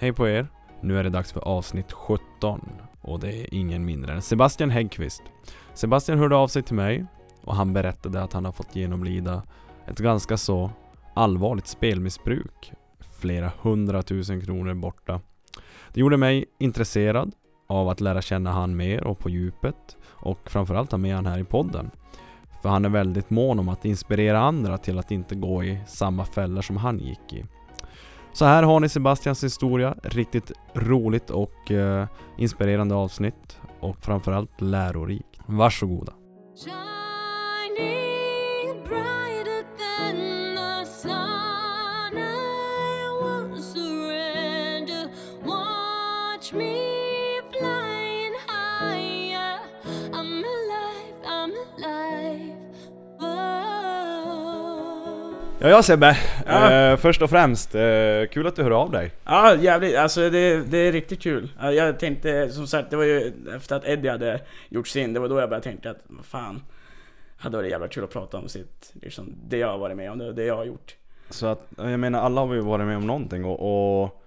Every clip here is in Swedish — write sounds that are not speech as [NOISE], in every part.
Hej på er! Nu är det dags för avsnitt 17 och det är ingen mindre än Sebastian Häggqvist. Sebastian hörde av sig till mig och han berättade att han har fått genomlida ett ganska så allvarligt spelmissbruk. Flera hundratusen kronor borta. Det gjorde mig intresserad av att lära känna han mer och på djupet och framförallt ha med han här i podden. För han är väldigt mån om att inspirera andra till att inte gå i samma fällor som han gick i. Så här har ni Sebastians historia, riktigt roligt och eh, inspirerande avsnitt och framförallt lärorikt. Varsågoda! Ja, ja Sebbe! Ja. Eh, först och främst, eh, kul att du hör av dig. Ja jävligt, alltså det, det är riktigt kul. Ja, Jag tänkte som sagt, det var ju efter att Eddie hade gjort sin, det var då jag började tänka att vad fan, hade varit jävla kul att prata om sitt, liksom, det jag har varit med om, det, det jag har gjort. Så att, jag menar alla har ju varit med om någonting och, och,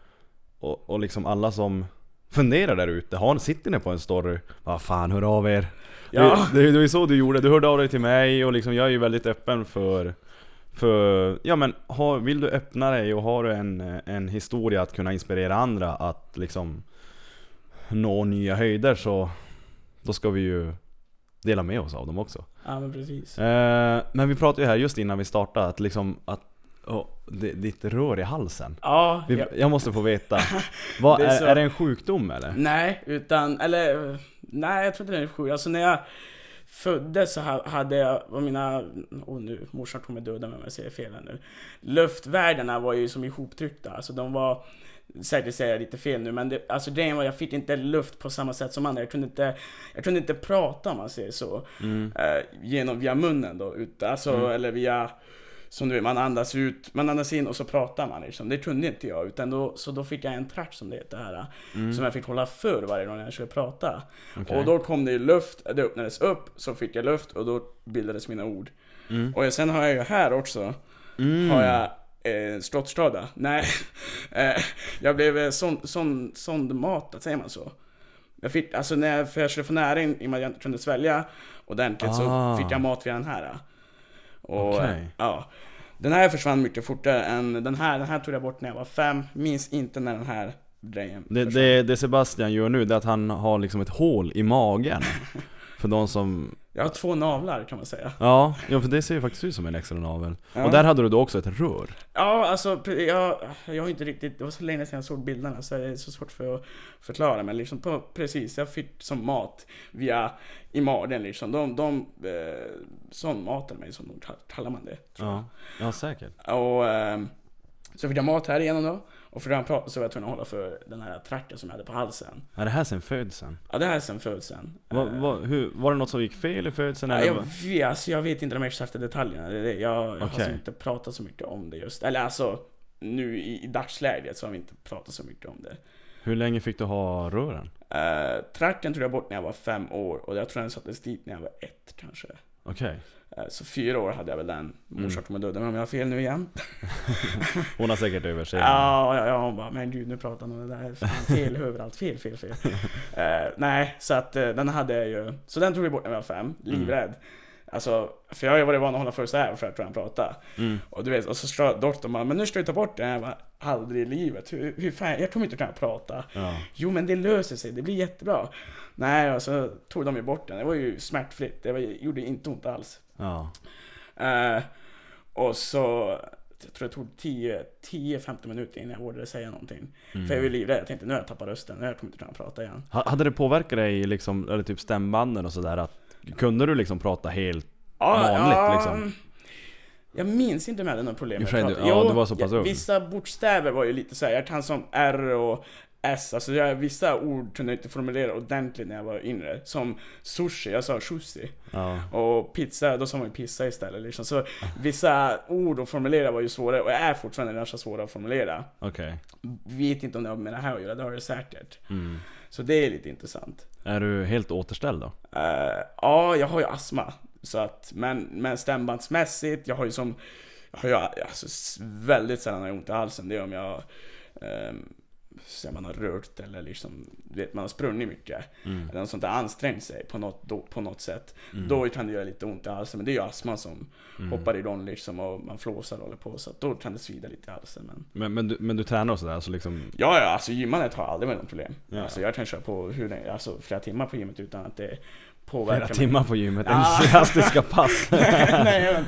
och, och liksom alla som funderar där ute, har, sitter ni på en story? Vad fan, hör av er! Ja. Det, det, det var ju så du gjorde, du hörde av dig till mig och liksom jag är ju väldigt öppen för för, ja men har, vill du öppna dig och har du en, en historia att kunna inspirera andra att liksom nå nya höjder så då ska vi ju dela med oss av dem också. Ja men precis. Eh, men vi pratade ju här just innan vi startade att liksom att oh, det, ditt rör i halsen. Ja, Vi, ja. Jag måste få veta, [LAUGHS] vad, Det är är, är det en sjukdom eller? Nej, utan, eller nej jag tror inte det är sjukt. Alltså när jag föddes så ha- hade jag, var mina, åh nu, morsan kommer döda mig om jag säger fel här nu. Luftvärdena var ju som ihoptryckta, alltså de var Säkert säger jag lite fel nu men det, alltså grejen var jag fick inte luft på samma sätt som andra. Jag kunde inte, jag kunde inte prata om man säger så. Mm. Eh, genom, via munnen då, ut, alltså, Mm. eller via som du vet, man andas ut, man andas in och så pratar man liksom. Det kunde inte jag, utan då, så då fick jag en track som det heter här. Mm. Som jag fick hålla för varje gång jag skulle prata. Okej. Och då kom det ju luft, det öppnades upp, så fick jag luft och då bildades mina ord. Mm. Och sen har jag ju här också, Mm. har jag eh, slottsskada. Nej, [LAUGHS] eh, jag blev eh, sondmatad, säger man så? Jag fick, alltså när jag, för jag skulle få näring i och med att jag inte kunde svälja ordentligt Ah. så fick jag mat via den här. Och, eh, ja. Den här försvann mycket fortare än den här. Den här tog jag bort när jag var fem. Minns inte när den här grejen Det, det, det Sebastian gör nu det är att han har liksom ett hål i magen. [LAUGHS] För de som... Jag har två navlar kan man säga. Ja, ja för det ser ju faktiskt ut som en extra navel. Ja. Och där hade du då också ett rör. Ja, alltså jag, jag har inte riktigt, det var så länge sedan jag såg bilderna så det är så svårt för att förklara men liksom på, precis, jag fick som mat via i magen liksom. De, de eh, sondmatade mig som kallar man det. Ja, ja säkert. Och ehm, så fick jag mat här igenom då. Och för att prata så var jag tvungen att hålla för den här tracken som jag hade på halsen. Är det här sen födseln? Ja, det här är sen födseln. Va, Eh, va, hur, var det något som gick fel i födseln Ja, eller? jag, vet, alltså, jag vet inte de exakta detaljerna. Det är det. Jag, jag har Okej. alltså inte pratat så mycket om det just. Eller alltså, nu i, i dagsläget så har vi inte pratat så mycket om det. Hur länge fick du ha rören? Uh, tracken tog jag bort när jag var fem år och jag tror den sattes dit när jag var ett kanske. Okej. Eh, så fyra år hade jag väl den. Morsan Mm. kommer döda mig om jag har fel nu igen. [LAUGHS] Hon har säkert överseende. Ja, ja, ja, hon bara, men gud nu pratar hon om det där. Fan, fel överallt, fel, fel, fel. [LAUGHS] Eh, nej, så att eh, den hade jag ju. Så den tog vi bort när jag var fem, livrädd. Alltså, för jag har ju varit van att hålla för så här för att jag prata. Mm. Och du vet, och så ska doktorn bara, men nu ska vi ta bort den. Jag bara, aldrig i livet. Hur, hur fan, jag kommer inte kunna prata. Ja. Jo men det löser sig, det blir jättebra. Nej, och så tog de ju bort den. Det var ju smärtfritt, det var, gjorde inte ont alls. Ja. Eh, och så, jag tror det tog 10 10-15 minuter innan jag vågade säga någonting. Mm. För jag var livrädd, jag tänkte nu har jag tappat rösten, nu har jag kommer inte kunna prata igen. Ha- Hade det påverkat dig liksom, eller typ stämbanden och sådär att Kunde du liksom prata helt vanligt liksom? Jag minns inte om jag hade något problem med att prata. ja, du var så pass ung. Vissa bokstäver var ju lite så här. jag kan som R och S, alltså jag, vissa ord kunde jag inte formulera ordentligt när jag var yngre. Som sushi, jag sa sushi. Ja. Och pizza, då sa man ju pizza istället liksom. Så vissa ord att formulera var ju svåra, och är fortfarande ganska svåra att formulera. Okej. Vet inte om det har med det här att göra, det har det säkert. Mm. Så det är lite intressant. Är du helt återställd då? Eh, ja, jag har ju astma. Så att, men, men stämbandsmässigt, jag har ju som... Jag har ju alltså, väldigt sällan ont i halsen. Det är om jag... ehm, så man har rört eller liksom, vet man har sprungit mycket. Mm. Eller något sånt där ansträngt sig på något, då, på något sätt. Mm. Då kan det göra lite ont i halsen. Men det är ju astma som Mm. hoppar igång liksom och man flåsar och håller på. Så att då kan det svida lite i halsen. Men Men, men, du, men du tränar och sådär, alltså liksom ja, ja, alltså gymmandet har aldrig varit något problem. Ja. Alltså jag kan köra på hur alltså flera timmar på gymmet utan att det påverkar mig. timmar på gymmet, Ja. entusiastiska pass. [LAUGHS] nej, men,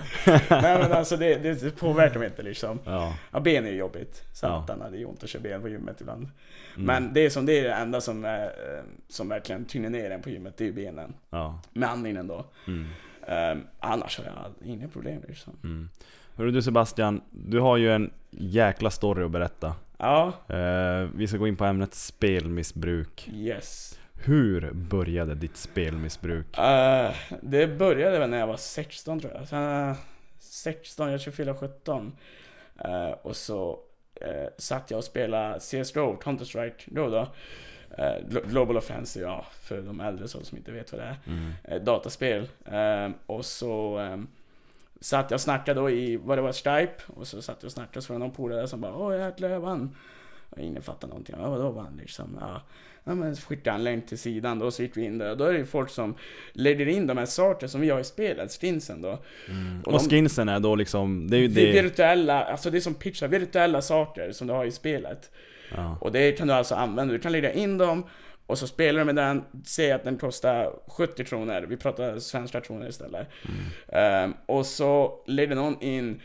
nej men alltså det, det, påverkar mig inte liksom. ja. Ja, ben är ju jobbigt. Ja. Satan, det är ont att köra ben på gymmet ibland. Mm. Men det är som det är det enda som, är, eh, som verkligen tynger ner en på gymmet, det är ju benen. Ja. Med andningen då. Mm. Um, annars har jag inga problem liksom. Mm. Hörru du Sebastian, du har ju en jäkla story att berätta. Ja, Eh, vi ska gå in på ämnet spelmissbruk. yes. Hur började ditt spelmissbruk? Eh, det började väl när jag var 16 tror jag. Sen, 16, jag 24, 17. Eh, och så uh, satt jag och spelade CSGO, Counter-Strike då då. Eh, Glo- Global Offensive, ja, för de äldre så som inte vet vad det är. Mm. eh, dataspel. Eh, och så eh, satt jag och snackade då i, vad det var, Skype. Och så satt jag och snackade så var det någon polare som bara Åh jäklar jag vann. Och ingen fattade någonting. Ja vadå vann liksom? Ja. Ja men skickade han en länk till sidan då så gick vi in där och då är det ju folk som lägger in de här saker som vi har i spelet, stinsen då. Mm. Och Och, de- skinsen är då liksom, det är ju Det... Virtuella, alltså det är som pitchar, virtuella saker som du har i spelet. Ja. Och det kan du alltså använda, du kan lägga in dem och så spelar du med den, säg att den kostar 70 kronor, vi pratar svenska kronor istället. Ehm, och så lägger någon in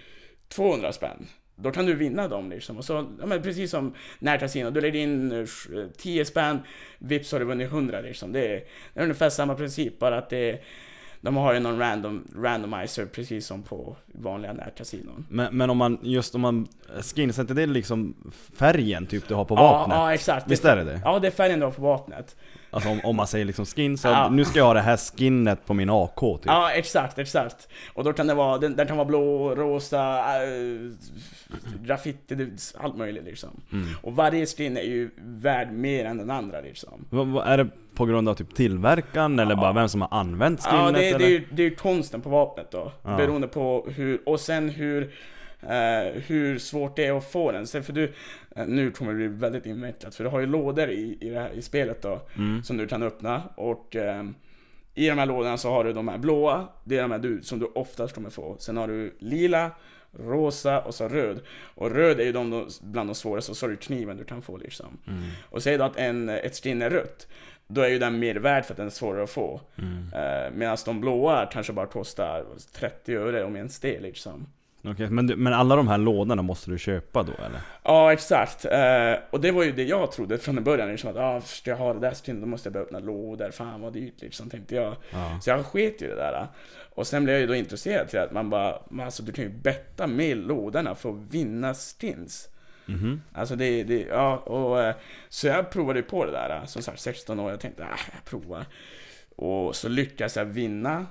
200 spänn. Då kan du vinna dem liksom. Och så, ja, men precis som närkasino, du lägger in eh, 10 spänn, vips har du vunnit 100 liksom. Det är, det är ungefär samma princip, bara att det är, de har ju någon random, randomizer precis som på vanliga närkasinon. Men, men om man, just om man, skinsen, är det liksom färgen typ du har på Ja, vapnet? ja, exakt. Visst är det det? Ja, det är färgen du har på vapnet. Alltså om, om man säger liksom skin, så Ja. nu ska jag ha det här skinnet på min AK typ. Ja, exakt, exakt. Och då kan det vara, den, den kan vara blå, rosa, äh, graffiti, det- allt möjligt liksom. Mm. Och varje skin är ju värd mer än den andra liksom. Vad, vad, är det på grund av typ tillverkaren eller Ja. bara vem som har använt skinnet Ja, det, det, eller? är ju, det är konsten på vapnet då. Ja. Beroende på hur, och sen hur, eh, hur svårt det är att få den. Sen för du, nu kommer det bli väldigt invecklat, för du har ju lådor i, i, det här, i spelet då. Mm. som du kan öppna och ehm, i de här lådorna så har du de här blåa, det är de här du, som du oftast kommer få. Sen har du lila, rosa och så röd. Och röd är ju de, de bland de svåraste, och så har du kniven du kan få liksom. Mm. Och säg då att en, ett skinn är rött, då är ju den mer värd för att den är svårare att få. Mm. Eh, Medan de blåa kanske bara kostar 30 öre om ens det liksom. Okej, men, men alla de här lådorna måste du köpa då eller? Ja, exakt. Eh, och det var ju det jag trodde från början. Liksom, att ah, ska jag ha det där skinnet, då måste jag börja öppna lådor. Fan vad dyrt liksom, tänkte jag. Ja. Så jag sket ju det där. Och sen blev jag ju då intresserad till att man bara, men alltså du kan ju betta med lådorna för att vinna skins. Mhm. Alltså det, det ja, och eh, så jag provade ju på det där. Som sagt, 16 år, jag tänkte, ah, jag provar. Och så lyckades jag vinna eh,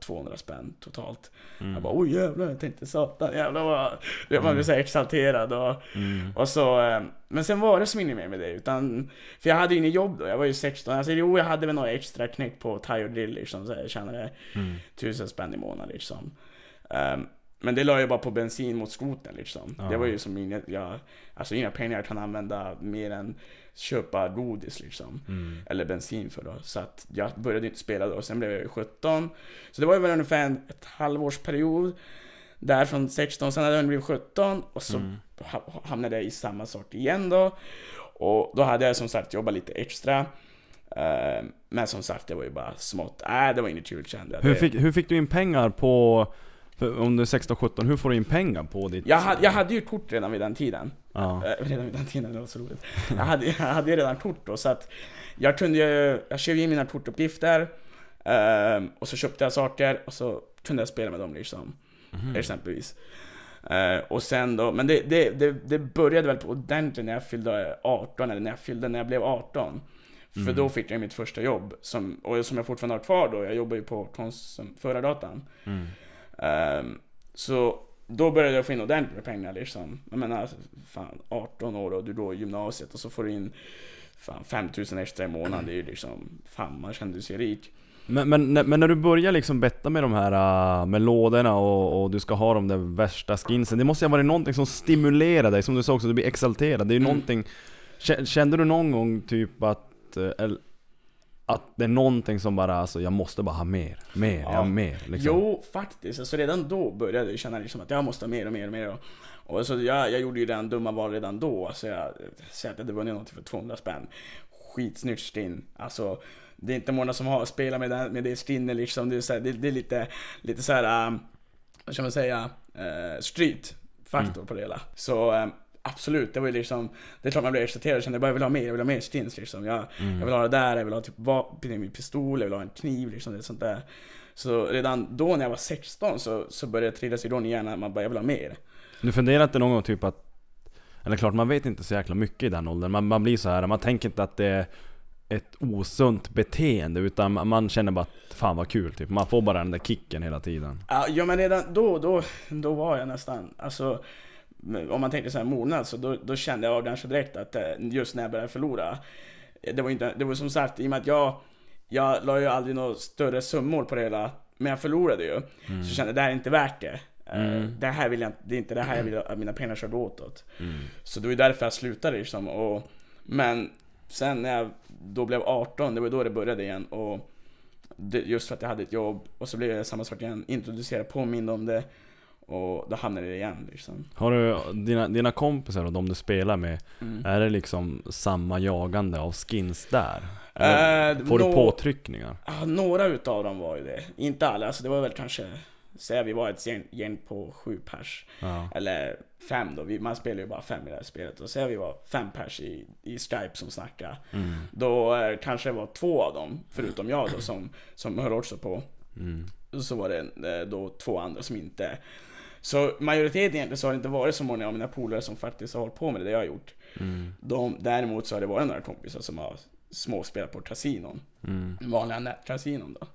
200 spänn totalt. Mm. Jag bara, oj jävlar, jag tänkte satan, jävlar vad... Man blir så exalterad och... Mm. Och så, eh, men sen var det som inget mer med det utan, för jag hade ju inget jobb då, jag var ju 16, alltså jo jag hade väl några extra knäck på Tire Drill liksom, så jag tjänade Mm. tusen spänn i månaden liksom. Ehm, men det la jag bara på bensin mot skotern liksom. Ja. Det var ju som inget, jag, alltså inga pengar jag kan använda mer än köpa godis liksom. Mm. Eller bensin för då. Så att jag började inte spela då, sen blev jag ju 17. Så det var ju väl ungefär en, ett halvårsperiod. Där från 16, sen hade jag blivit 17 och så Mm. ha- hamnade jag i samma sak igen då. Och då hade jag som sagt jobbat lite extra. Eh, men som sagt, det var ju bara smått. Nej, det var inget kul kände jag. Hur fick, hur fick du in pengar på, för om du är 16-17, hur får du in pengar på ditt... jag, hade, jag hade ju kort redan vid den tiden. Ja. Eh, redan vid den tiden, det var så roligt. Jag hade, jag hade ju redan kort då, så att jag kunde ju, jag skrev in mina kortuppgifter. eh, och så köpte jag saker och så kunde jag spela med dem liksom. Mhm. exempelvis. Eh, och sen då, men det, det, det, det började väl på ordentligt när jag fyllde 18, eller när jag fyllde, när jag blev 18. För Mm. då fick jag mitt första jobb, som, och som jag fortfarande har kvar då, jag jobbar ju på konsum, förardatan. Mm. Ehm, så då började jag få in ordentligt med pengar liksom. Jag menar, fan 18 år och du går i gymnasiet och så får du in fan 5000 extra i månaden, det är ju liksom, fan man kände sig rik. Men, men, när- men när du börjar liksom betta med de här äh, med lådorna och, och du ska ha de där värsta skinsen Det måste ju ha varit någonting som stimulerar dig, som du sa också, du blir exalterad Det är ju Mm. någonting Kä- Kände du någon gång typ att, eh, eller, att det är någonting som bara alltså, jag måste bara ha mer, mer, Ja. ja. mer liksom? Jo, faktiskt. Alltså redan då började jag känna liksom att jag måste ha mer och mer och mer. Och, och så jag, jag gjorde ju redan dumma val redan då. Alltså jag säger att jag hade vunnit någonting för 200 spänn. Skitsnyggt stinn. Alltså, det är inte många som har spelat med det, med det stinnet liksom. Det är, så här, det, det är lite, lite så här, um, vad ska man säga, uh, street faktor på det hela. Så um, absolut, det var ju liksom, det är klart man blir exalterad och kände bara jag vill ha mer, jag vill ha mer stins liksom. Jag, jag vill ha det där, jag vill ha typ vapen, pistol, jag vill ha en kniv liksom, det sånt där. Så redan då när jag var 16 så, så började jag trillas igång i hjärnan, man bara jag vill ha mer. Du funderar inte någon gång typ att Eller klart man vet inte så jäkla mycket i den åldern, man, man blir så här, man tänker inte att det är ett osunt beteende utan man- känner bara att fan vad kul typ, man får bara den där kicken hela tiden Ja, Ja men redan då, då, då var jag nästan, alltså om man tänker så här mognad så då, då kände jag ganska direkt att eh, just när jag började förlora eh, Det var inte, det var som sagt i och med att jag Jag la ju aldrig några större summor på det hela Men jag förlorade ju. Så kände jag det här är inte värt det. Eh, Det här vill jag det är inte det här jag vill att mina pengar ska gå åt. Så det var ju därför jag slutade liksom och Men sen när jag då blev 18, det var då det började igen och det, just för att jag hade ett jobb och så blev det samma sak igen, introducerad, påmind om det och då hamnade det igen liksom. Har du, dina, dina kompisar och de du spelar med, Mm. är det liksom samma jagande av skins där? Eh, får du nå- påtryckningar? Några utav dem var ju det. Inte alla, alltså det var väl kanske, säga vi var ett gäng, gäng på sju pers. Ja. Eller fem då, vi, man spelar ju bara fem i det här spelet. Och säga vi var fem pers i, i Skype som snackade. Mm. Då eh, kanske det var två av dem, förutom jag då, som, som höll också på. Mm. Så var det eh, då två andra som inte. Så majoriteten egentligen så har det inte varit så många av mina polare som faktiskt har hållit på med det jag har gjort. Mm. De, däremot så har det varit några kompisar som har småspelat på kasinon. Mm. Vanliga nätkasinon då.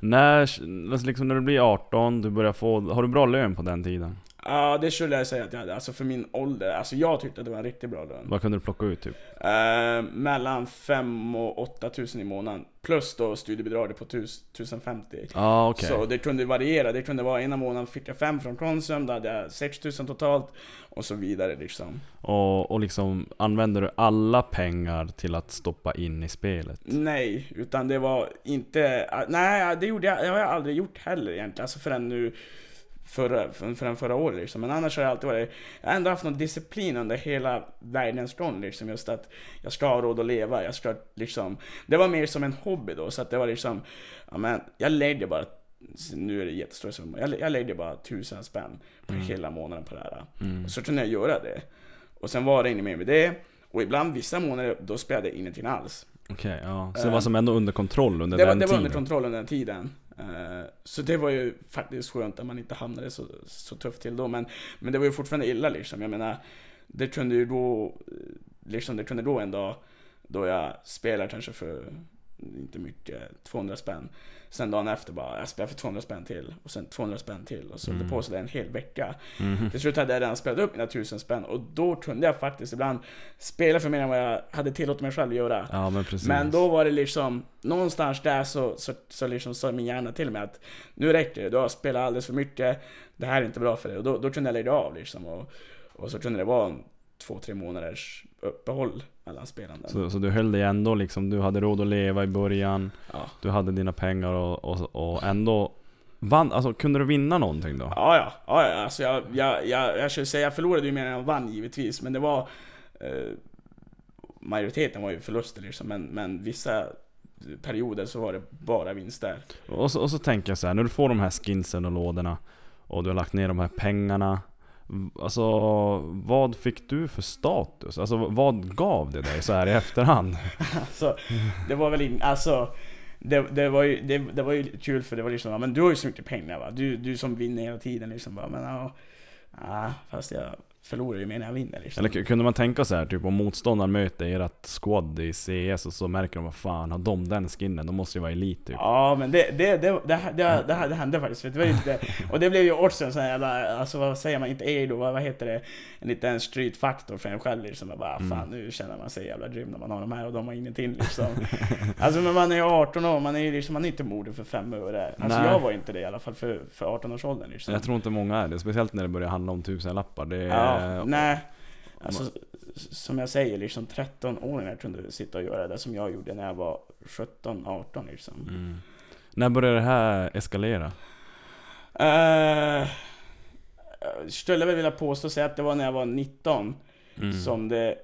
När, alltså liksom när du blir 18, du börjar få, har du bra lön på den tiden? Ja, det skulle jag säga att jag hade. Alltså för min ålder. Alltså jag tyckte att det var en riktigt bra lön. Vad kunde du plocka ut typ? Eh, mellan 5 och 8 tusen i månaden. Plus då studiebidraget på 1050. Ja okej. Så det kunde variera. Det kunde vara ena månaden fick jag 5 från Konsum, då hade jag 6000 totalt. Och så vidare liksom. Och, och liksom, använder du alla pengar till att stoppa in i spelet? Nej, utan det var inte... Nej, det gjorde jag, det har jag aldrig gjort heller egentligen. Alltså förrän nu... Förra, förrän, förra året liksom. Men annars har jag alltid varit... Jag har ändå haft någon disciplin under hela världens gång liksom. Just att jag ska ha råd att leva. Jag ska liksom... Det var mer som en hobby då. Så att det var liksom... Ja men, jag lägger bara... Nu är det jättestora summor. Jag, jag lägger bara tusen spänn på hela månaden på det här. Mm. Och så kunde jag göra det. Och sen var det inget mer med det. Och ibland vissa månader, då spelade jag ingenting alls. Okej, ja. Så det Eh, var som ändå under kontroll under Det var, den det var tiden? under kontroll under den tiden. Eh, så det var ju faktiskt skönt att man inte hamnade så, så tufft till då. Men, men det var ju fortfarande illa liksom. Jag menar, det kunde ju då, eh, liksom det kunde då en dag då jag spelar kanske för, inte mycket, 200 spänn. Sen dagen efter bara, jag spelar för 200 spänn till. Och sen 200 spänn till. Och så höll det på sådär en hel vecka. Mhm. Till slut hade jag redan spelat upp mina 1000 spänn. Och då kunde jag faktiskt ibland spela för mer än vad jag hade tillåtit mig själv att göra. Ja men precis. Men då var det liksom, någonstans där så, så, så liksom sa min hjärna till mig att nu räcker det, du har spelat alldeles för mycket, det här är inte bra för dig. Och då, då kunde jag lägga av liksom. Och, och så kunde det vara en två, tre månaders uppehåll mellan spelanden. Så, så du höll dig ändå liksom, du hade råd att leva i början, Ja. du hade dina pengar och, och, och ändå vann, alltså kunde du vinna någonting då? Ja, ja, ja. Alltså jag, jag, jag, jag skulle säga, jag förlorade ju mer än jag vann givetvis, men det var eh, Majoriteten var ju förluster liksom, men, men vissa perioder så var det bara vinster. Och så, och så tänker jag så här, när du får de här skinsen och lådorna och du har lagt ner de här pengarna Alltså vad fick du för status? Alltså vad gav det dig så här i efterhand? [LAUGHS] Alltså, det var väl in, alltså det, det, var ju, det, det var ju kul för det var liksom, men du har ju så mycket pengar va, du, du som vinner hela tiden liksom bara, men ja fast jag förlorar ju mer när jag vinner liksom. Eller kunde man tänka så här, typ om motståndaren möter ert squad i CS och så märker de vad fan, har de den skinnen? De måste ju vara elit typ. Ja men det, det, det, det, det, det, det hände faktiskt, det var inte, [LAUGHS] och det blev ju också en sån här jävla, alltså vad säger man, inte och vad, vad heter det, en liten street-faktor för en själv liksom, jag bara Mm. fan nu känner man sig jävla grym när man har de här och de har ingenting liksom. [LAUGHS] alltså men man är ju 18 år, man är ju liksom, man är inte modig för fem öre. Alltså Nej. jag var inte det i alla fall för, för 18-årsåldern liksom. Jag tror inte många är det, speciellt när det börjar handla om tusenlappar. Det är, Ja, nej. Alltså, som jag säger, liksom 13-åringar kunde sitta och göra det som jag gjorde när jag var 17-18 liksom. Mm. När började det här eskalera? Eh, jag skulle väl vilja påstå sig att det var när jag var 19 Mm. som det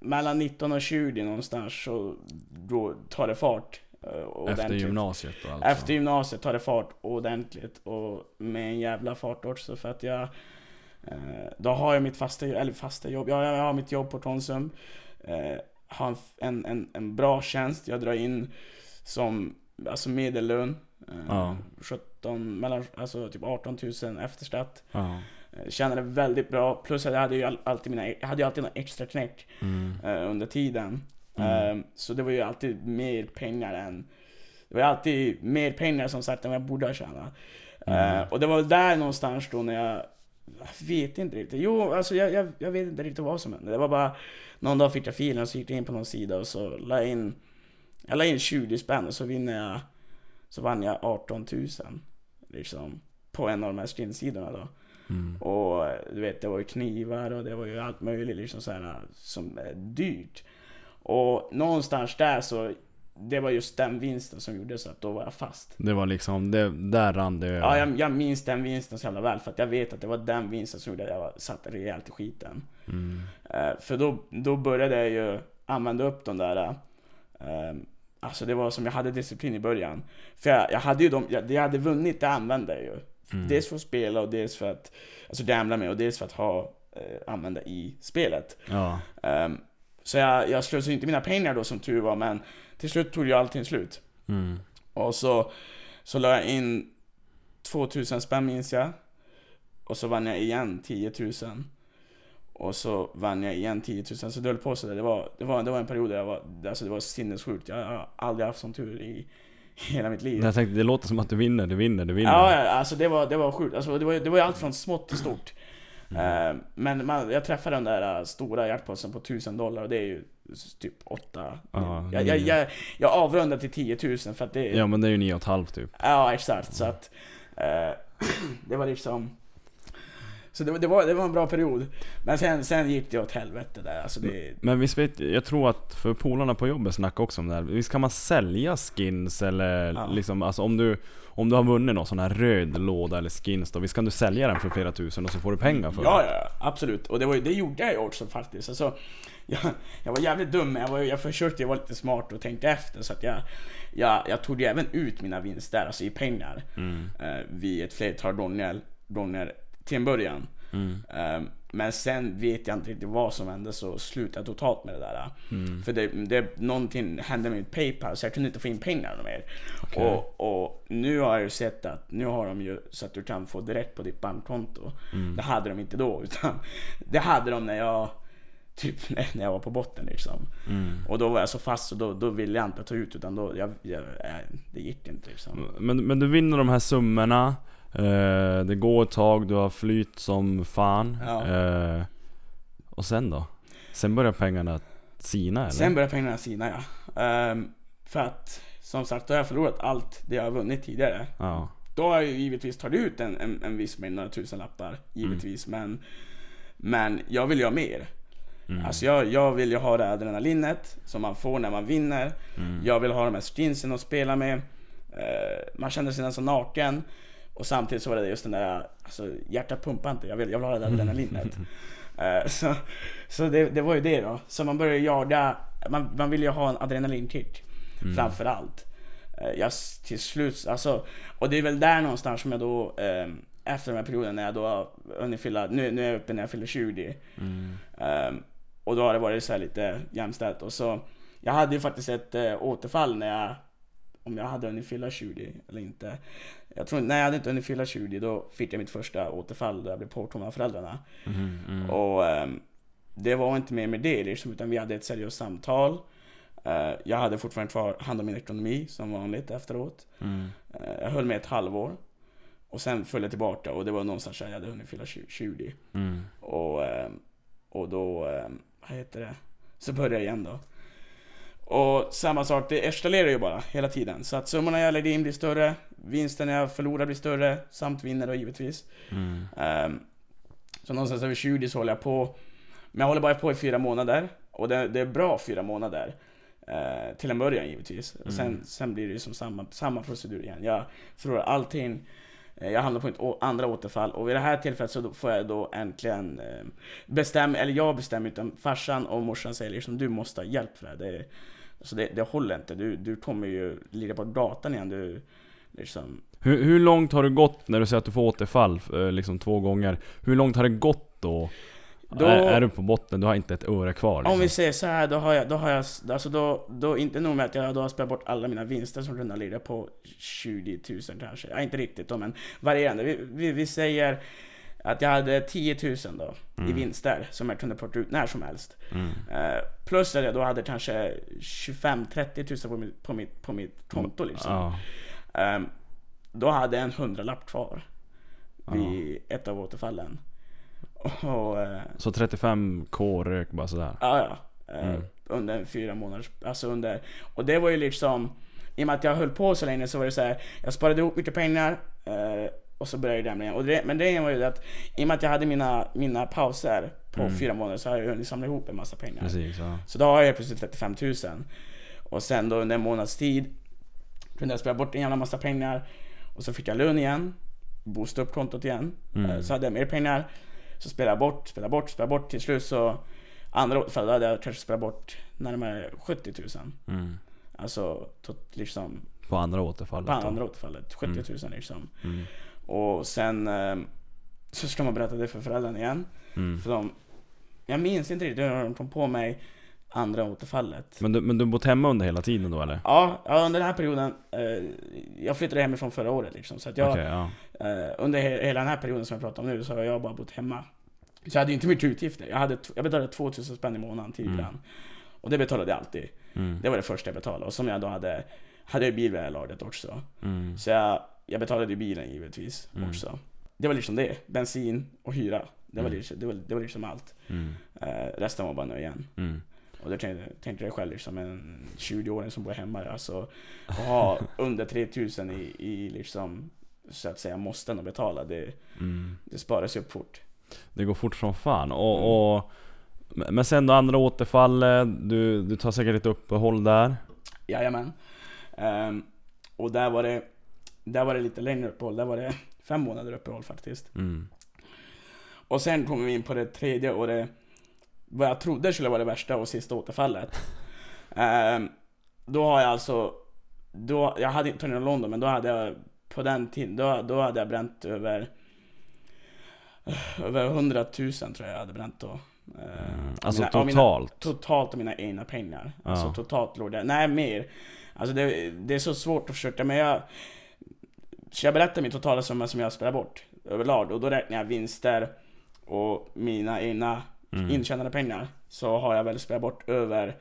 mellan 19 och 20 någonstans så då tar det fart. eh, Efter ordentligt. gymnasiet då alltså? Efter gymnasiet tar det fart ordentligt och med en jävla fart också för att jag eh, Då har jag mitt fasta, eller fasta jobb, ja, jag har mitt jobb på Konsum eh, Har en, en, en bra tjänst, jag drar in som Alltså medellön eh, Ja. 17, mellan, alltså typ 18 000 efter skatt Ja. Eh, Tjänade väldigt bra, plus att jag hade ju all- alltid mina, jag hade alltid några extra knäck Mm. eh, under tiden. Mm. Eh, så det var ju alltid mer pengar än... Det var alltid mer pengar som sagt än vad jag borde ha tjänat. Mm. Eh, och det var väl där någonstans då när jag... Jag vet inte riktigt. Jo, alltså jag, jag, jag vet inte riktigt vad som hände. Det var bara... Någon dag fick jag filen och så gick jag in på någon sida och så la in... Jag la in 20 spänn och så vinner jag... Så vann jag 18 000. Liksom. På en av de här skinsidorna då. Mm. Och du vet, det var ju knivar och det var ju allt möjligt liksom så här, som är dyrt. Och någonstans där så, det var just den vinsten som gjorde så att då var jag fast. Det var liksom, det, där rann det över. Ja, jag, jag minns den vinsten så jävla väl för att jag vet att det var den vinsten som gjorde att jag var, satt rejält i skiten. Mm. Eh, för då, då började jag ju använda upp de där eh, Alltså det var som jag hade disciplin i början. För jag, jag hade ju de, jag, det jag hade vunnit det använde jag ju. Mm. Dels för att spela och dels för att Alltså gambla med och dels för att ha eh, Använda i spelet Ja. Ehm, Så jag, jag slösade inte mina pengar då som tur var men Till slut tog ju allting slut Mm. Och så Så la jag in 2000 spänn minns jag Och så vann jag igen 10 000 Och så vann jag igen 10 000 så det höll på sådär det var, det var, det var en period där jag var Alltså det var sinnessjukt Jag har aldrig haft sån tur i hela mitt liv Jag tänkte, det låter som att du vinner, du vinner, du vinner. Ja, alltså det var, det var sjukt. Alltså, det, var, det var allt från smått till stort. Mm. Eh, men man, jag träffade den där uh, stora jackpotten på 1000 dollar och det är ju typ 8. Ja, jag, jag, jag, jag avrundar till 10 000 för att det Ja men det är ju nio och ett halvt typ. Ja, exakt. Så att eh, [CLEARS THROAT] det var liksom så det, var- det, var, det var en bra period. Men sen, sen gick det åt helvete där. Alltså det, Men visst vet, jag tror att för polarna på jobbet snackar också om det här. Visst kan man sälja skins eller Ja. liksom, alltså om du Om du har vunnit någon sån här röd låda eller skins då, visst kan du sälja den för flera tusen och så får du pengar för Ja, det? ja, absolut. Och det, var, det gjorde jag ju också faktiskt. Alltså, jag, jag var jävligt dum, men jag, var, jag försökte vara lite smart och tänkte efter. Så att jag, jag, jag tog ju även ut mina vinster, alltså i pengar, Mm. eh, vid ett flertal gånger, gånger till en början. Mm. Eh, men sen vet jag inte riktigt vad som hände så slutade jag totalt med det där. Mm. För det, det, någonting hände med mitt Paypal så jag kunde inte få in pengar mer. Okej. Och, och nu har jag ju sett att nu har de ju så att du kan få direkt på ditt bankkonto. Mm. Det hade de inte då [LAUGHS] utan det hade de när jag Typ [LAUGHS] när jag var på botten liksom. Mm. Och då var jag så fast och då, då ville jag inte ta ut utan då, jag, jag, jag, det gick inte liksom. Men, men du vinner de här summorna eh, Det går ett tag, du har flyt som fan Ja. eh, Och sen då? Sen börjar pengarna sina eller? Sen började pengarna sina ja. Ehm, för att som sagt, då har jag förlorat allt det jag har vunnit tidigare. Ja. Då har jag ju givetvis tagit ut en, en, en viss mängd, några tusen lappar givetvis. Men, men jag vill ju ha mer. Mm. Alltså jag, jag vill ju ha det adrenalinet som man får när man vinner. Mm. Jag vill ha de här skinsen att spela med. Eh, man känner sig nästan naken. Och samtidigt så var det just den där, alltså hjärtat pumpar inte. Jag vill, jag vill ha det där adrenalinet. [LAUGHS] Eh, så så det, det var ju det då. Så man började jaga, man, man vill ju ha en adrenalinkick. Mm. Framför allt. Eh, jag till slut, alltså, och det är väl där någonstans som jag då, eh, efter den här perioden när jag då hunnit fylla, nu, nu är jag uppe när jag fyller 20. Mm. Ehm, och då har det varit så här lite jämställt. Och så, jag hade ju faktiskt ett äh, återfall när jag, om jag hade hunnit fylla 20 eller inte. Jag tror, nej jag hade inte hunnit fylla 20, då fick jag mitt första återfall där jag blev påkommen av föräldrarna. Mm. Mm. Och ehm, det var inte mer med det liksom, utan vi hade ett seriöst samtal. Eh, jag hade fortfarande kvar hand om min ekonomi som vanligt efteråt. Mm. Eh, jag höll med ett halvår. Och sen föll jag tillbaka och det var någonstans där jag hade hunnit fylla 20. Mm. Och, eh, och då, eh, vad heter det? Så började jag igen då. Och samma sak, det eskalerar ju bara hela tiden. Så att summorna jag lägger in blir större, vinsten jag förlorar blir större, samt vinner då givetvis. Mm. Ehm, så någonstans över 20 så håller jag på Men jag håller bara på i fyra månader, och det, det är bra fyra månader. Eh, till en början givetvis. Och sen, Mm. sen blir det ju som samma, samma procedur igen. Jag förlorar allting. Eh, Jag hamnar på ett andra återfall och vid det här tillfället så får jag då äntligen bestämma, eller jag bestämmer utan farsan och morsan säger liksom du måste ha hjälp för det här. Det, alltså det, det håller inte, du, du kommer ju ligga på gatan igen. Du, liksom, Hur, hur långt har det gått när du säger att du får återfall eh, liksom två gånger? Hur långt har det gått då? Då- Är, är du på botten? Du har inte ett öre kvar liksom. Om vi säger så här, då har jag, då har jag, alltså då, då inte nog med att jag då har spelat bort alla mina vinster som rundar ligger på 20 000 kanske. Ja, inte riktigt då, men varierande. Vi, vi, vi säger att jag hade 10 000 då i vinster som jag kunde plocka ut när som helst. Mm. Eh, plus att jag då hade kanske 25-30 000 på mitt, på mitt, på mitt konto liksom. Ja. Ehm, då hade jag en hundralapp kvar vid ett av återfallen. Och, eh, Så 35k rök bara sådär? Ja, ja. Eh, Mm. Under fyra månader. Alltså under... Och det var ju liksom... I och med att jag höll på så länge så var det så här. Jag sparade ihop mycket pengar. Och så började jag gamla igen. Och det, men det var ju att i och med att jag hade mina, mina pauser på Mm. fyra månader så har jag hunnit samla ihop en massa pengar. Precis, ja. Så då har jag plötsligt 35 000. Och sen då under en månads tid kunde jag spela bort en jävla massa pengar. Och så fick jag lön igen. Boosta upp kontot igen. Mm. Eh, Så hade jag mer pengar. Så spelade jag bort, spelade bort, spelade bort. Till slut så andra då hade jag kanske spelat bort närmare 70 000. Mm. Alltså tot, liksom På andra återfallet på då. andra återfallet. 70 000 liksom. Mm. Och sen eh, så ska man berätta det för föräldrarna igen. Mm. För de, jag minns inte riktigt hur de kom på mig andra återfallet. Men du, men du bott hemma under hela tiden då eller? Ja, ja, under den här perioden. Eh, jag flyttade hemifrån förra året liksom. Så att jag, Okej, ja. eh, under he- hela den här perioden som jag pratar om nu så har jag bara bott hemma. Så jag hade ju inte mycket utgifter. Jag, hade, jag betalade 2000 spänn i månaden till Mm. hyran. Och det betalade jag alltid. Mm. Det var det första jag betalade. Och som jag då hade, hade jag bil vid det här laget också. Mm. Så jag, jag betalade ju bilen givetvis Mm. också. Det var liksom det. Bensin och hyra. Det var, Mm. liksom, det var, det var liksom allt. Mm. Eh, resten var bara nöjen. Mm. Och då tänkte, tänkte jag själv liksom en 20-åring som bor hemma alltså att ha [LAUGHS] under 3000 i, i liksom så att säga måsten att betala det, Mm. det sparas ju upp fort. Det går fort som fan. Och, Mm. och, men sen då andra återfallet, du, du tar säkert ett uppehåll där? Jajamän. Um, och där var det där var det lite längre uppehåll, där var det fem månader uppehåll faktiskt. Mm. Och sen kommer vi in på det tredje och det vad jag trodde skulle vara det värsta och sista återfallet. [LAUGHS] Ehm, då har jag alltså, då, jag hade inte tagit London men då hade jag på den tiden, då, då hade jag bränt över över 100 000 tror jag jag hade bränt då. Ehm, Mm. Alltså mina- av mina- totalt? Totalt av mina egna pengar. Ja. Alltså totalt låg det, nej mer. Alltså det, det är så svårt att försöka, men jag... Så jag berättar min totala summa som jag spelar bort överlag och då räknar jag vinster och mina egna Mm. intjänade pengar. Så har jag väl spelat bort över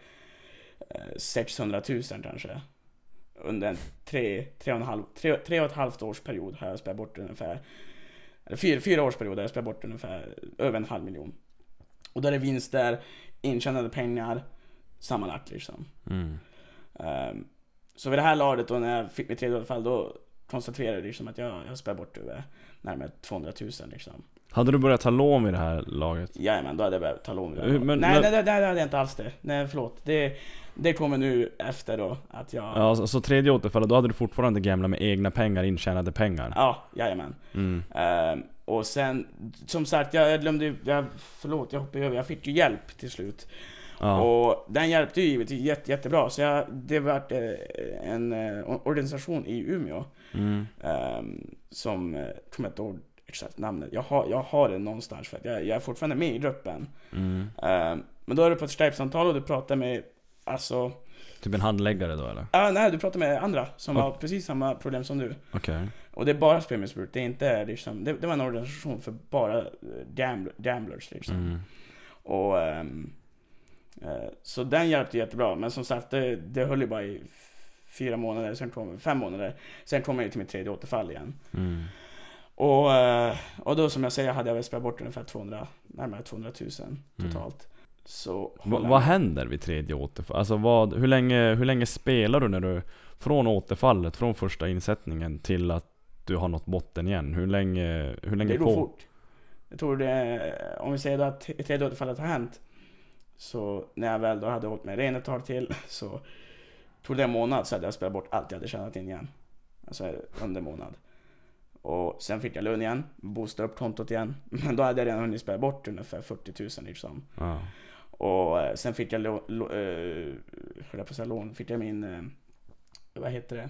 eh, 600 000 kanske. Under en tre, tre, och en halv, tre, tre och ett halvt års period har jag spelat bort ungefär eller fyra, fyra års period har jag spelat bort ungefär över en halv miljon. Och då är det vinster, intjänade pengar, sammanlagt liksom. Mm. Ehm, så vid det här laget då när jag fick mitt tredje återfall då konstaterade liksom att jag, jag spelade bort över närmare 200 000 liksom. Hade du börjat ta lån vid det här laget? Jajamän, då hade jag börjat ta lån. vid det. Hur- men- nej, men- nej, nej, det hade jag inte alls det. Nej, förlåt. Det, det kommer nu efter då att jag... Ja, så, så tredje återfallet, då hade du fortfarande gamla med egna pengar, intjänade pengar? Ja, jajamän. Mm. Ehm, och sen, som sagt, jag, glömde jag, Förlåt, jag hoppade över. Jag fick ju hjälp till slut. Ja. Och den hjälpte ju givetvis jätte, jättebra. Så jag, det var en eh, organisation i Umeå Mm. ehm, som, eh, kommer inte ihåg exakt namnet. Jag har, jag har det någonstans för att jag, jag är fortfarande med i gruppen. Mm. Ehm, men då är du på ett Skype-samtal och du pratar med, alltså, Typ en handläggare då eller? ah, nej du pratar med andra som Ja. har precis samma problem som du. Okej. Och det är bara spelmissbruk, det är inte liksom, det, det var en organisation för bara eh, gambl- gamblers liksom. Mm. Och, eh, så den hjälpte jättebra, men som sagt det, det höll ju bara i fyra månader, sen kom, fem månader. Sen kom jag ju till mitt tredje återfall igen. Mm. Och, eh, och då som jag säger hade jag väl spelat bort ungefär 200, närmare 200 000 totalt. Så Va, håller vad händer vid tredje återfall? Alltså vad, hur, länge, hur länge spelar du när du, från återfallet, från första insättningen till att du har nått botten igen? Hur länge, hur länge Det går på? fort. Jag tror det, om vi säger då att tredje återfallet har hänt. Så när jag väl då hade hållit mig ren ett tag till [LAUGHS] så tog det en månad så hade jag spelat bort allt jag hade tjänat in igen. Alltså under månad. Och sen fick jag lön igen, boostade upp kontot igen. [LAUGHS] Men då hade jag redan hunnit spela bort ungefär 40 000 liksom. Ja. Och eh, sen fick jag, lo, lo, eh, jag på säga lån, fick jag min, eh, vad heter det,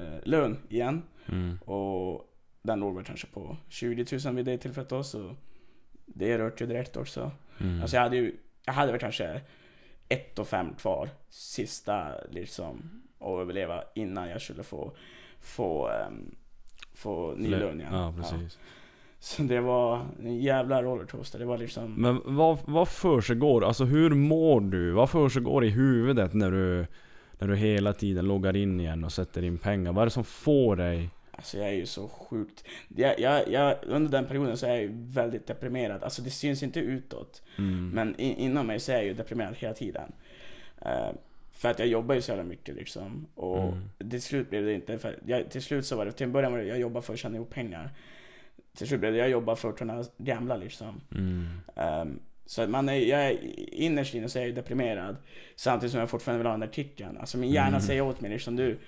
eh, lön igen. Mm. Och den låg väl kanske på 20 000 vid det tillfället då, så det rört ju direkt också. Mm. Alltså jag hade ju, jag hade väl kanske ett och fem kvar, sista liksom, att överleva innan jag skulle få, få, ehm, få ny lön igen. Ja, precis. Så det var en jävla rollercoaster, det var liksom... Men vad, vad försiggår, alltså hur mår du? Vad försiggår i huvudet när du, när du hela tiden loggar in igen och sätter in pengar? Vad är det som får dig? Alltså jag är ju så sjukt... Jag, jag, jag, under den perioden så är jag väldigt deprimerad. Alltså det syns inte utåt. Mm. Men in, inom mig så är jag ju deprimerad hela tiden. Eh, för att jag jobbar ju så jävla mycket liksom. Och Mm. till slut blev det inte... För jag, till slut så var det... Till en början var det jag jobbade för att tjäna ihop pengar. Till slut blev det jag jobbar för att kunna gambla liksom. Mm. Ehm, så man är, jag är, innerst inne så är jag deprimerad. Samtidigt som jag fortfarande vill ha den där kicken. Alltså min hjärna Mm. säger åt mig liksom du,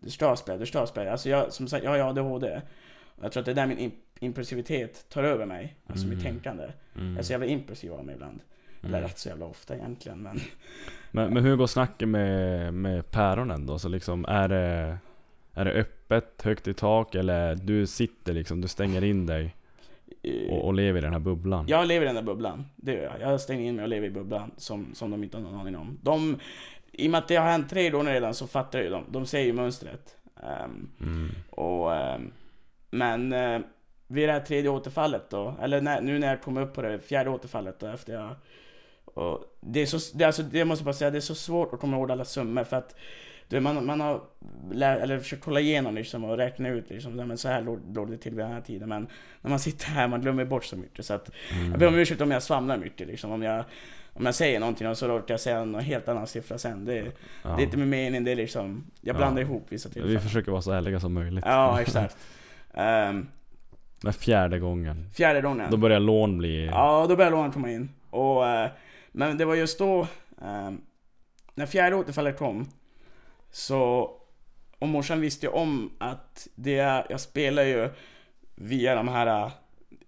du ska spela, du ska spela. Alltså jag, som sagt, jag har ADHD. Jag tror att det är där min imp- impulsivitet tar över mig. Alltså mitt Mm. tänkande. Mm. Jag är så jävla impulsiv av mig ibland. Eller Mm. rätt så jävla ofta egentligen men. [LAUGHS] Men, men hur går snacket med, med päronen då? Så liksom, är det, är det öppet, högt i tak eller du sitter liksom, du stänger in dig eh, och, och lever i den här bubblan? Jag lever i den där bubblan. Det gör jag. Jag stänger in mig och lever i bubblan som, som de inte har någon aning om. De, I och med att det har hänt tre gånger redan så fattar ju de. De ser ju mönstret. Ehm, Mm. Och, ehm, men eh, vid det här tredje återfallet då, eller när, nu när jag kom upp på det fjärde återfallet då efter jag... Och det är så, det, alltså, det måste jag bara säga, det är så svårt att komma ihåg alla summor för att du, man, man har lär, eller försökt kolla igenom liksom och räkna ut liksom, men så här låg, låg det till vid den här tiden men när man sitter här man glömmer bort så mycket så att Mm. jag ber om ursäkt om jag svamlar mycket liksom, om jag om jag säger någonting och så råkar jag säga en helt annan siffra sen. Det, Ja. det är inte min mening, det är liksom, jag Ja. blandar ihop vissa Vi tillfällen. försöker vara så ärliga som möjligt. Ja, exakt. [LAUGHS] Ehm, Men fjärde gången, fjärde gången. då börjar lån bli... Ja, då började lånen komma in. Och, eh, men det var just då, eh, när fjärde återfallet kom, så, och morsan visste ju om att det, jag spelar ju via de här eh,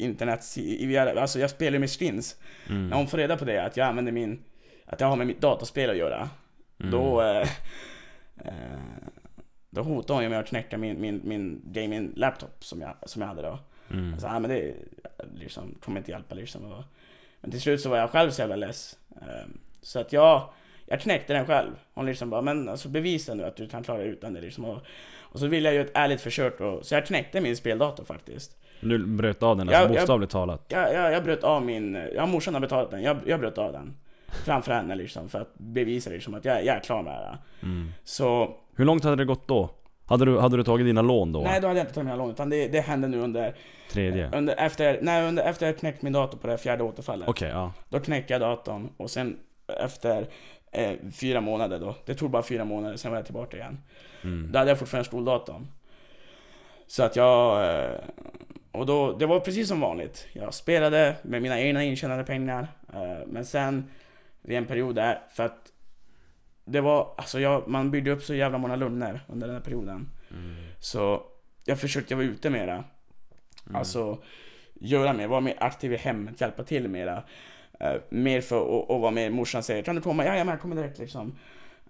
internet, via, alltså jag spelar ju med stins. Mm. När hon får reda på det, att jag använder min, att jag har med mitt dataspel att göra, Mm. då, eh, eh, då hotade hon ju med att knäcka min, min, min gaming laptop som jag, som jag hade då. Mm. Alltså, men det liksom, kommer inte hjälpa liksom. Och, men till slut så var jag själv så jävla less. Ehm, Så att jag, jag knäckte den själv. Hon liksom bara, men alltså bevisa nu att du kan klara dig utan det liksom. Och, och så ville jag ju ett ärligt försök och, så jag knäckte min speldator faktiskt. Du bröt av den, alltså Jag- jag- bokstavligt talat? Jag, jag, jag bröt av min, ja morsan har betalat den, jag, jag bröt av den. Framför henne liksom för att bevisa liksom att jag, jag är klar med det. Mm. Så, Hur långt hade det gått då? Hade du, hade du tagit dina lån då? nej då hade jag inte tagit mina lån utan det, det hände nu under, Tredje? under, efter, nej, under, efter jag knäckt min dator på det fjärde återfallet. Okej, ja. Då knäckte jag datorn och sen efter eh, fyra månader då, det tog bara fyra månader, sen var jag tillbaka igen. Mm. Då hade jag fortfarande skoldatorn. Så att jag... eh, Och då, det var precis som vanligt. Jag spelade med mina egna intjänade pengar. eh, Men sen, vid en period där, för att det var, alltså jag, man byggde upp så jävla många lögner under den här perioden. Mm. Så jag försökte vara ute mera. Mm. Alltså göra mer, vara mer aktiv i hemmet, hjälpa till mera. Uh, mer för att att vara med, morsan säger kan du komma? Ja, jag kommer direkt liksom.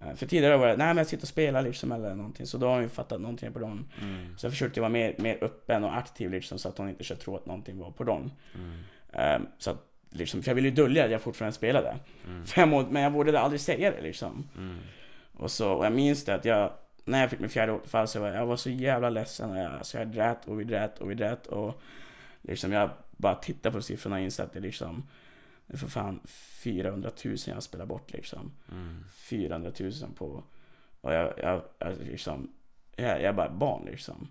Eh, för tidigare var det, nej men jag sitter och spelar liksom eller någonting. Så då har hon ju fattat någonting på dem. Mm. Så jag försökte vara mer, mer öppen och aktiv liksom så att hon inte ska tro att någonting var på dem. Mm. Eh, så att, liksom, för jag ville ju dölja att jag fortfarande spelade. Mm. Fem år, men jag vågade aldrig säga det liksom. Mm. Och, så, och jag minns det att jag, när jag fick min fjärde återfall så var jag, jag var så jävla ledsen. Och jag, alltså jag grät och vi grät och vi grät. Och liksom jag bara tittade på siffrorna och insåg att det liksom, det är för fan 400 000 jag spelar bort liksom. Mm. 400 000 på, och jag, jag, jag liksom, jag, jag är bara barn liksom.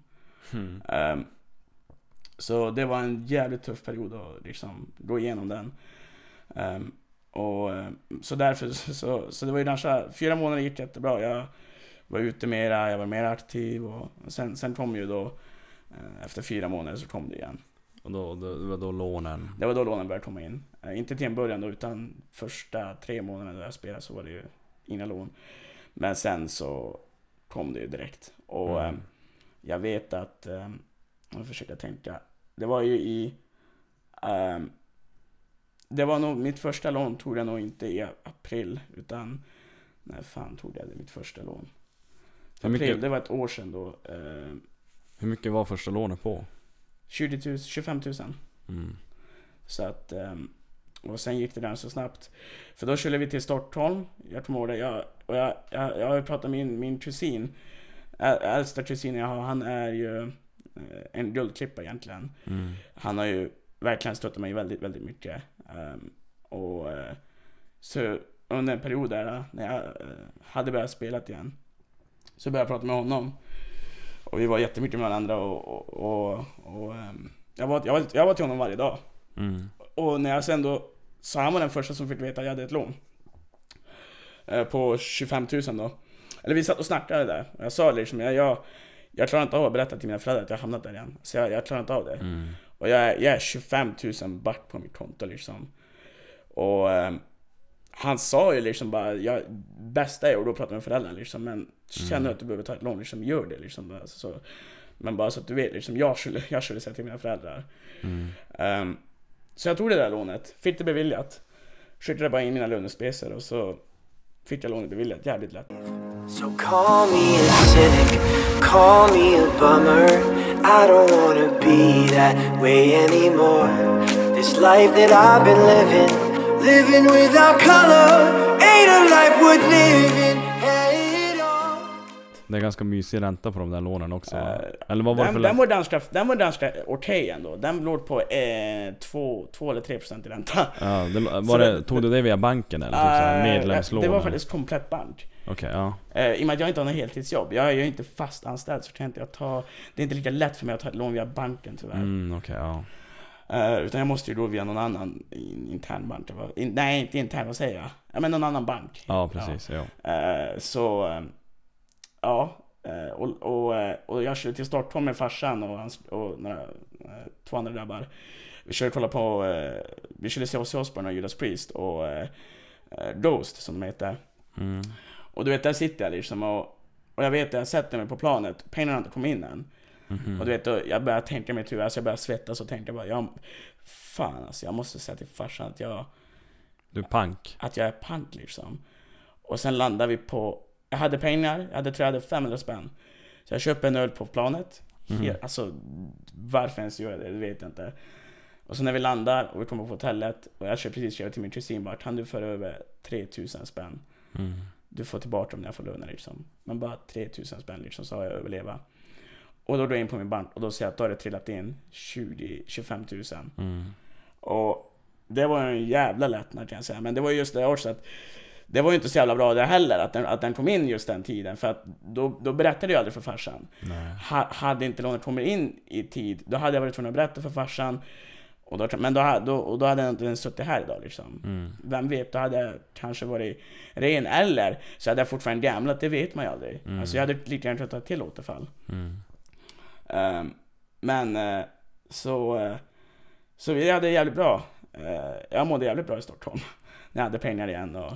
Mm. Ehm, så det var en jävligt tuff period att liksom gå igenom den. Ehm, och, ehm, så därför, [LAUGHS] så, så det var ju ganska, fyra månader gick jättebra. Jag var ute mera, jag var mer aktiv och sen, sen kom ju då, eh, efter fyra månader så kom det igen. Och då, då, det var då lånen. Det var då lånen började komma in. Eh, inte till en början då, utan första tre månaderna där jag spelade så var det ju inga lån. Men sen så kom det ju direkt. Och Mm. eh, jag vet att, eh, jag försöker tänka, det var ju i eh, det var nog, mitt första lån tog jag nog inte i april, utan när fan tog jag det, mitt första lån? April, mycket, det var ett år sedan då. Eh, hur mycket var första lånet på? 20 000, 25 000. Mm. Så att, ehm, och sen gick det ganska snabbt. För då skulle vi till Stockholm, jag kommer ihåg det, jag, och jag, jag, jag har ju pratat med min, min kusin, äldsta kusin jag har, han är ju eh, en guldklippa egentligen. Mm. Han har ju verkligen stöttat mig väldigt, väldigt mycket. Ehm, och eh, så under en period där, när jag eh, hade börjat spela igen, så började jag prata med honom. Och vi var jättemycket med varandra och, och, och, och ehm, jag, var, jag, var, jag var till honom varje dag. Mm. Och när jag sen då, så han var den första som fick veta att jag hade ett lån. Eh, På 25 000 då. Eller vi satt och snackade där. Och jag sa liksom, jag, jag, jag klarar inte av att berätta till mina föräldrar att jag hamnat där igen. Så jag, jag klarar inte av det. Mm. Och jag, är- jag är 25 000 back på mitt konto liksom. Och eh, han sa ju liksom bara, jag, bästa är att då prata med föräldrarna liksom. Men känner du att du behöver ta ett lån, liksom gör det liksom. Så, men bara så att du vet, liksom, jag skulle, jag skulle säga till mina föräldrar. Mm. Ehm, så jag tog det där lånet, fick det beviljat. Skickade bara in mina lönespecer och så fick jag lånet beviljat jävligt lätt. So call me a cynic, call me a bummer. I don't wanna be that way anymore. This life that I've been living, living without color, ain't a life worth living. Det är ganska mysig ränta på de där lånen också? Eh, Eller vad var det för Den, den var ganska, den var ganska okej ändå. Den låg på 2 eller 3 procent i ränta. Ja, det, var det, det- tog du det via banken eller? Typ såhär Eh, medlemslån? det var faktiskt komplett bank. Okej, ja. Eh, I och med att jag inte har något heltidsjobb, jag är ju inte fast anställd så kan inte jag ta... Det är inte lika lätt för mig att ta ett lån via banken tyvärr. Mm, okej, ja. Eh, utan jag måste ju då via någon annan in, intern bank. In, nej, inte intern, vad säger jag? Ja men någon annan bank. Ja, precis. Ja. Eh, så, eh, ja. Eh, och, och, eh, och jag körde till Stockholm med farsan och, hans, och några, eh, två andra grabbar. Vi körde kolla på, vi körde se Ozzy Osbourne och Judas Priest och Ghost som de heter. Mm. Och du vet, där sitter jag liksom och, och jag vet att jag sätter mig på planet, pengarna har inte kommit in än. Mhm. Och du vet, jag börjar tänka mig tur, alltså jag börjar svettas och tänka bara, jag, fan alltså, jag måste säga till farsan att jag, Du är pank. att jag är pank liksom. Och sen landar vi på, jag hade pengar, jag hade, tror jag hade 500 spänn. Så jag köper en öl på planet. Mhm. Helt, alltså, varför ens gör jag det, det vet jag inte. Och så när vi landar och vi kommer på hotellet och jag kör precis kör till min kusin bara, kan du föra över 3000 spänn? Mm. Du får tillbaka dem när jag får lönen liksom. Men bara 3000 spänn liksom så har jag överleva. Och då går jag in på min bank och då ser jag att då har det trillat in 20, 25 000. Mm. Och det var en jävla lättnad kan jag säga. Men det var ju just det också att det var ju inte så jävla bra det heller att den, att den kom in just den tiden. För att då, då berättade jag aldrig för farsan. Ha, hade inte lånet kommit in i tid, då hade jag varit tvungen att berätta för farsan. Och då, men då, då, och då hade jag inte suttit här idag liksom. Mm. Vem vet, då hade jag kanske varit ren. Eller så hade jag fortfarande gamblat, det vet man ju aldrig. Mm. Alltså jag hade lika gärna kunnat ta till återfall. Mm. Ehm, men eh, så, eh, så vi hade det jävligt bra. Eh, jag mådde jävligt bra i Stockholm. [LAUGHS] När jag hade pengar igen. Och,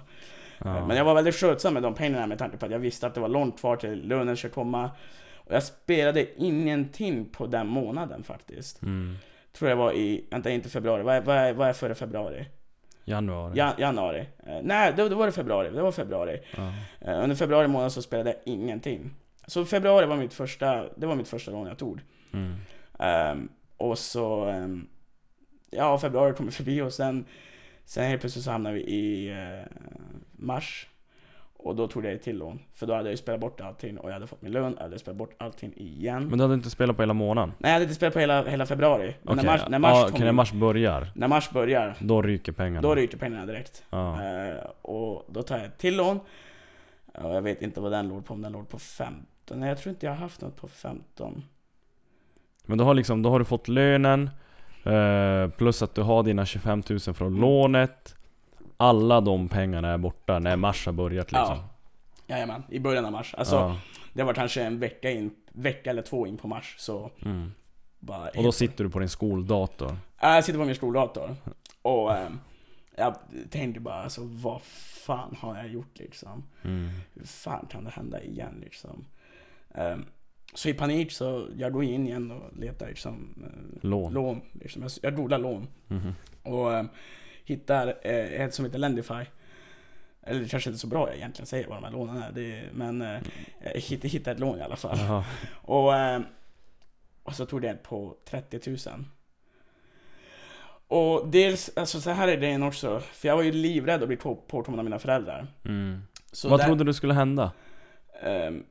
Ja. Men jag var väldigt skötsam med de pengarna med tanke på att jag visste att det var långt kvar till lönen skulle komma. Och jag spelade ingenting på den månaden faktiskt. Mm. Tror jag var i, vänta inte februari, vad är, vad är, vad är före februari? Januari. Ja, januari. Eh, nej, då, då var det februari. Det var februari. Ja. Eh, under februari månad så spelade jag ingenting. Så februari var mitt första, det var mitt första lån jag tog. Mm. Ehm, och så, ehm, ja februari kom förbi och sen, sen helt plötsligt så hamnade vi i eh, mars. Och då tog jag ett till lån. För då hade jag ju spelat bort allting och jag hade fått min lön, jag hade spelat bort allting igen. Men du hade inte spelat på hela månaden? Nej, jag hade inte spelat på hela, hela februari. Men Okej, när mars, när mars, kom, okej, när mars börjar, när mars börjar, då ryker pengarna? då ryker pengarna direkt. Ja. Eh, och då tar jag ett till lån. Och jag vet inte vad den låg på, om den låg på 15. Nej, jag tror inte jag har haft något på 15. Men då har, liksom, då har du fått lönen, eh, plus att du har dina 25 000 från lånet Alla de pengarna är borta när mars har börjat liksom Ja. Jajamän, i början av mars. Alltså, Ja. det var kanske en vecka in, vecka eller två in på mars. Så Mm. Och då sitter du på din skoldator. Ja, Jag sitter på min skoldator och ehm, jag tänkte bara alltså vad fan har jag gjort liksom? Mm. Hur fan kan det hända igen liksom? Ehm, så i panik så jag går in igen och letar liksom eh, Lån. lån. Liksom. Jag, jag googlar lån Mhm. och ehm, hittar eh, ett som heter Lendify. Eller det kanske inte är så bra jag egentligen säger vad de här lånen är, är- men eh, jag hittade, hittade ett lån i alla fall. Och, eh, och så tog det på 30 000. Och dels, alltså så här är grejen också, för jag var ju livrädd att bli på- påkommen av mina föräldrar. Mm. Så Vad där, trodde du skulle hända? ehm,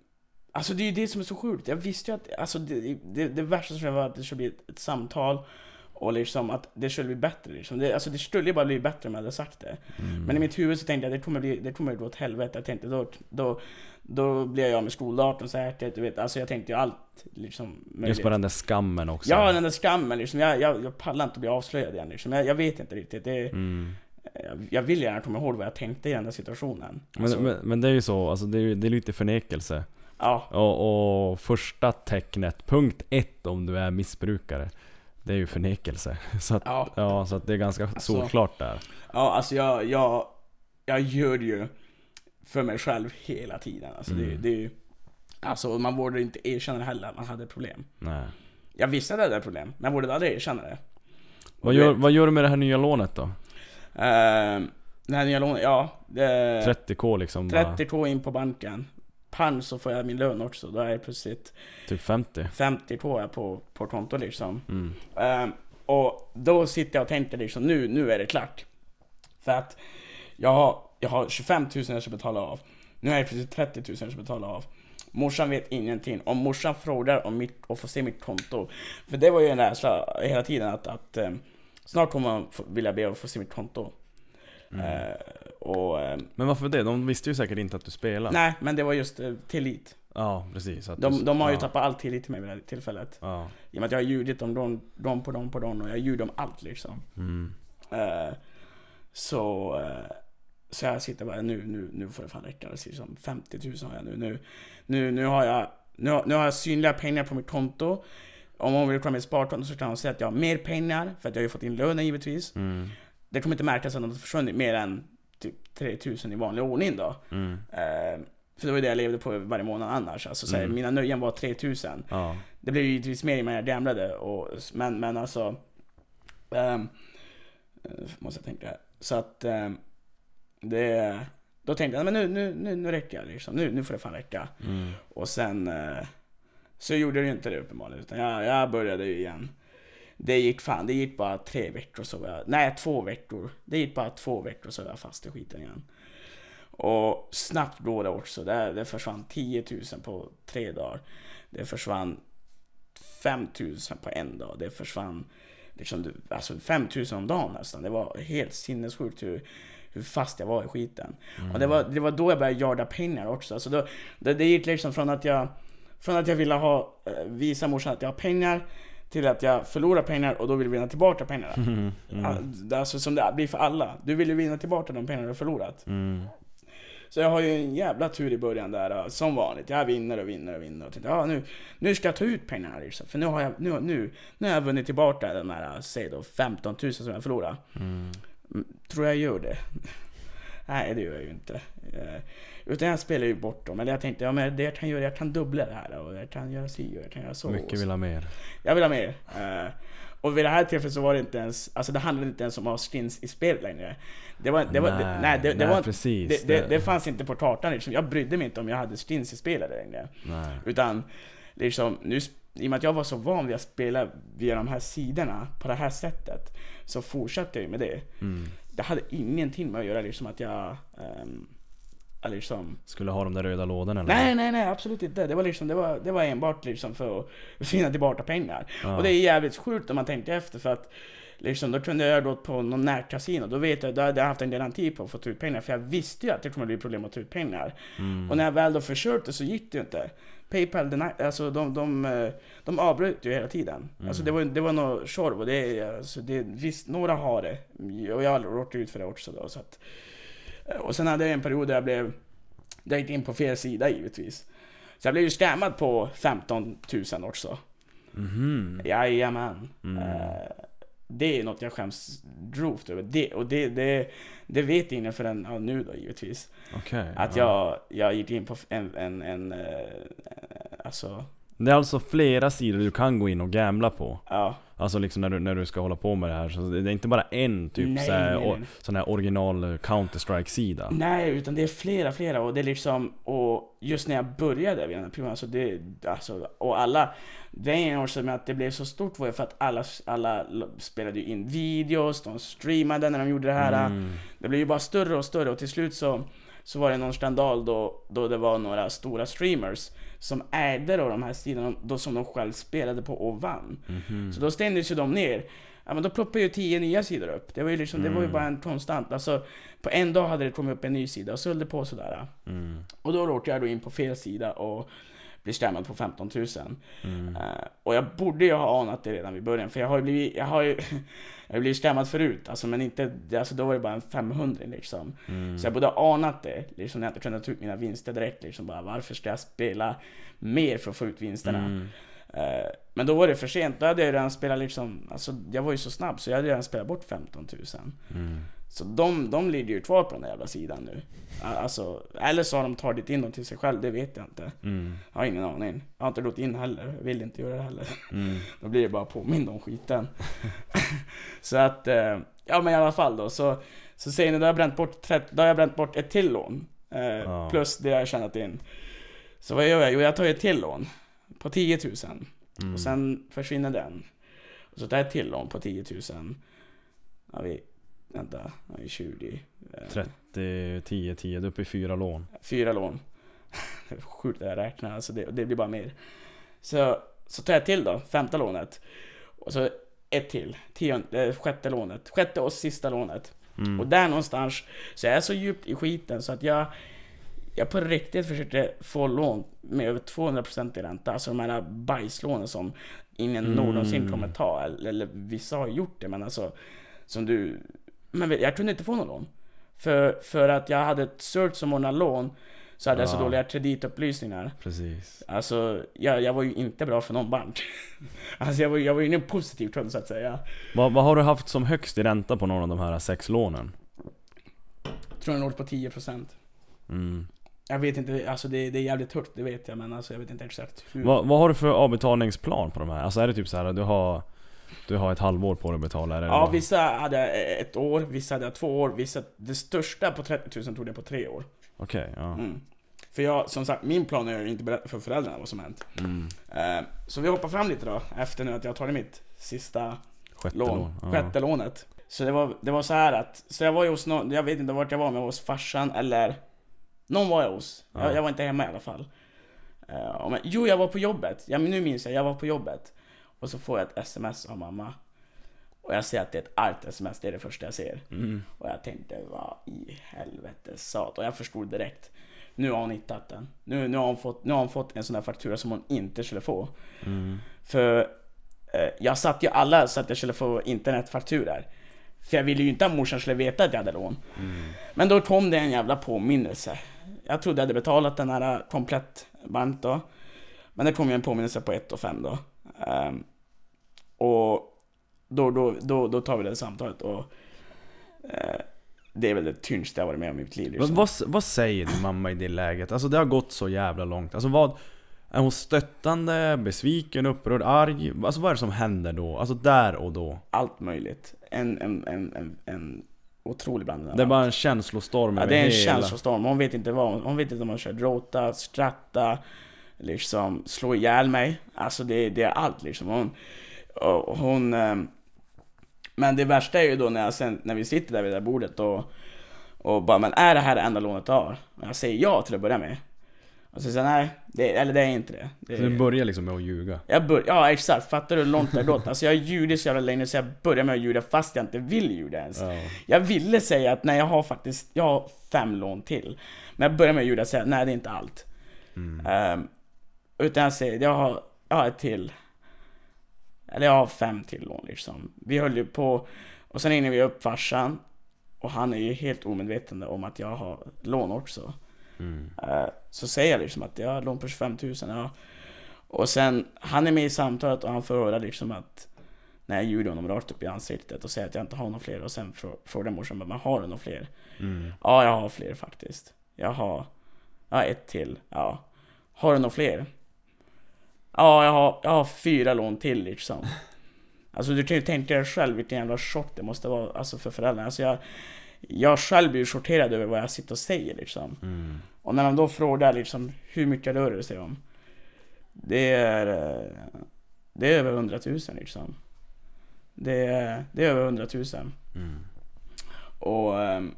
alltså det är ju det som är så sjukt. Jag visste ju att, alltså det, det, det värsta som skulle var att det skulle bli ett, ett samtal och liksom att det skulle bli bättre liksom. det, alltså det skulle ju bara bli bättre om jag hade sagt det. Mm. Men i mitt huvud så tänkte jag det kommer bli, det kommer gå åt helvete. Jag tänkte då, då, då blir jag med skoldatorn säkert, du vet. Alltså jag tänkte ju allt liksom Just på den där skammen också. Ja, den där skammen liksom. Jag, jag, jag pallar inte att bli avslöjad igen liksom. Jag, jag vet inte riktigt. Det, Mm. jag, vill gärna komma ihåg vad jag tänkte i den där situationen. Men, Alltså, men, men det är ju så, alltså det är, det är lite förnekelse. Ja, Och, och första tecknet, punkt ett om du är missbrukare, det är ju förnekelse. [LAUGHS] Så att, ja, ja, så att det är ganska Alltså- solklart där. ja, alltså jag, jag, jag gör det ju för mig själv hela tiden. Alltså det, Mm. det är ju, alltså man borde inte erkänna heller att man hade problem. Nej. Jag visste att jag hade problem, men jag borde aldrig erkänna det. Vad gör, vad gör du med det här nya lånet då? Ehm, det här nya lånet, ja. Det, 30k liksom? bara, 30k in på banken. Pang så får jag min lön också. Då är det plötsligt Typ 50? 50k jag på, på konto liksom. Mm. Ehm, och då sitter jag och tänker liksom nu, nu är det klart. För att jag har, jag har 25 000 jag ska betala av. Nu är det precis 30 000 jag ska betala av. Morsan vet ingenting. Om morsan frågar om mitt, och får se mitt konto. För det var ju en rädsla hela tiden att, att ehm, snart kommer hon vilja be att få se mitt konto. Mm. Ehm, och ehm, Men varför det? De visste ju säkert inte att du spelade. nej, men det var just eh, tillit. Ja, precis. Att De, du, de har ju ja. tappat all tillit till mig vid det här tillfället. Ja. I och med att jag har ljugit om dem, dem på dem på dem och jag ljugit om allt liksom. Mm. Eh, så, eh, så jag sitter bara, nu, nu, nu får det fan räcka. Det ser ut som 50 000 har jag nu. Nu, nu, nu, har, jag, nu, nu har jag synliga pengar på mitt konto. Om hon vill kolla mitt sparkonto så kan hon säga att jag har mer pengar, för att jag har ju fått in lönen givetvis. Mm. Det kommer inte märkas att de har försvunnit mer än typ 3000 i vanlig ordning då. Mm. Eh, för det var ju det jag levde på varje månad annars. Alltså, så här, Mm. Mina nöjen var 3000. Ja. Det blev ju givetvis mer i när jag gamblade, och, men, men alltså... eh, måste jag tänka här. Så att... ehm, det... Då tänkte jag, men nu, nu, nu, nu räcker jag liksom. Nu, nu får det fan räcka. Mm. Och sen... eh, så gjorde det ju inte det uppenbarligen, utan jag, jag började ju igen. Det gick fan, det gick bara tre veckor så var jag... Nej, två veckor. Det gick bara två veckor så var jag fast i skiten igen. Och snabbt går det också. Det, det försvann 10 000 på tre dagar. Det försvann 5 000 på en dag. Det försvann liksom, alltså 5 000 om dagen nästan. Det var helt sinnessjukt hur, hur fast jag var i skiten. Och det var, det var då jag började jaga pengar också. Alltså då, det, det gick liksom från att jag från att jag ville ha, eh, visa morsan att jag har pengar till att jag förlorar pengar och då vill vinna tillbaka pengarna. [LAUGHS] Mm. Är Alltså som det blir för alla. Du vill ju vinna tillbaka de pengar du har förlorat. Mm. Så jag har ju en jävla tur i början där, eh, som vanligt. Jag vinner och vinner och vinner. Och tänkte, ja, nu, nu ska jag ta ut pengarna liksom. För nu har jag, nu, nu, nu har jag vunnit tillbaka de här, säg då 15 000 som jag förlorade. Mm. Mm, Tror jag gör det? [LAUGHS] Nej, det gör jag ju inte. Utan jag spelar ju bort dem. Eller jag tänkte, ja men det jag kan göra, jag kan dubbla det här och jag kan göra si och jag kan göra så. Mycket vill ha mer. Jag vill ha mer. Eh, och vid det här tillfället så var det inte ens, alltså det handlade inte ens om att ha skins i spelet längre. Det var, det var, det, nej, det, det nej, var, precis. det, det, det fanns inte på kartan liksom. Jag brydde mig inte om jag hade skins i spelet längre. nej. Utan liksom, nu, i och med att jag var så van vid att spela via de här sidorna på det här sättet, så fortsatte jag ju med det. Mm. Det hade ingenting med att göra liksom att jag... Um, liksom, Skulle ha de där röda lådorna eller? nej, nej, nej, absolut inte. Det var, liksom, det var, det var enbart liksom för att finna tillbaka pengar. Ja. Och det är jävligt sjukt om man tänker efter för att Liksom, då kunde jag gått på någon närkasino, då vet jag, då hade jag haft en garanti på att få ta ut pengar, för jag visste ju att det kommer bli problem att ta ut pengar. Mm. Och när jag väl då försökte så gick det ju inte. Paypal, den alltså de, de, eh, de avbröt ju hela tiden. Mm. Alltså det var, det var något tjorv och det, är- alltså det, visst, några har det. Och jag har råkat ut för det också då. Så att, och sen hade jag en period där jag blev, där jag gick in på fel sida givetvis. Så jag blev ju scammad på 15 000 också. Mhm. Jajamän. Mm. Eh, det är något jag skäms grovt över. Det, och det, det, det vet ingen förrän ja, nu då givetvis. Okej. Att ja. jag, jag gick in på en, en, en eh, alltså, Det är alltså flera sidor du kan gå in och gambla på. ja. Alltså liksom när du, när du ska hålla på med det här. Så det är inte bara en typ Nej, så här, nej, nej. sån här original eh, Counter-Strike-sida. Nej, utan det är flera, flera och det är liksom, och just när jag började vid den här perioden, alltså det, alltså, och alla, det är också med att det blev så stort var ju för att alla, alla spelade ju in videos, de streamade när de gjorde det här. Mm. Det blev ju bara större och större och till slut så, så var det någon skandal då, då det var några stora streamers som ägde då de här sidorna då som de själv spelade på och vann. Mhm. Så då stängdes ju de ner. Ja men då ploppade ju tio nya sidor upp. Det var ju liksom, det var ju Mm. bara en konstant. Alltså, på en dag hade det kommit upp en ny sida och så höll det på sådär. Mm. Och då råkade jag då in på fel sida och blev stämmad på 15 000. Mm. Eh, och jag borde ju ha anat det redan vid början, för jag har ju blivit, jag har ju, [LAUGHS] jag har blivit stämmad förut, alltså men inte, alltså då var det bara en 500 liksom. Mm. Så jag borde ha anat det, liksom när jag inte kunde ta ut mina vinster direkt liksom bara, varför ska jag spela mer för att få ut vinsterna? Mm. Eh, men då var det för sent, då hade jag redan spelat liksom, alltså jag var ju så snabb så jag hade redan spelat bort 15 000. Mm. Så de, de ligger ju kvar på den där jävla sidan nu. Alltså, eller så har de tagit in dem till sig själv, det vet jag inte. Mm. Jag har ingen aning. Jag har inte gått in heller, jag vill inte göra det heller. Mm. [LAUGHS] Då blir det bara påmind om skiten. [LAUGHS] så att, eh, ja men i alla fall då så, så säger ni, då har jag bränt bort, 30, då har jag bränt bort ett till lån. Eh, Ja. Plus det jag har tjänat in. Så vad gör jag? Jo jag tar ett till lån. På 10 000. Mm. Och sen försvinner den. Och så tar jag ett till lån på 10 000. Ja, vi, vänta, vi är 20. eh, 30, 10, 10, du är uppe i fyra lån. Fyra lån. Det [LAUGHS] är Sjukt det jag räknar, alltså det, det blir bara mer. Så, så tar jag till då, femte lånet. Och så ett till, tionde, eh, sjätte lånet. Sjätte och sista lånet. Mm. Och där någonstans, så jag är så djupt i skiten så att jag jag på riktigt försökte få lån med över 200% i ränta, alltså de här bajslånen som ingen Mm. någonsin kommer ta, eller, eller vissa har gjort det men alltså som du, men jag kunde inte få någon lån. För, för att jag hade ett cert som ordnade lån, så hade jag så dåliga kreditupplysningar. Precis. Alltså, jag, jag var ju inte bra för någon bank. [LAUGHS] alltså jag var, jag var ju inne i en positiv kund så att säga. Vad, vad har du haft som högst i ränta på någon av de här sex lånen? Jag tror den låg på 10%. Mm. Jag vet inte, alltså det, det är jävligt högt, det vet jag men alltså jag vet inte exakt hur. Vad, vad har du för avbetalningsplan på de här? Alltså är det typ så här du har Du har ett halvår på dig att betala eller Ja, vissa hade ett år, vissa hade två år, vissa... Det största på 30 000 tog jag på tre år. Okej, ja. Mm. För jag, som sagt, min plan är att inte berätta för föräldrarna vad som hänt. Mm. Eh, så vi hoppar fram lite då, efter nu att jag har tagit mitt sista Sjätte lån, lån. Ja. sjätte lånet. Så det var, det var så här att, så jag var ju hos någon, jag vet inte vart jag var, men jag var hos farsan eller någon var jag hos. Ja. Jag, jag var inte hemma i alla fall. Eh, men, jo, jag var på jobbet. Ja, nu minns jag, jag var på jobbet. Och så får jag ett sms av mamma. Och jag ser att det är ett argt sms, det är det första jag ser. Mm. Och jag tänkte, vad i helvete sat. Och jag förstod direkt. Nu har hon hittat den. Nu, nu, har hon fått, nu har hon fått en sån här faktura som hon inte skulle få. Mm. För eh, jag satt ju alla så att jag skulle få internetfakturor. För jag ville ju inte att morsan skulle veta att jag hade lån. Mm. Men då kom det en jävla påminnelse. Jag trodde jag hade betalat den här eh, komplett bank då. Men det kom ju en påminnelse på 1 och 5 då. Ehm, och då, då, då, då tar vi det samtalet och eh, det är väl det tyngsta jag varit med om i mitt liv. Vad, Liksom. vad, vad säger din mamma i det läget? Alltså det har gått så jävla långt. Alltså vad... Är hon stöttande, besviken, upprörd, arg? Alltså vad är det som händer då? Alltså där och då? Allt möjligt. En, en, en, en, en otrolig blandning Det är bara en känslostorm Ja, det är en hela... känslostorm. Hon vet inte vad hon, vet inte om hon kör gråta, skratta, liksom slå ihjäl mig. Alltså det, det är allt liksom. Hon, och hon ehm, men det värsta är ju då när, jag sen, när vi sitter där vid det där bordet och, och bara, men är det här det enda lånet du har? Och jag säger ja till att börja med. Och så säger jag nej, det, eller det är inte det. det Så du börjar liksom med att ljuga? jag bör, ja exakt, fattar du hur långt det har gått? Alltså jag har ljugit så jävla länge så jag börjar med att ljuga fast jag inte vill ljuga ens. Ja. Jag ville säga att nej jag har faktiskt, jag har fem lån till. Men jag börjar med att ljuga och säga nej det är inte allt. Mm. Ehm, utan jag säger, jag har, jag har ett till. Eller jag har fem till lån liksom. Vi höll ju på, och sen ringde vi upp farsan. Och han är ju helt omedveten om att jag har lån också. Mm. Eh, Så säger jag liksom att jag har lån på 25 000. Ja. Och sen, han är med i samtalet och han får höra liksom att när jag ljuger honom rakt upp i ansiktet och säger att jag inte har några fler och sen frå- frågar morsan men har du några fler? Mm. Ja, jag har fler faktiskt. Jag har, jag har ett till. Ja. Har du några fler? Ja, jag har, jag har fyra lån till liksom. Alltså du kan ju tänka dig själv vilken jävla chock det måste vara alltså, för föräldrarna. Alltså, jag, jag själv blir chockerad över vad jag sitter och säger liksom. Mm. Och när de då frågar liksom hur mycket rör det sig om? Det är, det är över 100 000 liksom. Det är, det är över 100 000. Mm. Och ehm,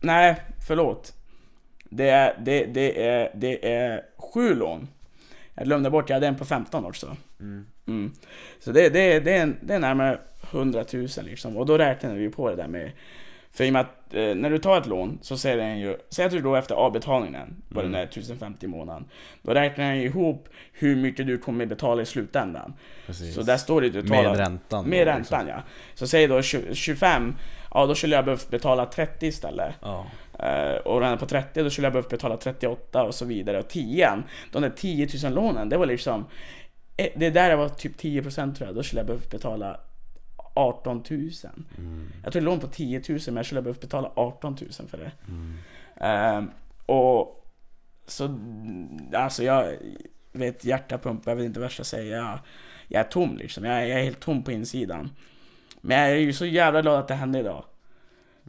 nej, förlåt. Det är, det, det är, det är sju lån. Jag glömde bort, jag hade en på 15 också. Mm. Mm. Så det, det, det, är, det är närmare 100 000 liksom. Och då räknar vi på det där med för i och med att eh, när du tar ett lån så säger den ju, säg att du då efter avbetalningen, vad Mm. den är, 1050 i månaden. Då räknar den ju ihop hur mycket du kommer betala i slutändan. Precis. Så där står det du Med räntan. med räntan liksom. ja. Så säg då 20, 25, ja då skulle jag behövt betala 30 istället. Ja. Eh, och är på 30 då skulle jag behövt betala 38 och så vidare. Och 10 de där 10 000 lånen, det var liksom eh, Det där var typ 10% tror jag, då skulle jag behövt betala 18 000. Mm. Jag tog lån på 10 000 men jag skulle ha behövt betala 18 000 för det. Mm. Ehm, och så, alltså jag vet hjärta pumpar, jag vet inte vad jag ska säga. Jag, jag är tom liksom, jag är, jag är helt tom på insidan. Men jag är ju så jävla glad att det hände idag.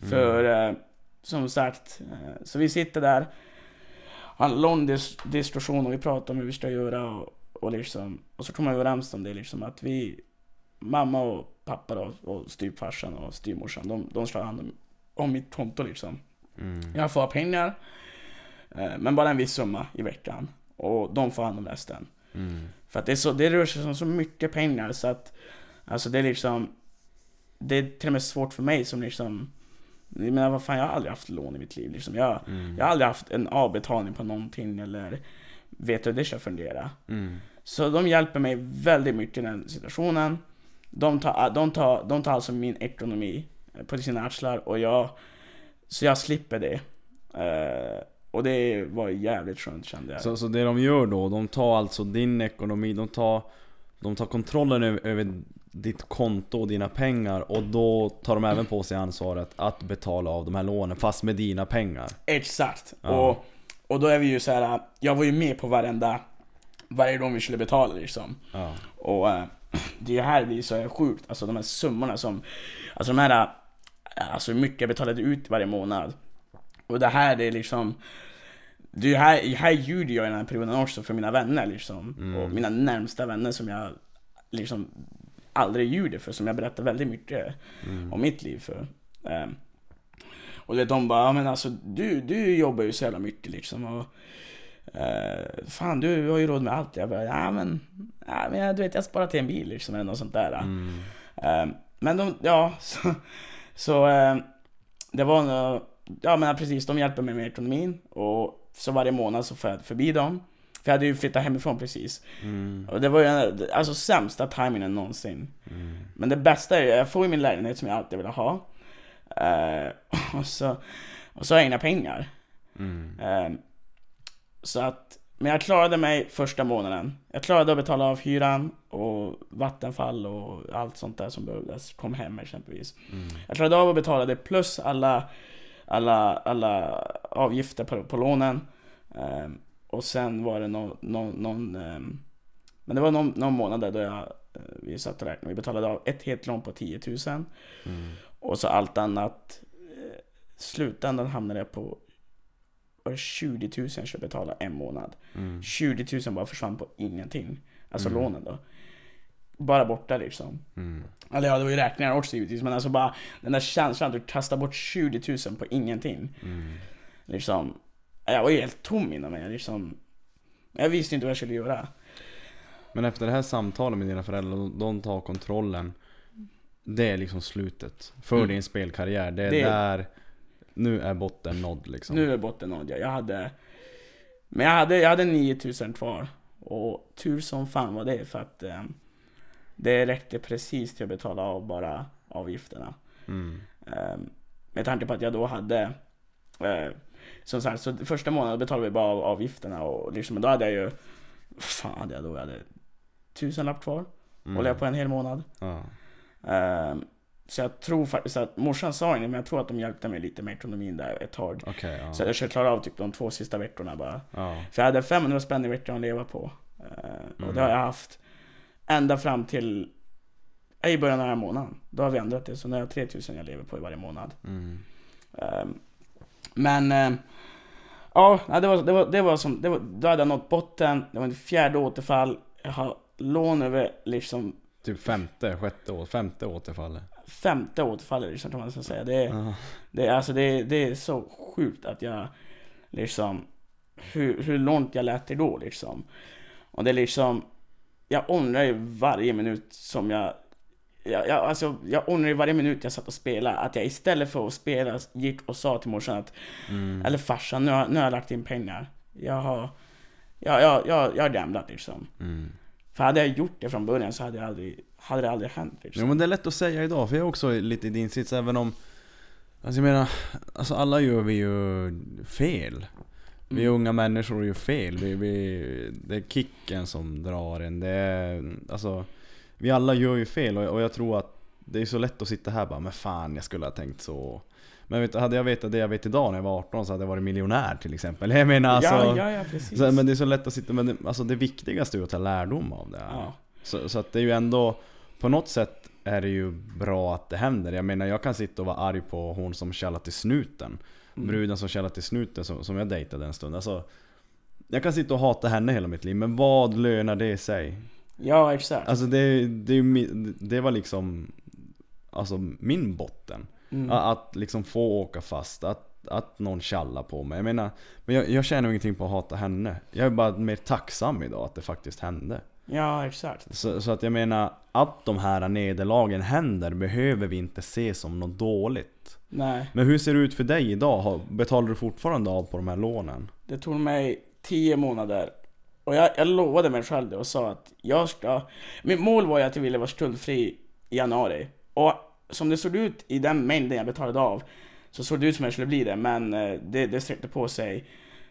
För eh, som sagt, eh, så vi sitter där, har en lång dis- diskussion och vi pratar om hur vi ska göra och, och liksom, och så kommer vi överens om det liksom att vi, mamma och pappa då, och styvfarsan och styvmorsan, de, de ska ha hand om, om mitt konto liksom. Mm. Jag får pengar, eh, men bara en viss summa i veckan. Och de får hand om resten. Mm. För att det, är så, det rör sig om så mycket pengar så att Alltså det är liksom Det är till och med svårt för mig som liksom Jag menar vad fan, jag har aldrig haft lån i mitt liv liksom. jag, Mm. jag har aldrig haft en avbetalning på någonting eller Vet hur det ska fungera Mm. Så de hjälper mig väldigt mycket i den situationen De tar, de tar, de tar alltså min ekonomi eh, på sina axlar och jag Så jag slipper det Eh, Och det var jävligt skönt kände jag Så, så det de gör då, de tar alltså din ekonomi, de tar, de tar kontrollen över, över ditt konto och dina pengar och då tar de även på sig ansvaret att betala av de här lånen fast med dina pengar. Exakt. Ja. Och, och då är vi ju så här. jag var ju med på varenda, varje gång vi skulle betala liksom. Ja. Och eh, [CLEARS THROAT] det här blir så sjukt, alltså de här summorna som, alltså de här, eh, alltså hur mycket jag betalade ut varje månad. Och det här det är liksom, det är här, här ljuger jag i den här perioden också för mina vänner liksom. Mm. Och mina närmsta vänner som jag liksom aldrig ljuger för, som jag berättar väldigt mycket Mm. om mitt liv för. Ehm, och vet, de bara, ja men alltså du, du jobbar ju så jävla mycket liksom och eh, Fan du har ju råd med allt. Jag bara, ja men, ja, men du vet jag sparar till en bil liksom eller något sånt där. Mm. Ehm, men de, ja, [LAUGHS] så, så ehm, det var nog, ja men precis, de hjälper mig med ekonomin och så varje månad så får jag förbi dem. För jag hade ju flyttat hemifrån precis. Mm. Och det var ju alltså sämsta timingen någonsin. Mm. Men det bästa är ju, jag får ju min lägenhet som jag alltid ville ha. Eh, [LAUGHS] och, så, och så har jag inga pengar. Mm. Eh, så att, men jag klarade mig första månaden. Jag klarade att betala av hyran och vattenfall och allt sånt där som behövdes. Kom hem exempelvis. Mm. Jag klarade av att betala det plus alla, alla, alla avgifter på, på lånen. Eh, och sen var det någon, någon, någon eh, men det var någon, någon månad där då jag, eh, vi satt och räknade. Vi betalade av ett helt lån på 10 000. Mm. Och så allt annat. Eh, slutändan hamnade jag på var det 20 000 jag skulle betala en månad. Mm. 20 000 bara försvann på ingenting. Alltså Mm. lånen då. Bara borta liksom. Mm. Eller ja, det var ju räkningar också givetvis. Men alltså bara den där känslan att du kastar bort 20 000 på ingenting. Mm. Liksom. Jag var ju helt tom inom mig. Liksom. Jag visste inte vad jag skulle göra. Men efter det här samtalet med dina föräldrar, de- tar kontrollen Det är liksom slutet för Mm. din spelkarriär. Det är Det- där Nu är botten nådd liksom. Nu är botten nådd. Jag hade... Men jag hade, jag hade 9000 kvar. Och tur som fan var det för att eh, det räckte precis till att betala av bara avgifterna. Mm. Eh, med tanke på att jag då hade eh, som sagt, så första månaden betalade vi bara av avgifterna och liksom, då hade jag ju vad fan hade jag då? Jag hade tusenlapp kvar. Mm. Håller jag på en hel månad. Ja. Ehm, så jag tror faktiskt att, morsan sa inget men jag tror att de hjälpte mig lite med ekonomin där ett tag. Okej, ja. Så jag skulle klara av typ de två sista veckorna bara. ja. För jag hade 500 spänn i veckan att leva på. Och Mm. det har jag haft ända fram till i början av den här månaden. Då har vi ändrat det, så nu har jag 3000 jag lever på i varje månad. Mm. Ehm, men ehm, ja, det var, det var, det var som, det var, då hade jag nått botten, det var en fjärde återfall. Jag har lån över liksom Typ femte, sjätte, å- femte återfallet. femte återfallet liksom, kan man ska säga. Det, Ja. det, alltså, det, det är så sjukt att jag liksom, hur, hur långt jag lät det gå liksom. Och det är liksom, jag ångrar ju varje minut som jag jag, jag, alltså, jag ångrar varje minut jag satt och spelade att jag istället för att spela gick och sa till morsan att Mm. Eller farsan, nu har, nu har jag lagt in pengar. Jag har... Jag, jag, jag, jag har gamblat liksom. Mm. För hade jag gjort det från början så hade, jag aldrig, hade det aldrig hänt liksom. Jo men det är lätt att säga idag, för jag är också lite i din sits även om Alltså jag menar, alltså alla gör vi ju fel. Vi Mm. unga människor gör fel. Vi, vi, det är kicken som drar en. Det är, alltså, vi alla gör ju fel och, och jag tror att det är så lätt att sitta här och bara Men fan, jag skulle ha tänkt så. Men vet, hade jag vetat det jag vet idag när jag var 18 så hade jag varit miljonär till exempel. [LAUGHS] Jag menar alltså... ja, ja, ja, precis. Så, men det är så lätt att sitta, men det, alltså det viktigaste är ju att ta lärdom av det. här. ja. Så, så att det är ju ändå, på något sätt är det ju bra att det händer. Jag menar jag kan sitta och vara arg på hon som kallar till snuten. Mm. Bruden som kallar till snuten som, som jag dejtade en stund. Alltså, jag kan sitta och hata henne hela mitt liv, men vad lönar det sig? Ja, exakt. Alltså det, det, det var liksom Alltså min botten. Mm. Att liksom få åka fast, att, att någon tjallar på mig. Jag menar, men jag, jag känner ingenting på att hata henne. Jag är bara mer tacksam idag att det faktiskt hände. Ja, exakt. Så, så att jag menar, att de här nederlagen händer behöver vi inte se som något dåligt. Nej, Men hur ser det ut för dig idag? Betalar du fortfarande av på de här lånen? det tog mig tio månader. Och jag, jag lovade mig själv det och sa att jag ska... Mitt mål var ju att jag ville vara skuldfri i januari. Och som det såg ut i den mängden jag betalade av så såg det ut som jag skulle bli det, men eh, det, det sträckte på sig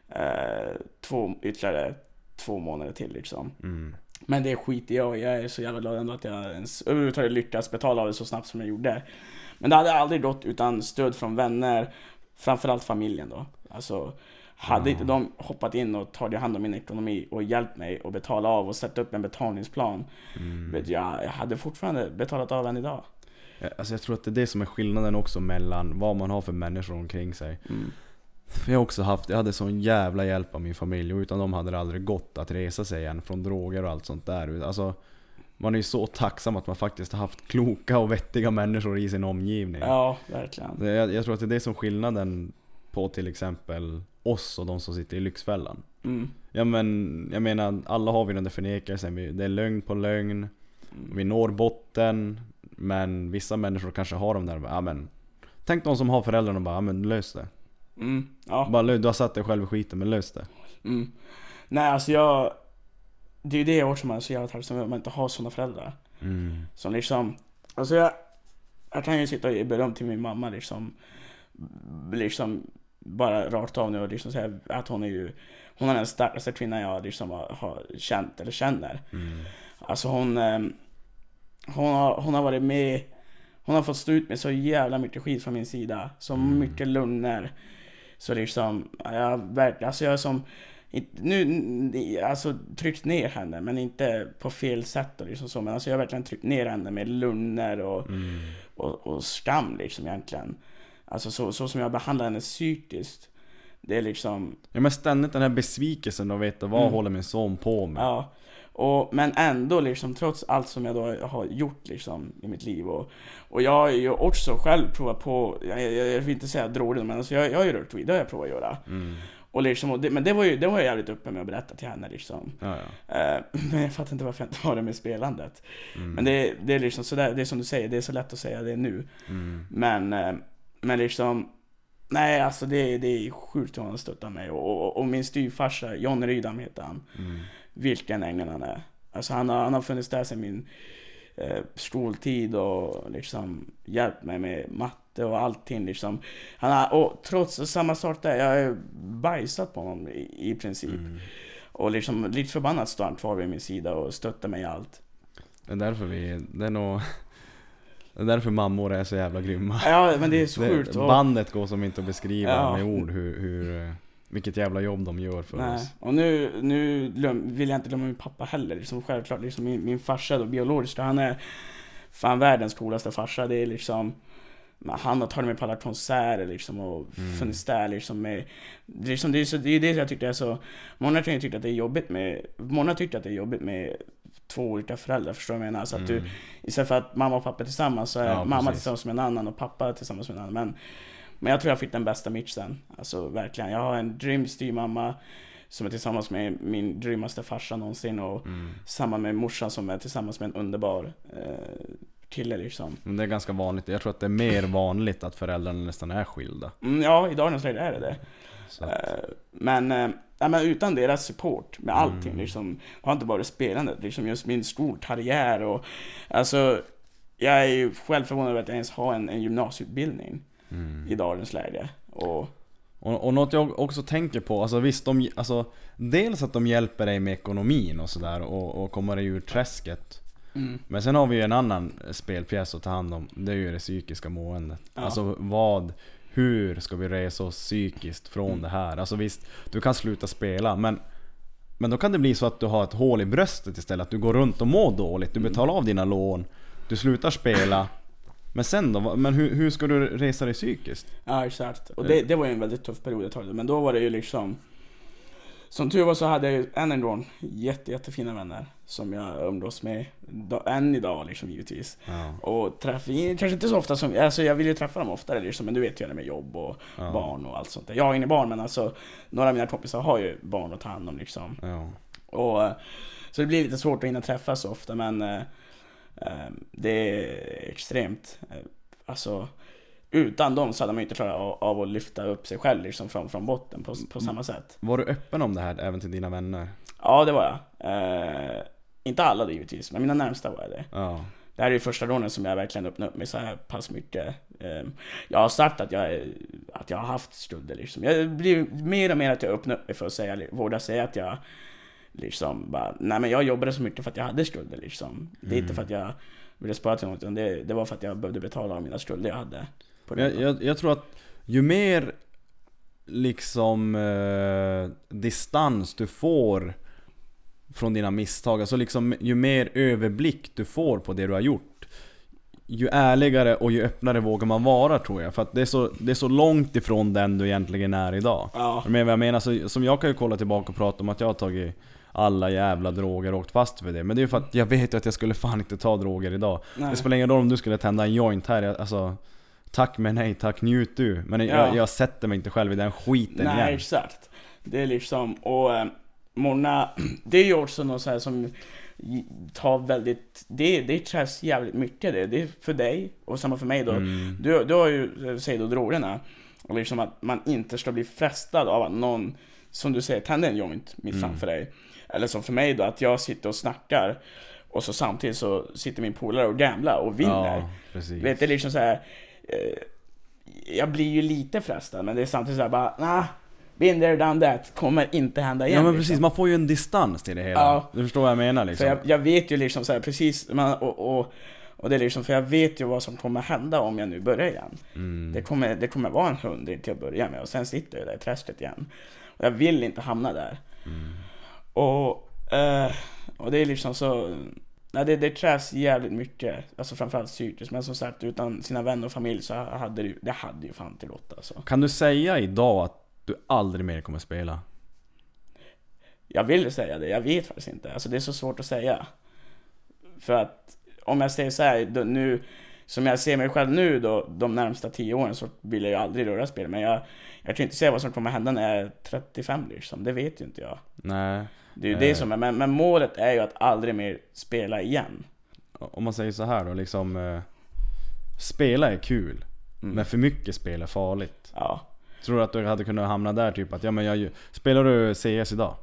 eh, två, ytterligare två månader till liksom. Mm. Men det skiter jag. Jag är så jävla glad ändå att jag ens överhuvudtaget lyckats betala av det så snabbt som jag gjorde. Men det hade aldrig gått utan stöd från vänner, framförallt familjen då. Alltså, hade inte de hoppat in och tagit hand om min ekonomi och hjälpt mig att betala av och sätta upp en betalningsplan. Vet jag, jag hade fortfarande betalat av än idag. Alltså jag tror att det är det som är skillnaden också mellan vad man har för människor omkring sig. Mm. För jag har också haft, jag hade sån jävla hjälp av min familj och utan dem hade det aldrig gått att resa sig igen från droger och allt sånt där. Alltså, man är ju så tacksam att man faktiskt har haft kloka och vettiga människor i sin omgivning. Ja, verkligen. Jag, jag tror att det är det som är skillnaden på till exempel oss och de som sitter i Lyxfällan. Mm. Ja men, jag menar alla har vi den där förnekelsen, det är lögn på lögn, vi når botten, men vissa människor kanske har de där, ja men Tänk de som har föräldrarna och bara, ja men lös det. Mm. Ja. Bara, du har satt dig själv i skiten, men lös det. Mm. Nej, alltså jag... Det är ju det också man är så jävla tacksam över, att man inte har såna föräldrar. Mm. Som liksom, alltså jag, jag kan ju sitta och ge beröm till min mamma liksom, liksom bara rakt av nu och liksom säga att hon är ju, hon är den starkaste kvinnan jag liksom har, har känt eller känner. Mm. Alltså hon, ehm, hon har, hon har varit med, hon har fått stå ut med så jävla mycket skit från min sida, så Mm. mycket lögner. Så liksom, jag verkligen, alltså jag är som, nu, alltså tryckt ner henne, men inte på fel sätt och liksom så, men alltså jag har verkligen tryckt ner henne med lögner och, Mm. och, och skam liksom egentligen. Alltså så, så som jag behandlar henne psykiskt, det är liksom, Ja men ständigt den här besvikelsen och veta vad Mm. håller min son på med? Ja, och, men ändå liksom trots allt som jag då har gjort liksom i mitt liv och, och jag har ju också själv provat på, jag, jag, jag vill inte säga droger men alltså jag, jag har ju rört weed, det har jag provat att göra. Mm. Och liksom, och det, men det var ju det var jag jävligt öppen med att berätta till henne liksom. Ja, ja. Eh, [LAUGHS] men jag fattar inte varför jag inte har det med spelandet. Mm. Men det, det är liksom sådär, det är som du säger, det är så lätt att säga det nu. Mm. Men, eh, men liksom Nej alltså det, det är sjukt hur han har stöttat mig och, och, och min styvfarsa, John Rydam heter han Mm. vilken ängel han är. Alltså han har, han har funnits där sedan min eh, skoltid och liksom hjälpt mig med matte och allting liksom. Han har, och trots samma sak där, jag har bajsat på honom i, i princip. Mm. och liksom lite förbannat står han kvar vid min sida och stöttar mig i allt. Det är därför vi, det är nog Det är därför mammor är så jävla grymma Ja men det är så det, sjukt. och- Bandet går som inte att beskriva Ja. med ord hur, hur Vilket jävla jobb de gör för Nej. oss Och nu, nu vill jag inte glömma min pappa heller. Liksom, självklart, liksom min, min farsa då, biologiskt, han är fan världens coolaste farsa. Det är liksom han har tagit mig på alla konserter liksom och Mm. funnits där liksom med liksom, det, är så, det är det jag tyckte är så Många tycka att det är jobbigt med Många tycker att det är jobbigt med två olika föräldrar, förstår du vad jag menar? Så att du, Mm. istället för att mamma och pappa är tillsammans så är Ja, mamma precis. tillsammans med en annan och pappa tillsammans med en annan. Men, men jag tror jag fick den bästa mixen. Alltså verkligen. Jag har en grym styvmamma som är tillsammans med min grymmaste farsa någonsin och Mm. samma med morsan som är tillsammans med en underbar eh, kille liksom. Men det är ganska vanligt, jag tror att det är mer vanligt att föräldrarna nästan är skilda Mm, ja, i dagens läge är det det. att, Eh, Men, ja, men utan deras support med allting Mm. liksom, har inte bara spelandet, liksom just min skolkarriär och alltså jag är ju själv förvånad över att jag ens har en, en gymnasieutbildning mm. i dagens läge. Och, Och, och något jag också tänker på, alltså visst de, alltså Dels att de hjälper dig med ekonomin och sådär och, och kommer dig ur träsket mm, Men sen har vi ju en annan spelpjäs att ta hand om, det är ju det psykiska måendet Ja. Alltså vad, hur ska vi resa oss psykiskt från Mm. det här? Alltså visst, du kan sluta spela men Men då kan det bli så att du har ett hål i bröstet istället, att du går runt och mår dåligt, du Mm. betalar av dina lån Du slutar spela Men sen då? Men hur, hur ska du resa dig psykiskt? ja exakt. Och det, det var ju en väldigt tuff period ett tag, men då var det ju liksom som tur var så hade jag ju än en gång jätte, jättefina vänner som jag umgås med än idag liksom givetvis. Ja, Och träffa, kanske inte så ofta som, alltså jag vill ju träffa dem oftare liksom, men du vet ju det med jobb och ja, barn och allt sånt där. Jag har inga barn men alltså några av mina kompisar har ju barn att ta hand om liksom. ja. Och, så det blir lite svårt att hinna träffas så ofta men eh, det är extremt, eh, alltså utan dem så hade man inte klarat av, av att lyfta upp sig själv liksom från, från botten på, på samma sätt. Var du öppen om det här även till dina vänner? Ja det var jag. Eh, inte alla då, givetvis, men mina närmsta var jag det. Ja, Det här är ju första gången som jag verkligen öppnar upp mig så här pass mycket. Ehm, Jag har sagt att jag, att jag har haft skulder liksom. Jag blir mer och mer att jag öppnar upp mig för att säga, våga säga att jag liksom bara, nej men jag jobbade så mycket för att jag hade skulder liksom. Det är Mm. inte för att jag ville spara till något, utan det, det var för att jag behövde betala av mina skulder jag hade. På det. jag, jag, jag tror att ju mer liksom eh, distans du får från dina misstag, alltså liksom ju mer överblick du får på det du har gjort Ju ärligare och ju öppnare vågar man vara tror jag, för att det är så, det är så långt ifrån den du egentligen är idag. Ja, Men vad jag menar, så, som jag kan ju kolla tillbaka och prata om att jag har tagit alla jävla droger och åkt fast för det. Men det är ju för att jag vet ju att jag skulle fan inte ta droger idag. Nej. det spelar ingen roll om du skulle tända en joint här, alltså Tack men nej tack, njut du. Men Ja. jag, jag sätter mig inte själv i den skiten Nej, igen. exakt. Det är liksom, och eh, många, [CLEARS THROAT] det är ju också något så här som tar väldigt, det, det krävs jävligt mycket det. Det är för dig, och samma för mig då. Mm. Du, du har ju, eh, säg då drogerna, och liksom att man inte ska bli frestad av att någon, som du säger, tänder en joint mitt Mm. framför dig. Eller som för mig då, att jag sitter och snackar, och så samtidigt så sitter min polare och gamblar och vinner. Ja, precis. Vet du, liksom så här. Eh, jag blir ju lite frestad, men det är samtidigt så här bara, nah, been there, done that, kommer inte hända igen. Ja men liksom. precis, man får ju en distans till det hela. Ja. Du förstår vad jag menar liksom. För jag, jag vet ju liksom så här, precis, man, och, och, och det är liksom, för jag vet ju vad som kommer hända om jag nu börjar igen. Mm. Det, kommer, det kommer vara en hundring till att börja med, och sen sitter jag där i träsket igen. Och jag vill inte hamna där. Mm. Och, eh, och det är liksom så... Nej, det, det krävs jävligt mycket, alltså framförallt psykiskt. Men som sagt, utan sina vänner och familj så hade det, ju- det hade ju fan inte gått alltså. Kan du säga idag att du aldrig mer kommer spela? Jag vill säga det, jag vet faktiskt inte. Alltså det är så svårt att säga. För att om jag säger så här, nu, som jag ser mig själv nu då, de närmsta tio åren så vill jag ju aldrig röra spel. Men jag, jag kan inte säga vad som kommer hända när jag är 35 liksom, det vet ju inte jag. Nej. Det är ju Eh. det som är, men, men målet är ju att aldrig mer spela igen. Om man säger så här då, liksom... Eh, spela är kul. Mm. Men för mycket spel är farligt. Ja. Tror du att du hade kunnat hamna där typ att, ja men jag Spelar du CS idag?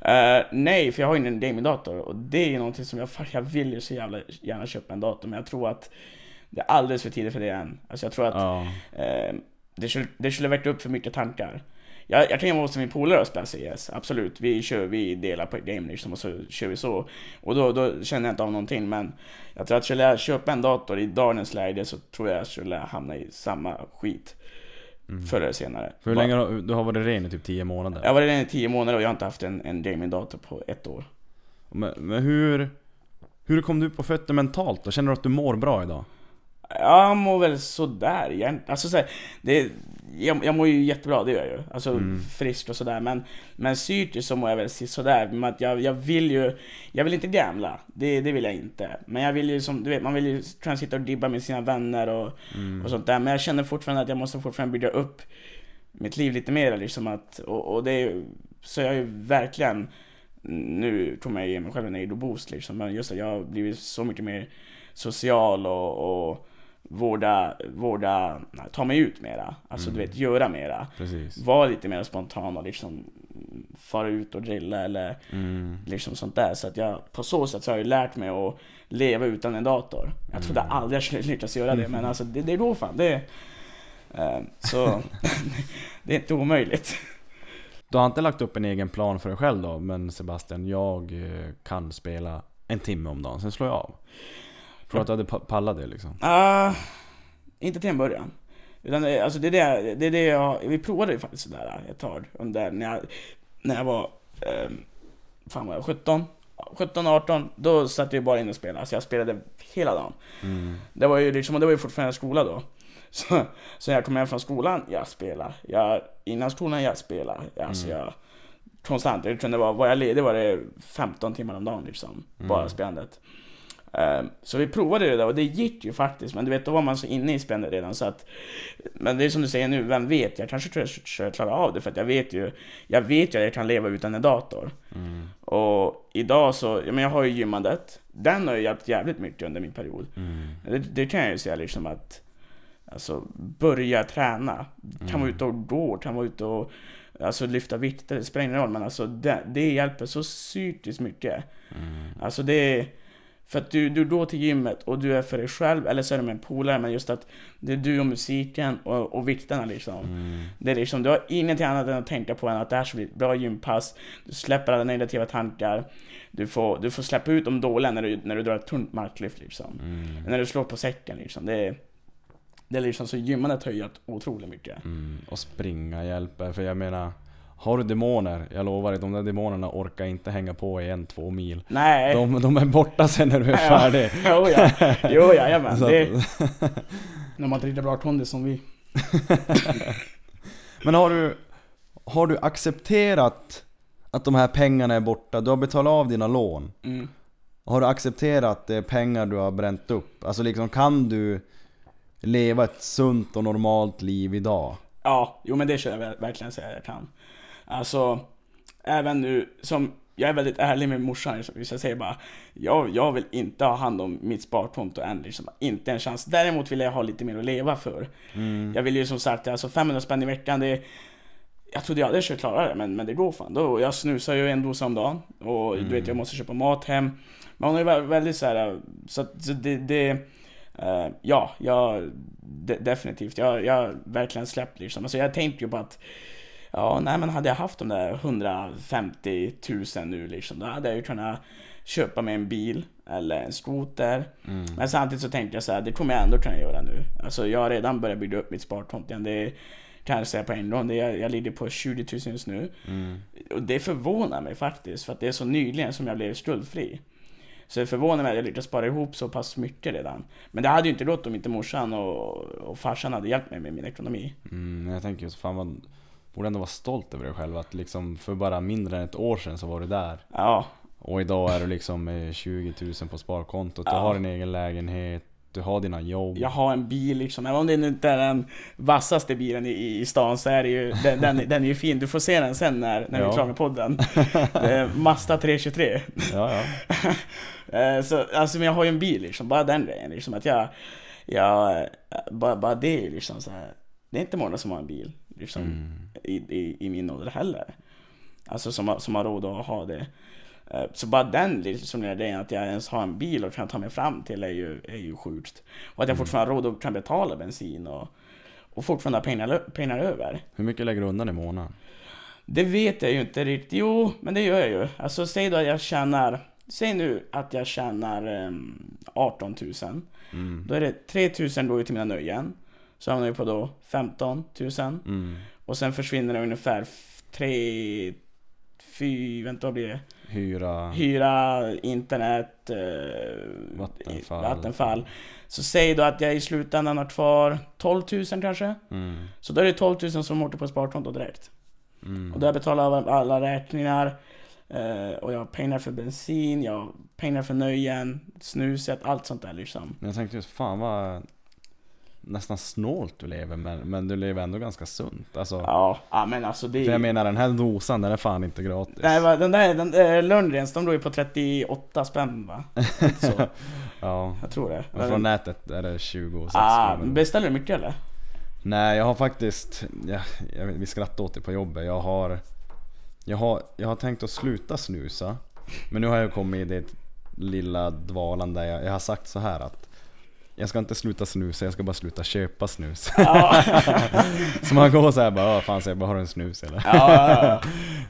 Eh, nej, för jag har ju en gamingdator och det är någonting som jag, jag vill ju så jävla gärna köpa en dator men jag tror att det är alldeles för tidigt för det än. Alltså jag tror att Ja. eh, det, skulle, det skulle väcka upp för mycket tankar. Jag, jag kan ju vara hos min polare och spela CS, absolut. Vi kör, vi delar på game liksom och så kör vi så. Och då, då känner jag inte av någonting, men jag tror att skulle jag köpa en dator i dagens läge så tror jag jag skulle hamna i samma skit. Förr eller senare. Mm. Hur länge har du har varit ren i typ 10 månader? Jag har varit redan i 10 månader och jag har inte haft en, en gaming-dator på ett år. Men, men hur... Hur kom du på fötter mentalt då? Känner du att du mår bra idag? Ja, Jag mår väl sådär egentligen. Alltså så här, det, jag, jag mår ju jättebra, det gör jag ju. Alltså Mm. friskt och sådär. Men, men psykiskt så mår jag väl sådär. Men att jag, jag vill ju, jag vill inte gamla. Det, det vill jag inte. Men jag vill ju som, du vet, man vill ju kunna sitta och dibba med sina vänner och, Mm. och sånt där. Men jag känner fortfarande att jag måste fortfarande bygga upp mitt liv lite mer liksom att, och, och det är så jag är ju verkligen nu kommer jag ge mig själv en ego-boost liksom, men just att jag har blivit så mycket mer social och, och vårda, vårda, ta mig ut mera. Alltså du vet, göra mera. Precis. Vara lite mer spontan och liksom fara ut och drilla eller Mm. liksom sånt där. Så att jag, på så sätt så har jag lärt mig att leva utan en dator. Jag trodde aldrig jag skulle [LAUGHS] lyckas göra det, men alltså det, det går fan. Det, eh, så [LAUGHS] [LAUGHS] det är inte omöjligt. Du har inte lagt upp en egen plan för dig själv då? Men Sebastian, jag eh, kan spela en timme om dagen, sen slår jag av. Du att du hade pa- pallat det liksom? Ah, inte till en början. Utan det, alltså det är det, det, är det jag, vi provade ju faktiskt sådär ett tag under när jag, när jag var, eh, fan var jag 17? 17, 18, då satt jag bara in och spelade. Alltså jag spelade hela dagen. Mm. Det var ju liksom, det var ju fortfarande skola då. [LAUGHS] Så, så jag kom hem från skolan, jag spelade. Jag, innan skolan, jag spelade. Alltså jag, konstant. Jag kunde vara, var jag ledig var det 15 timmar om dagen liksom. Bara spelandet. Ehm, så vi provade det där och det gick ju faktiskt. Men du vet, då var man så inne i spelandet redan så att... Men det är som du säger nu, vem vet? Jag kanske tror jag skulle klara av det för att jag vet ju... Jag vet ju att jag kan leva utan en dator. Mm. Och idag så, men jag har ju gymmandet. Den har ju hjälpt jävligt mycket under min period. Mm. Det, det kan jag ju säga liksom att Alltså börja träna. Kan vara ute och gå, kan vara ute och Alltså lyfta vikter, det spelar ingen roll men alltså det, det hjälper så psykiskt mycket. Mm. Alltså det För att du, du går till gymmet och du är för dig själv eller så är du med en polare men just att Det är du och musiken och, och vikterna liksom. Mm. Det är liksom, du har ingenting annat än att tänka på än att det här ska bli ett bra gympass. Du släpper alla negativa tankar. Du får, du får släppa ut de dåliga när du, när du drar ett tunt marklyft liksom. Mm. När du slår på säcken liksom. Det är, det är liksom så gymmandet har ju hjälpt otroligt mycket. Mm. Och springa hjälper, för jag menar Har du demoner, jag lovar dig, de där demonerna orkar inte hänga på i en, två mil. Nej! De, de är borta sen när du är färdig. [LAUGHS] jo, ja. Jo, jajamän. Så Det, när [LAUGHS] man inte riktigt bra kondis som vi. [LAUGHS] men har du, har du accepterat att de här pengarna är borta? Du har betalat av dina lån. Mm. Har du accepterat att det är pengar du har bränt upp? Alltså liksom, kan du leva ett sunt och normalt liv idag? Ja, jo men det kör jag ver- verkligen säga jag kan. Alltså, även nu som jag är väldigt ärlig med morsan, hvis jag säger bara jag, jag vill inte ha hand om mitt sparkonto än, liksom, inte en chans. Däremot vill jag ha lite mer att leva för. Jag vill ju som sagt, alltså 500 spänn i veckan, det jag trodde jag aldrig skulle klara det, men, men det går fan. Då, jag snusar ju en dosa om dagen och du vet, jag måste köpa mat hem. Men hon är vä- väldigt så här, så, så det, det eh, ja, jag, de, definitivt. Jag, jag har verkligen släppt liksom. Alltså jag tänkte ju på att Ja, nej men hade jag haft de där 150 000 nu liksom, då hade jag ju kunnat köpa mig en bil eller en skoter. Men samtidigt så tänkte jag så här, det kommer jag ändå kunna göra nu. Alltså jag har redan börjat bygga upp mitt sparkonto igen. Det kan jag säga på en gång. Det är, jag ligger på 20 000 just nu. Och det förvånar mig faktiskt, för att det är så nyligen som jag blev skuldfri. Så det förvånar mig att jag lyckats spara ihop så pass mycket redan. Men det hade ju inte gått om inte morsan och, och farsan hade hjälpt mig med min ekonomi. Mm, jag tänker just fan vad... Borde ändå vara stolt över dig själv att liksom för bara mindre än ett år sedan så var du där. Ja, Och idag är du liksom med 20 000 på sparkontot, du Ja. har din egen lägenhet, du har dina jobb. jag har en bil liksom, även om det inte är den vassaste bilen i, i stan så är det ju, den, den, den är ju fin. Du får se den sen när, när vi Ja. [LAUGHS] är klara med podden. Mazda 323. Ja, ja. [LAUGHS] Eh, så, alltså men jag har ju en bil liksom, bara den grejen liksom att jag, jag bara, bara det liksom så här. Det är inte många som har en bil liksom Mm. i, i, i min ålder heller. Alltså som, har- som har råd att ha det. Eh, Så bara den liksom grejen att jag ens har en bil och kan ta mig fram till är ju, är ju sjukt. Och att jag fortfarande har råd att kan betala bensin och, och fortfarande ha pengar, pengar över. Hur mycket lägger du undan i månaden? Det vet jag ju inte riktigt. Jo, men det gör jag ju. Alltså säg då att jag tjänar, säg nu att jag tjänar ehm, 18 000. Mm. Då är det 3 000 går ju till mina nöjen. Så hamnar vi på då 15 000. Mm. Och sen försvinner det ungefär f- 3, 4, vänta vad blir det? Hyra, Hyra, internet, eh, Vattenfall. Vattenfall. Så säg då att jag i slutändan har kvar 12 000 kanske. Mm. Så då är det 12 000 som åker på sparkonto direkt. Mm. Och där betalar jag alla räkningar. Eh, och jag har pengar för bensin, jag har pengar för nöjen, snuset, allt sånt där liksom. Jag tänkte just, fan vad nästan snålt du lever men, men du lever ändå ganska sunt. Alltså, Ja, ja men alltså det för jag menar den här dosan den är fan inte gratis. Nej, den där, den där Lundgrens, de låg ju på 38 spänn va? Så, [LAUGHS] ja. jag tror det. Men från nätet är det 26 ah, kronor. beställer du mycket eller? Nej jag har faktiskt, ja, jag, vet- vi skrattade åt det på jobbet, jag har, jag har Jag har tänkt att sluta snusa Men nu har jag kommit i det lilla dvalan där jag, jag har sagt så här att Jag ska inte sluta snusa, jag ska bara sluta köpa snus Ja, [LAUGHS] Så man går såhär bara, "Ja, fan så jag bara har du en snus eller? ja,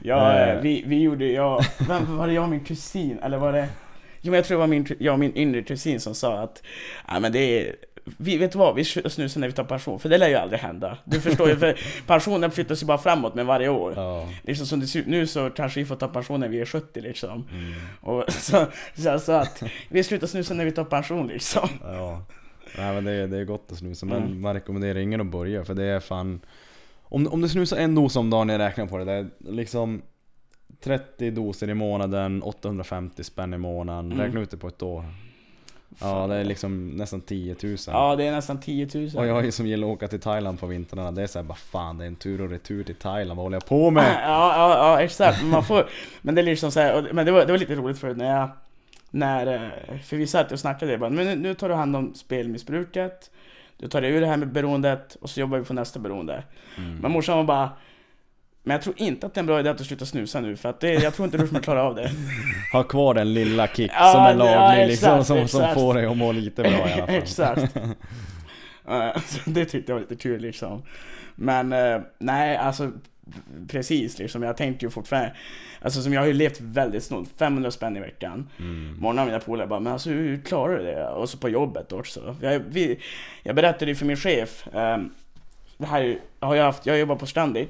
ja. Eh. ja vi, vi gjorde, jag, vem var det jag och min kusin, eller var det? Jo men jag tror det var min, jag och min yngre kusin som sa att, ja men det är vi, vet du vad, vi snusar när vi tar pension, för det lär ju aldrig hända. Du förstår ju, för [LAUGHS] pensionen flyttas ju bara framåt med varje år. Ja, Liksom som det ser ut nu så kanske vi får ta pension när vi är 70 liksom. mm, Och [LAUGHS] så, så, så att vi slutar snusa när vi tar pension liksom. ja Nej men det är, det är gott att snusa men Mm. man rekommenderar ingen att börja för det är fan Om, om du snusar en dos om dagen, jag räknar på det, det är liksom 30 doser i månaden, 850 spänn i månaden, Mm. räkna ut det på ett år Ja det är liksom nästan 10 000 Ja, det är nästan 10 000. Och jag som gillar att åka till Thailand på vintrarna, det är såhär bara fan det är en tur och retur till Thailand, vad håller jag på med? [LAUGHS] Ja, ja, ja exakt. Man får, men det är liksom så här, men det var, det var lite roligt förut när jag, när, eh, för vi satt och snackade det bara, men nu- nu tar du hand om spelmissbruket, du tar dig ur det här med beroendet och så jobbar vi på nästa beroende. Mm. Men morsan var bara, men jag tror inte att det är en bra idé att du slutar snusa nu för att det, jag tror inte du kommer klara av det. [LAUGHS] Ha kvar den lilla kick Ja, som är ja, laglig liksom, exakt, som, som exakt. får dig att må lite bra i alla fall [LAUGHS] Exakt. [LAUGHS] Eh, så det tyckte jag var lite kul liksom. Men eh, nej, alltså precis liksom. Jag tänkte ju fortfarande, alltså som jag har ju levt väldigt snålt, 500 spänn i veckan. mm. Många av mina polare bara, men alltså hur klarar du det? Och så på jobbet också. Jag, vi, jag berättade ju för min chef, ehm, det här har jag haft, jag jobbar på Standard,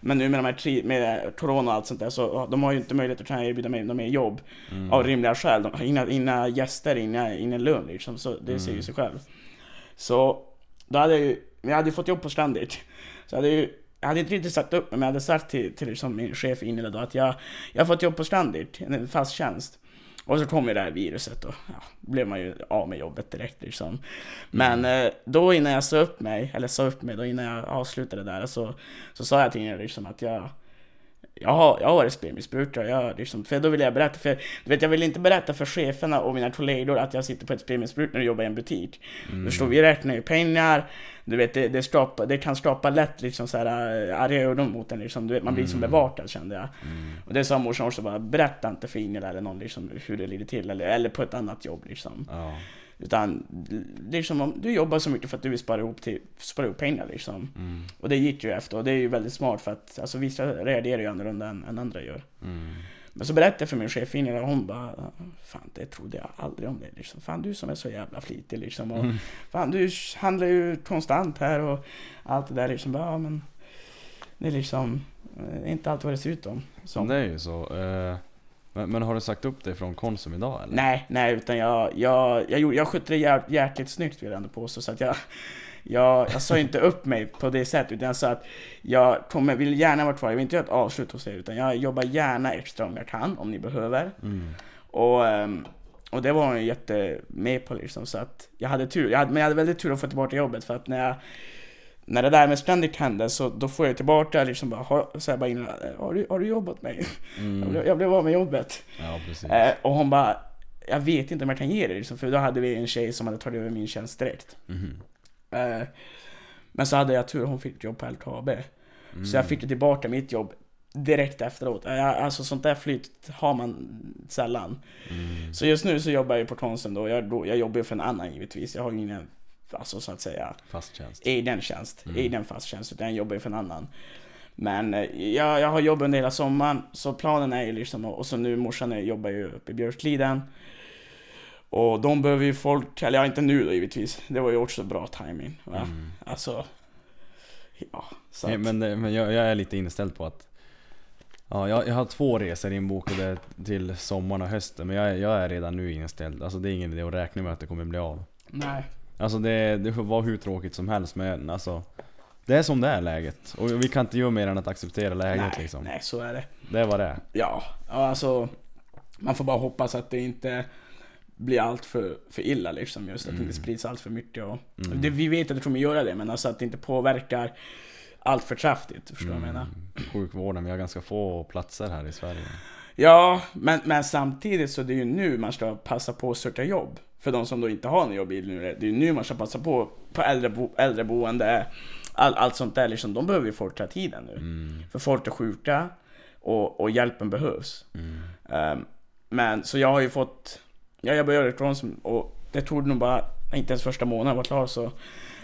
men nu med de här tri, med corona och allt sånt där så de har ju inte möjlighet att kunna erbjuda mig något mer jobb Mm. av rimliga skäl. De har inga, inga gäster, inga, ingen lön liksom, så det ser ju Mm. sig själv. Så då hade jag ju, jag hade ju fått jobb på Standard. Så jag hade ju, jag hade inte riktigt sagt upp mig, men jag hade sagt till, till liksom min chef Ingela då att jag, jag har fått jobb på Standard, en fast tjänst. Och så kom ju det här viruset och ja, blev man ju av med jobbet direkt liksom. Men eh, då innan jag sa upp mig, eller sa upp mig, då innan jag avslutade där så, så sa jag till henne liksom att jag jag har, jag har varit spelmissbrukare, jag, liksom, för då ville jag berätta, för du vet jag vill inte berätta för cheferna och mina kollegor att jag sitter på ett spelmissbruk när jag jobbar i en butik. Mm. Förstår, vi räknar ju pengar, du vet det, det, skapar, det kan skapa lätt liksom så här äh, arga ögon mot en liksom, du vet man blir som Mm. bevakad kände jag. Mm. Och det sa morsan också bara, berätta inte för Ingela eller någon liksom hur det ligger till, eller, eller på ett annat jobb liksom. Ja. Utan liksom om du jobbar så mycket för att du vill spara ihop, till, spara ihop pengar liksom. Mm. Och det gick ju efter och det är ju väldigt smart för att alltså, vissa reagerar ju annorlunda än, än andra gör. Mm. Men så berättade jag för min chef Ingela och hon bara Fan det trodde jag aldrig om dig liksom. Fan du som är så jävla flitig liksom. Och, Mm. Fan du handlar ju konstant här och allt det där liksom. Bara, Ja, men det är liksom eh, inte allt vad det ser ut om. Det är ju så. eh, Men, men har du sagt upp dig från Konsum idag eller? Nej, nej utan jag, jag, jag, jag skötte det jä- jäkligt snyggt vill jag ändå påstå. Så att jag, jag, jag sa inte upp mig på det sättet utan jag sa att jag kommer, vill gärna vara kvar. Jag vill inte göra ett avslut hos er utan jag jobbar gärna extra om jag kan, om ni behöver. Mm. Och, ehm, och det var hon ju jätte med på liksom, så att jag hade tur. Jag hade, men jag hade väldigt tur att få tillbaka jobbet för att när jag när det där med ständigt hände så då får jag tillbaka liksom bara, har, så jag bara innan, har du, har du jobbat mig? Jag, Mm. blev, jag blev av med jobbet. Ja. Eh, och hon bara, jag vet inte om jag kan ge det liksom, för då hade vi en tjej som hade tagit över min tjänst direkt. Mhm. Eh, men så hade jag tur, hon fick jobb på LKAB. Mm. Så jag fick tillbaka mitt jobb direkt efteråt. Eh, Alltså sånt där flyt har man sällan. Mm. Så just nu så jobbar jag på Konsum då. Jag, då, jag jobbar ju för en annan givetvis. Jag har ju ingen alltså så att säga, Fast tjänst. egen tjänst, Mm. egen fast tjänst, utan jag jobbar ju för en annan. Men eh, jag, jag har jobbat under hela sommaren, så planen är ju liksom, och så nu morsan jobbar ju uppe i Björkliden. Och de behöver ju folk, eller ja inte nu då givetvis, det var ju också bra timing. Va? Mm. Alltså, ja. Så att, men det, men jag, jag är lite inställd på att Ja, jag, jag har två resor inbokade till sommaren och hösten men jag, jag är redan nu inställd. Alltså det är ingen idé att räkna med att det kommer bli av. nej. Alltså det, det får vara hur tråkigt som helst men alltså Det är som det är läget. Och vi kan inte göra mer än att acceptera läget nej, liksom. nej, så är det. Det är vad det är. Ja, alltså man får bara hoppas att det inte blir allt för, för illa liksom just att det Mm. inte sprids allt för mycket och Mm. det, vi vet att det kommer göra det men alltså att det inte påverkar allt för kraftigt, förstår du vad jag menar? Mm. Sjukvården, vi har ganska få platser här i Sverige. Ja, men, men samtidigt så är det ju nu man ska passa på att söka jobb. För de som då inte har något jobb i nu, det är ju nu man ska passa på, på äldrebo, äldreboende, all, allt sånt där liksom, de behöver ju folk hela tiden nu. Mm. För folk är sjuka och, och hjälpen behövs. Mm. Ehm, men så jag har ju fått, ja, jag började ifrån och det tog nog bara, inte ens första månaden var klar så,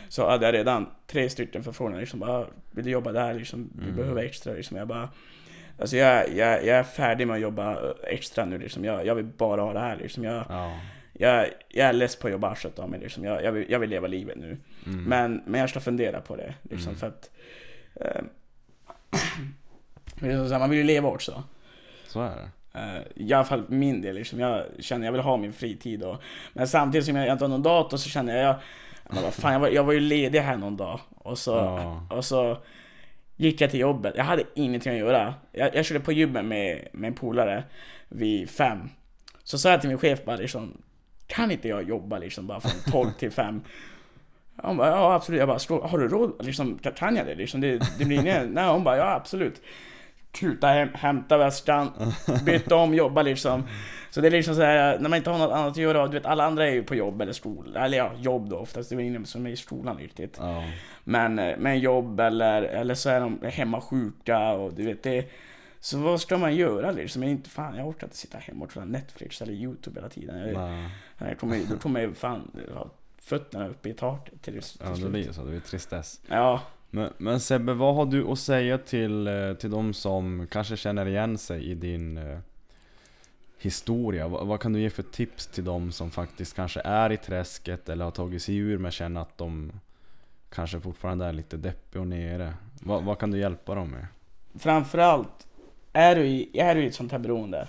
så hade jag redan tre stycken förfrågningar liksom bara, vill du jobba där liksom, vi Mm. behöver extra liksom. Jag bara, alltså jag, jag, jag är färdig med att jobba extra nu liksom, jag, jag vill bara ha det här liksom. Jag, Ja. Jag, jag är less på att jobba arslet av mig liksom, jag, jag, vill, jag vill leva livet nu. Mm. Men, men jag ska fundera på det liksom Mm. för att [CLEARS THROAT] så här, man vill ju leva också. Så är det. Uh, I alla fall min del, liksom. jag känner jag vill ha min fritid och, Men samtidigt som jag inte har någon dator så känner jag, jag men vad fan, jag, var, jag var ju ledig här någon dag och så, Ja. och så gick jag till jobbet, jag hade ingenting att göra. Jag, jag körde på gymmet med, med en polare vid fem. Så sa jag till min chef bara liksom, kan inte jag jobba liksom bara från 12 till 5? Han bara, ja absolut. Jag bara, "Slå- har du råd? Liksom, kan jag det? Liksom, det, det blir ingen... Nej, hon bara, ja absolut. Kuta hem, hämta väskan, byta om, jobba liksom. Så det är liksom så här, när man inte har något annat att göra, du vet alla andra är ju på jobb eller skola, eller ja, jobb då oftast, det är ingen som är i skolan riktigt. Ja. Men, eh, men jobb eller, eller så är de hemma sjuka och du vet det. Så vad ska man göra liksom? Jag, inte, fan, jag orkar inte sitta hemma och kolla Netflix eller YouTube hela tiden. Jag, jag kommer, då kommer jag fan ha fötterna uppe i taket till, till Ja, det blir ju så. Det blir tristess. Ja, Men, men Sebbe, vad har du att säga till, eh, till de som kanske känner igen sig i din eh, historia? Vad, vad kan du ge för tips till de som faktiskt kanske är i träsket eller har tagit sig ur men känner att de kanske fortfarande är lite deppiga och nere? Vad, vad kan du hjälpa dem med? framförallt är du, i, är du i ett sånt här beroende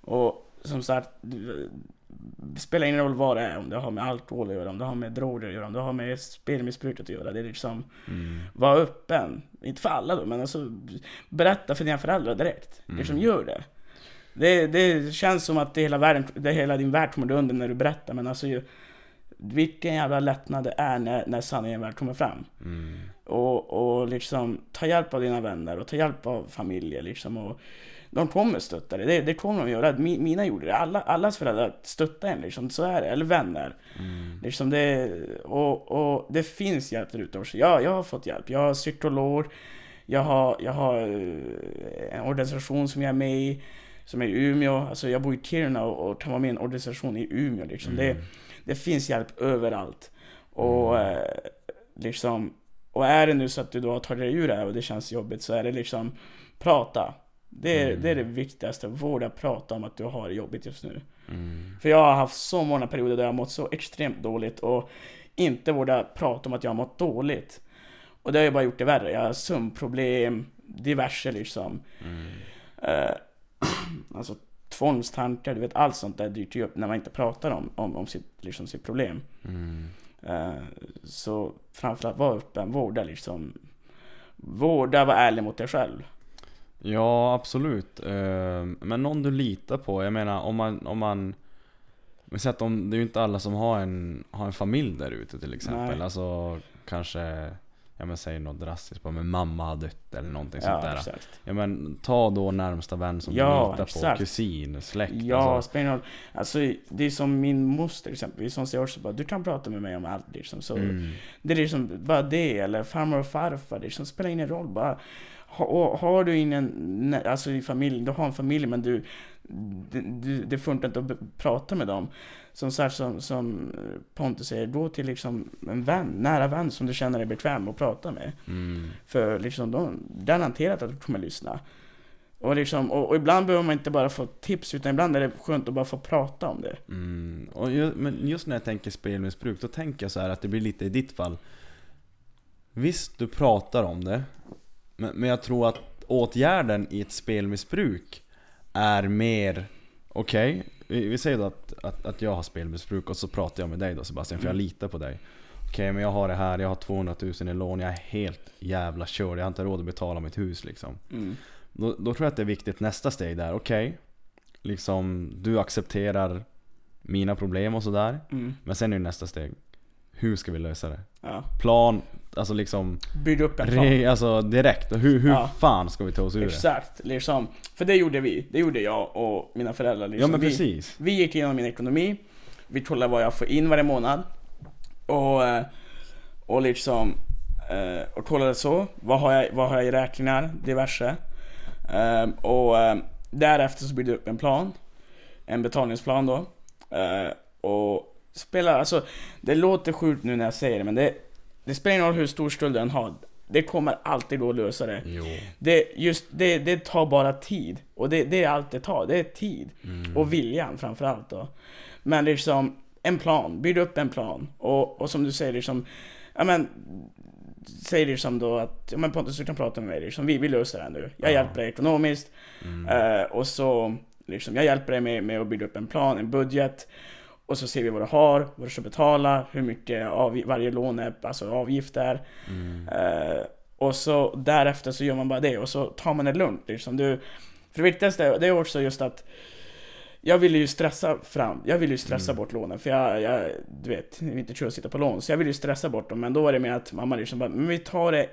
och som sagt, det spelar ingen roll vad det är, om det har med alkohol att göra, om det har med droger att göra, om det har med spelmissbruket att göra. Det är liksom, Mm. var öppen. Inte för alla då, men alltså berätta för dina föräldrar direkt. Mm. Liksom gör det. det. Det känns som att det hela, världen, det hela din värld kommer under när du berättar, men alltså ju, vilken jävla lättnad det är när, när sanningen väl kommer fram. Mm. Och, och liksom ta hjälp av dina vänner och ta hjälp av familjer liksom. Och de kommer stötta dig, det, det kommer de göra. Mi, mina gjorde det. Alla, allas föräldrar stöttar en liksom, så är det. Eller vänner. Mm. Liksom det, och, och det finns hjälp där ute också. Ja, jag har fått hjälp. Jag har psykolog. Jag har, jag har eh, en organisation som jag är med i. Som är i Umeå. Alltså jag bor i Kiruna och, och kan vara med i en organisation i Umeå. Liksom. Det, Mm. det finns hjälp överallt. Och eh, liksom Och är det nu så att du då tagit dig ur det här och det känns jobbigt så är det liksom Prata. Det är, Mm. det är det viktigaste. Våga prata om att du har det jobbigt just nu. Mm. För jag har haft så många perioder där jag har mått så extremt dåligt och inte vågat prata om att jag har mått dåligt. Och det har ju bara gjort det värre. Jag har sömnproblem, diverse liksom. Mm. Eh, [CLEARS THROAT] alltså tvångstankar, du vet allt sånt där dyker ju upp när man inte pratar om, om, om sitt, liksom, sitt problem. Mm. Eh, så framförallt var öppen, vårda liksom Vårda, var ärlig mot dig själv. Ja, absolut. Eh, Men någon du litar på. Jag menar om man... Om man men säg att om, det är ju inte alla som har en, har en familj där ute till exempel. Nej. Alltså kanske, ja men säg något drastiskt bara, men mamma har dött eller någonting sånt Ja, där. exakt. Ja men ta då närmsta vän som Ja, du litar på, exakt. kusin, släkt. Ja, Alltså, spelar. Alltså det är som min moster exempelvis, som säger också bara du kan prata med mig om allt liksom. Så mm, Det är liksom bara det, eller farmor och farfar, det liksom spelar ingen roll. Bara, ha, och har du ingen, alltså i familjen, du har en familj men du, det, det, funkar inte att prata med dem. Som, som, som Pontus säger, gå till liksom en vän, nära vän som du känner dig bekväm att prata med. Mm. För liksom de, garanterat att de kommer lyssna. Och, liksom, och, och ibland behöver man inte bara få tips, utan ibland är det skönt att bara få prata om det. Mm. Och ju, men just när jag tänker spelmissbruk, då tänker jag så här att det blir lite i ditt fall Visst, du pratar om det Men, men jag tror att åtgärden i ett spelmissbruk är mer Okej, vi, vi säger då att, att, att jag har spelmissbruk och så pratar jag med dig då Sebastian, för jag Mm. litar på dig Okej, men jag har det här, jag har 200 000 i lån, jag är helt jävla körd, jag har inte råd att betala mitt hus liksom Mm. då, då tror jag att det är viktigt nästa steg där, okej Liksom, du accepterar mina problem och sådär Mm. Men sen är det nästa steg Hur ska vi lösa det? Ja. Plan, alltså liksom Bygg upp en plan. Alltså direkt, hur, hur Ja. fan ska vi ta oss ur det? Exakt, liksom. För det gjorde vi. Det gjorde jag och mina föräldrar. Liksom. Ja men vi, precis vi gick igenom min ekonomi, vi kollade vad jag får in varje månad. Och, eh, och liksom, eh, och kollade så. Vad har jag, vad har jag i räkningar? Diverse. Eh, och därefter så byggde jag upp en plan. En betalningsplan då. Och spelar, alltså det låter sjukt nu när jag säger det men det, det spelar ingen roll hur stor skuld den har. Det kommer alltid gå att lösa det. Jo Det, just, det, det tar bara tid. Och det, det är allt det tar. Det är tid. Mm. Och viljan framförallt då. Men liksom, en plan. Bygg upp en plan. Och, och som du säger liksom, ja men, säg liksom då att, ja men Pontus du kan prata med mig liksom, vi, vi löser det här nu. Jag Ja. hjälper dig ekonomiskt. mm. Eh, och så, liksom, jag hjälper dig med, med att bygga upp en plan, en budget. Och så ser vi vad du har, vad du ska betala, hur mycket av, varje lån är, alltså avgifter. Mm. Eh, och så därefter så gör man bara det och så tar man det lugnt liksom. Du, för det viktigaste det är också just att jag ville ju stressa fram, jag ville ju stressa Mm. bort lånen för jag, jag, du vet, jag vill inte tro att sitta på lån. Så jag ville ju stressa bort dem men då var det med att mamma liksom bara, men vi tar det,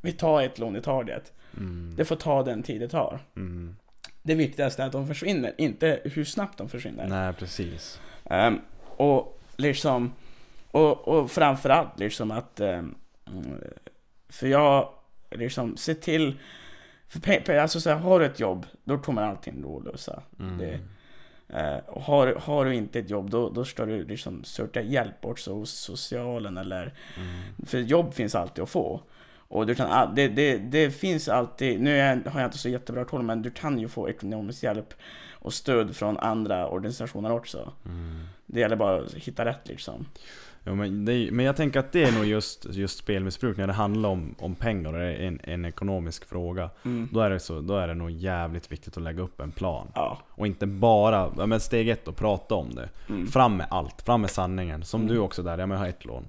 vi tar ett lån i taget. Mm. Det får ta den tid det tar. Mm. Det viktigaste är att de försvinner, inte hur snabbt de försvinner. Nej precis Ehm, och liksom, och, och framförallt liksom att, mm, för jag liksom, se till, för alltså så här, har du ett jobb, då kommer allting då att lösa. mm. Det, och har, har du inte ett jobb, då, då ska du liksom söka hjälp också hos socialen eller, Mm. för jobb finns alltid att få. Och du kan, det, det, det finns alltid, nu har jag inte så jättebra koll, men du kan ju få ekonomisk hjälp och stöd från andra organisationer också. Mm. Det gäller bara att hitta rätt liksom. Ja, men, det, men jag tänker att det är nog just, just spelmissbruk när det handlar om, om pengar och det är en, en ekonomisk fråga. Mm. Då är, det så, då är det nog jävligt viktigt att lägga upp en plan. Ja. Och inte bara, ja, men steg ett och prata om det. Mm. Fram med allt, fram med sanningen. Som Mm. du också där, ja men jag har ett lån.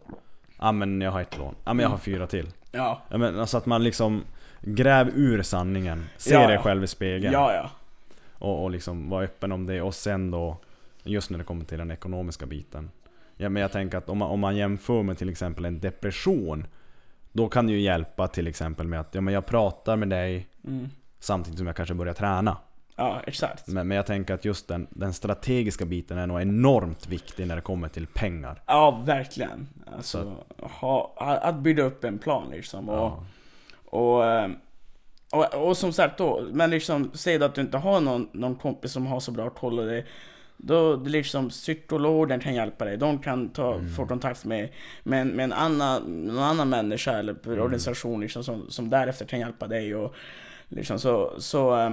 Ja men jag har ett lån. Ja men jag har fyra till. Ja. Ja, men alltså att man liksom Gräv ur sanningen, se dig själv i spegeln Ja, ja. Och, och liksom vara öppen om det och sen då Just när det kommer till den ekonomiska biten Ja men jag tänker att om man, om man jämför med till exempel en depression Då kan det ju hjälpa till exempel med att ja, men jag pratar med dig Mm. Samtidigt som jag kanske börjar träna Ja, exakt. men, men jag tänker att just den, den strategiska biten är nog enormt viktig när det kommer till pengar Ja, verkligen. Alltså, Så ha, att bygga upp en plan liksom. Och, Ja. och, eh, och, och som sagt då, men liksom, säg att du inte har någon, någon kompis som har så bra koll och det, då liksom psykologen kan hjälpa dig. De kan ta, Mm. få kontakt med, med, med en annan, någon annan människa eller Mm. organisation liksom, som, som därefter kan hjälpa dig. Och, liksom, så, så eh,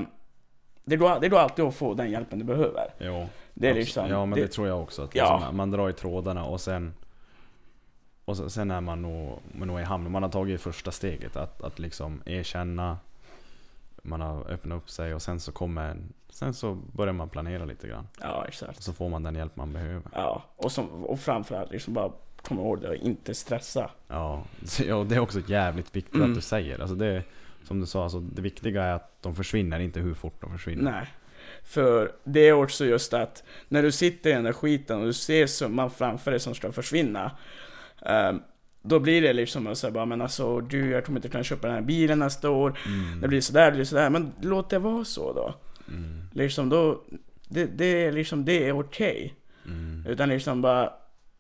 det, går, det går alltid att få den hjälpen du behöver. Jo, Det är liksom, Ja men det, det, tror jag också. Att Ja. liksom, man drar i trådarna och sen och sen är man nog, man nog i hamn. Man har tagit första steget att, att liksom erkänna Man har öppnat upp sig och sen så kommer Sen så börjar man planera lite grann. ja, exakt. Och så får man den hjälp man behöver. Ja, och, som, och framförallt liksom bara komma ihåg det och inte stressa. Ja, [LAUGHS] ja det är också jävligt viktigt Mm. att du säger. Alltså det, som du sa, alltså det viktiga är att de försvinner, inte hur fort de försvinner. Nej. För det är också just att när du sitter i den där skiten och du ser summan framför dig som ska försvinna. ehm, då blir det liksom att säga bara, men alltså du, jag kommer inte kunna köpa den här bilen nästa år. Mm. Det blir sådär, det blir sådär. Men låt det vara så då. Mm. Liksom då, det, det är liksom, det är okej. Mm. Utan liksom bara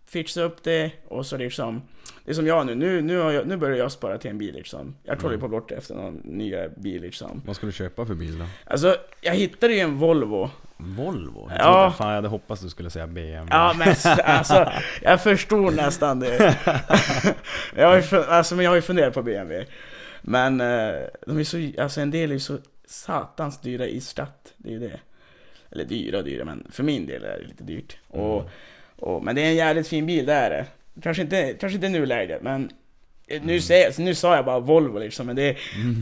fixa upp det och så liksom Det är som jag nu, nu, nu, jag, nu börjar jag spara till en bil liksom Jag kollar ju Mm. på bort efter någon ny bil liksom Vad ska du köpa för bil då? Alltså, jag hittade ju en Volvo Volvo? Jag Ja. fan jag hade hoppats du skulle säga BMW. Ja men alltså, jag förstår nästan det. [LAUGHS] jag har ju, alltså, men jag har ju funderat på BMW. Men eh, de är så, alltså en del är ju så satans dyra i start. Det är ju det. Eller dyra och dyra, men för min del är det lite dyrt. Och, och, men det är en jävligt fin bil, det är det. Kanske inte, kanske inte nu läget, men eh, nu, säger, nu sa jag bara Volvo liksom, men det,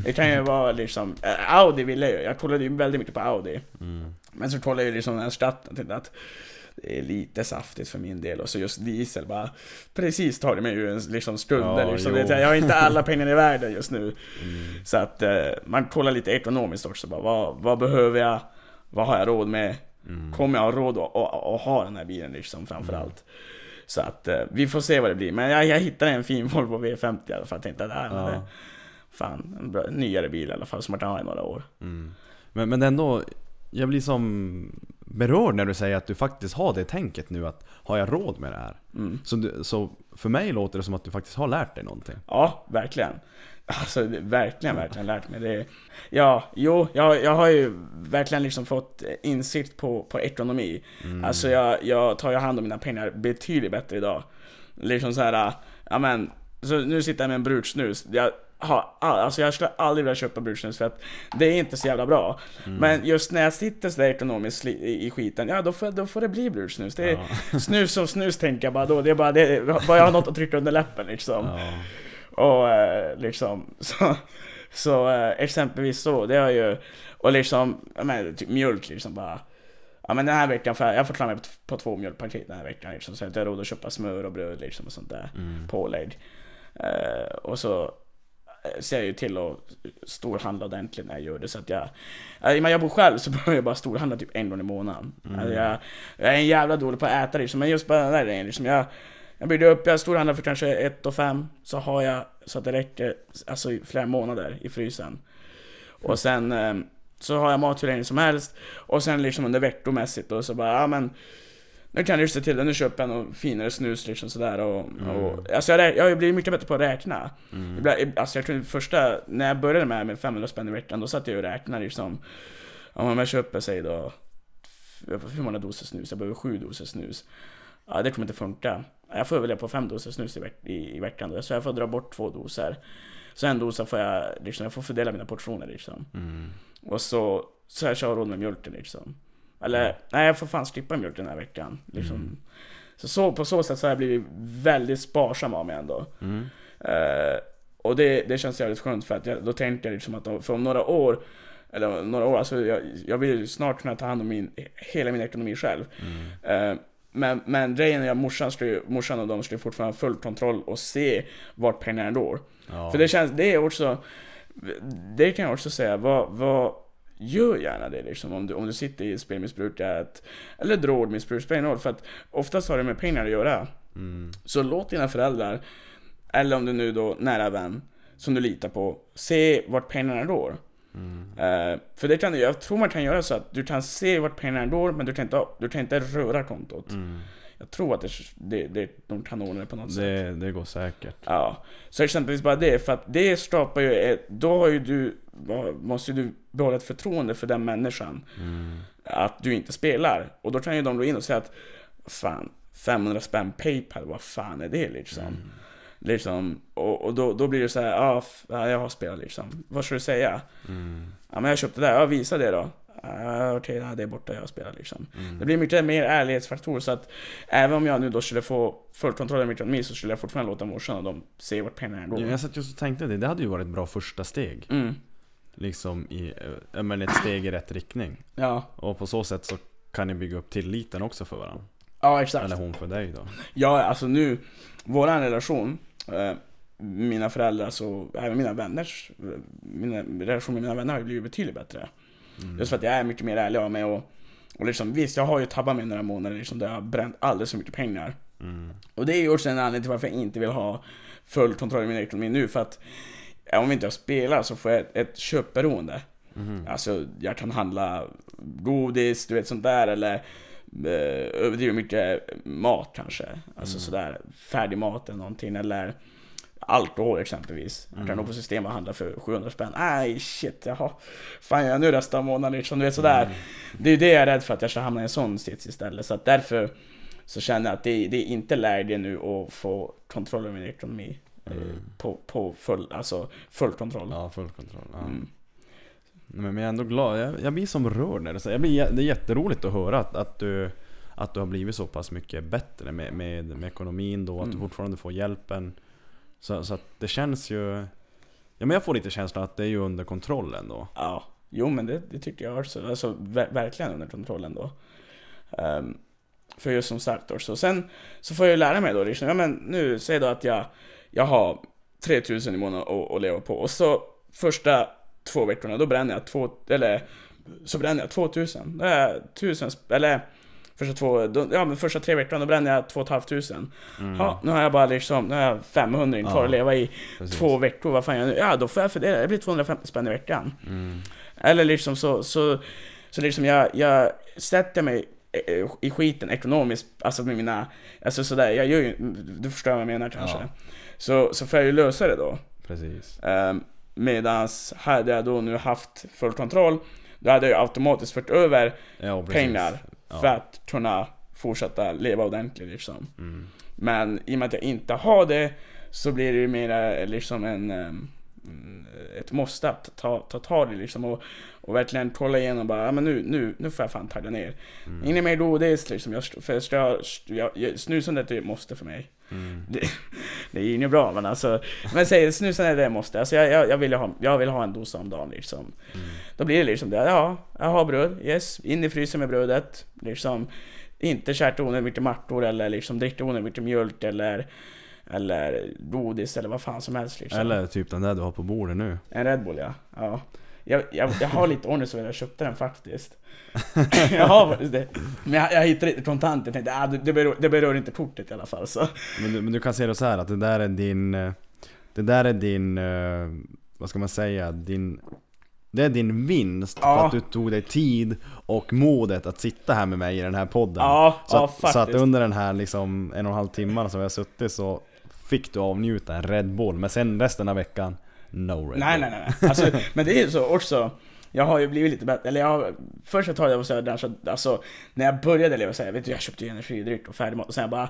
det kan ju vara liksom, eh, Audi ville jag ju, jag kollade ju väldigt mycket på Audi. Mm. Men så kollade jag ju liksom och tänkte att det är lite saftigt för min del och så just diesel bara precis tar det mig ur en liksom skulder Ja, liksom. jo. Jag har inte alla pengar i världen just nu. Mm. Så att eh, man kollar lite ekonomiskt också bara, vad, vad behöver jag? Vad har jag råd med? Mm. Kommer jag ha råd att, att, att ha den här bilen liksom framförallt? Så att eh, vi får se vad det blir. Men jag, jag hittade en fin Volvo V50 i alla fall. Jag tänkte att det här Ja. fan en bra, nyare bil i alla fall som man kan ha i några år. Mm. Men, men ändå, jag blir som berörd när du säger att du faktiskt har det tänket nu att har jag råd med det här? Mm. Så, du, så för mig låter det som att du faktiskt har lärt dig någonting. Ja, verkligen. Alltså verkligen, verkligen lärt mig det. Ja, jo, jag, jag har ju verkligen liksom fått insikt på, på ekonomi. Alltså jag, jag tar ju hand om mina pengar betydligt bättre idag. Liksom så här, ja men, så nu sitter jag med en bruksnus. Jag all- alltså jag skulle aldrig vilja köpa bruksnus för att det är inte så jävla bra. Men just när jag sitter sådär ekonomiskt i, i skiten, ja då får, då får det bli bruksnus. Det är, [LAUGHS] Snus som snus tänker jag bara då, det är bara det, bara jag har något att trycka under läppen liksom. Ja. Och eh, liksom, [LAUGHS] så, så eh, exempelvis så, det har ju, och liksom, menar, typ mjölk liksom bara Ja men den här veckan, får jag, jag får klara mig på, två mjölkpaket den här veckan liksom, så jag har råd att köpa smör och bröd liksom och sånt där, Mm. pålägg. Eh, och så ser jag ju till att storhandla ordentligt när jag gör det så att jag, ja, i och med jag bor själv så [LAUGHS] behöver jag bara storhandla typ en gång i månaden. Alltså jag, jag är en jävla dålig på att äta liksom, men just bara den där grejen liksom, jag, jag byggde upp, jag storhandlar för kanske ett och fem så har jag så att det räcker alltså i flera månader i frysen. Och sen eh, så har jag mat hur länge som helst och sen liksom under veckomässigt då så bara, ja men nu kan jag se till det, nu köper jag något finare snus liksom sådär och, och alltså jag, jag har blivit mycket bättre på att räkna. Ibland, alltså jag tror första, när jag började med, med 500 spänn i veckan, då satt jag och räknade liksom. Om jag köper, säg då Hur många doser snus? Jag behöver sju doser snus. Ja det kommer inte funka. Jag får välja på fem doser snus i, veck, i, i veckan då, så jag får dra bort två doser. Så en dosa får jag, liksom, jag får fördela mina portioner liksom. Mm. Och så, så jag kör råd med mjölken liksom Eller, nej jag får fan skippa mjölk den här veckan liksom. Så, så på så sätt så har jag blivit väldigt sparsam av mig ändå Mm. Eh, och det, det känns jävligt skönt för att jag, då tänkte jag liksom att om- för om några år eller några år, alltså jag, jag vill ju snart kunna ta hand om min, hela min ekonomi själv. Eh, men, men grejen är att morsan, skulle, morsan och de skulle fortfarande ha full kontroll och se vart pengarna går. Ja. För det känns, det är också, det kan jag också säga, vad, vad Gör gärna det liksom om du, om du sitter i spelmissbruk att- eller drogmissbruk, spelar ingen roll för att oftast har det med pengar att göra. Mm. Så låt dina föräldrar, eller om du nu då nära vän, som du litar på, se vart pengarna går. Eh, för det kan jag tror man kan göra så att du kan se vart pengarna går, men du kan inte, du kan inte röra kontot. Mm. Jag tror att det, det, det, de kan ordna det på något sätt. Det, det går säkert. Ja, så exempelvis bara det, för att det skapar ju ett, då har ju du, måste ju du behålla ett förtroende för den människan. Mm. Att du inte spelar. Och då kan ju de gå in och säga att, fan, 500 spänn Paypal, vad fan är det liksom? Liksom, och, och då, då blir det så här, f- ja, jag har spelat liksom. Vad ska du säga? Mm. Ja men jag köpte det, ja visa det då. Okej, ja, det är borta, jag har spelat liksom. Mm. Det blir mycket mer ärlighetsfaktor så att även om jag nu då skulle få full kontroll över min ekonomi så skulle jag fortfarande låta morsan och de se vart pengarna går. Ja, Jag satt just och tänkte det, det hade ju varit ett bra första steg. Mm, Liksom i, eh, men ett steg i rätt riktning. ja, Och på så sätt så kan ni bygga upp tilliten också för varandra. ja exakt. Eller hon för dig då. Ja, alltså nu, våran relation, mina föräldrar så, även mina vänners, mina relation med mina vänner har ju blivit betydligt bättre. Just för att jag är mycket mer ärlig av mig och, och liksom, visst, jag har ju tabbat mig några månader liksom, där jag har bränt alldeles för mycket pengar. Mm. Och det är ju också en anledning till varför jag inte vill ha full kontroll över min ekonomi nu, för att eh, om inte jag spelar så får jag ett, ett köpberoende. Mhm. Alltså, jag kan handla godis, du vet sånt där, eller eh, överdrivet mycket mat kanske. Alltså sådär, färdig mat eller någonting, eller alkohol exempelvis. Jag kan gå på system och handla för 700 spänn. Nej shit, jaha. Fan jag nu resten av månaden liksom, du vet sådär. Det är ju det jag är rädd för att jag ska hamna i en sån sits istället. Så att därför så känner jag att det, det är inte läge nu att få kontroll över min ekonomi. eh, På, på full, alltså full kontroll. Ja, full kontroll. Ja. Mm. Men jag är ändå glad, jag, jag blir som rörd när du säger, jag blir, jä- det är jätteroligt att höra att, att, du, att du har blivit så pass mycket bättre med, med, med ekonomin då, att du Mm. fortfarande får hjälpen. Så, så att det känns ju... Ja men jag får lite känslan att det är ju under kontroll ändå. Ja, jo men det, det tycker jag också. Alltså ver- verkligen under kontroll ändå. Ehm, för just som sagt då. Så sen så får jag ju lära mig då liksom, ja men nu, säg då att jag, jag har 3000 i månaden att, att leva på. Och så första två veckorna, då bränner jag två, eller så bränner jag 2000. Det är 1000, sp- eller första två, då, ja men första tre veckorna då bränner jag 2500. Ja, nu har jag bara liksom, nu har jag 500 kvar Ja, att leva i precis. två veckor, vad fan gör jag nu? Ja, då får jag fördela, det blir 250 spänn i veckan. Mm. Eller liksom så, så, så liksom jag, jag sätter mig eh, i skiten ekonomiskt, alltså med mina, alltså sådär, jag gör ju, du förstår vad jag menar kanske. Ja. Så, så får jag ju lösa det då. Precis. Um, medans hade jag då nu haft full kontroll, då hade jag automatiskt fört över Ja, pengar Ja. för att kunna fortsätta leva ordentligt liksom. Mm. Men i och med att jag inte har det så blir det ju mer liksom en, ehm, mm, ett måste att ta, ta tag i liksom och, och verkligen kolla igenom bara, ja, men nu, nu, nu får jag fan tagga ner. Mm. Inget mer godis liksom, jag, för jag, jag, jag, snusandet är ett måste för mig. Mm. Det, det är ju inget bra men alltså, men säg snusandet är ett måste. Alltså jag, jag, jag, vill ha, jag vill ha en dosa om dagen liksom. Mm. Då blir det liksom det, ja, jag har bröd, yes, in i frysen med brödet. Liksom, inte käka onödigt mycket mattor eller liksom dricka onödigt mycket mjölk eller eller godis eller vad fan som helst liksom. Eller typ den där du har på bordet nu. En Red Bull ja. ja. Jag, jag, jag har lite ångest över att jag köpte den faktiskt. [LAUGHS] jag har faktiskt det. Men jag, jag hittade inte kontanter, tänkte ah, det, berör, det berör inte kortet i alla fall så. Men du, men du kan se det så här att det där är din... eh, Det där är din... eh, Vad ska man säga? Din... Det är din vinst för Ja. att du tog dig tid och modet att sitta här med mig i den här podden. Ja, så, ja att, så att under den här liksom en och en halv timmarna som vi har suttit så fick du avnjuta en Red Bull. Men sen resten av veckan, no Red Nej Bull. nej nej. nej. Alltså, [LAUGHS] men det är ju så också. Jag har ju blivit lite bättre, eller jag har, först ett tag jag var såhär, där, så, alltså när jag började leva såhär, vet du jag köpte ju energidryck och färdigmat och sen jag bara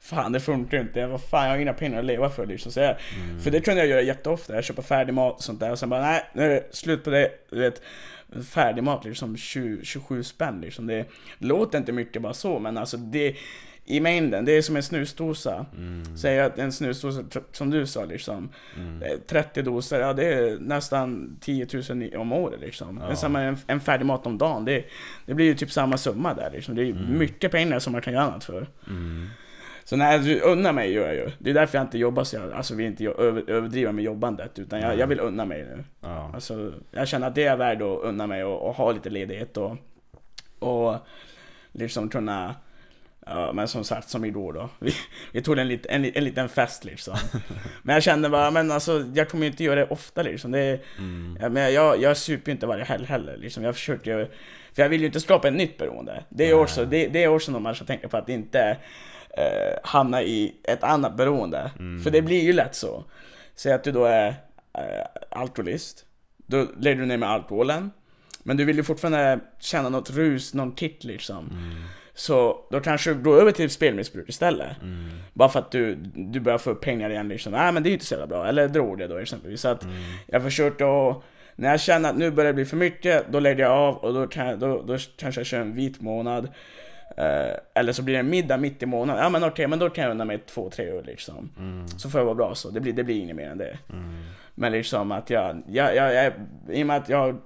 Fan det funkar inte, jag, vad fan jag har inga pengar att leva för liksom. Så jag, För det kunde jag göra jätteofta, jag köper färdigmat och sånt där och sen bara nej, nu är det slut på det. Du vet, färdigmat liksom 20, 27 spänn liksom. Det låter inte mycket bara så men alltså det i mängden, det är som en snusdosa. Mm. Säg att en snusdosa, som du sa liksom, Mm. eh, 30 doser, ja det är nästan 10 000 i- om året liksom. Ja. Men samma en, en färdig mat om dagen, det, det blir ju typ samma summa där liksom. Det är ju mycket pengar som man kan göra annat för. Mm. Så när du unnar mig gör jag ju. Det är därför jag inte jobbar så jag, alltså vill inte över, överdriva med jobbandet, utan jag, jag vill unna mig nu. Ja. Alltså, jag känner att det är värt att unna mig och, och ha lite ledighet och, och liksom kunna Ja, men som sagt, som igår då. Vi, vi tog en, lit, en, en liten fest liksom. Men jag kände bara, men alltså jag kommer ju inte göra det ofta liksom. Det, Mm. ja, men jag, jag super ju inte varje helg heller liksom. Jag försöker ju, för jag vill ju inte skapa ett nytt beroende. Det är också, det, det är också något man ska tänka på, att inte eh, hamna i ett annat beroende. Mm. För det blir ju lätt så. Säg att du då är eh, alkoholist. Då lägger du ner med alkoholen. Men du vill ju fortfarande känna något rus, någon kick liksom. Mm. Så då kanske du går över till spelmissbruk istället. Mm. Bara för att du, du börjar få upp pengar igen liksom. Nej men det är ju inte så jävla bra. Eller droger då exempelvis. Så att Mm. jag försökte att... När jag känner att nu börjar det bli för mycket, då lägger jag av och då, kan, då, då kanske jag kör en vit månad. Eh, eller så blir det en middag mitt i månaden. Ja men okej, men då kan jag unna mig två, tre öl liksom. Mm. Så får jag vara bra så. Det blir, det blir inget mer än det. Mm. Men liksom att jag, jag, jag, jag i och med att jag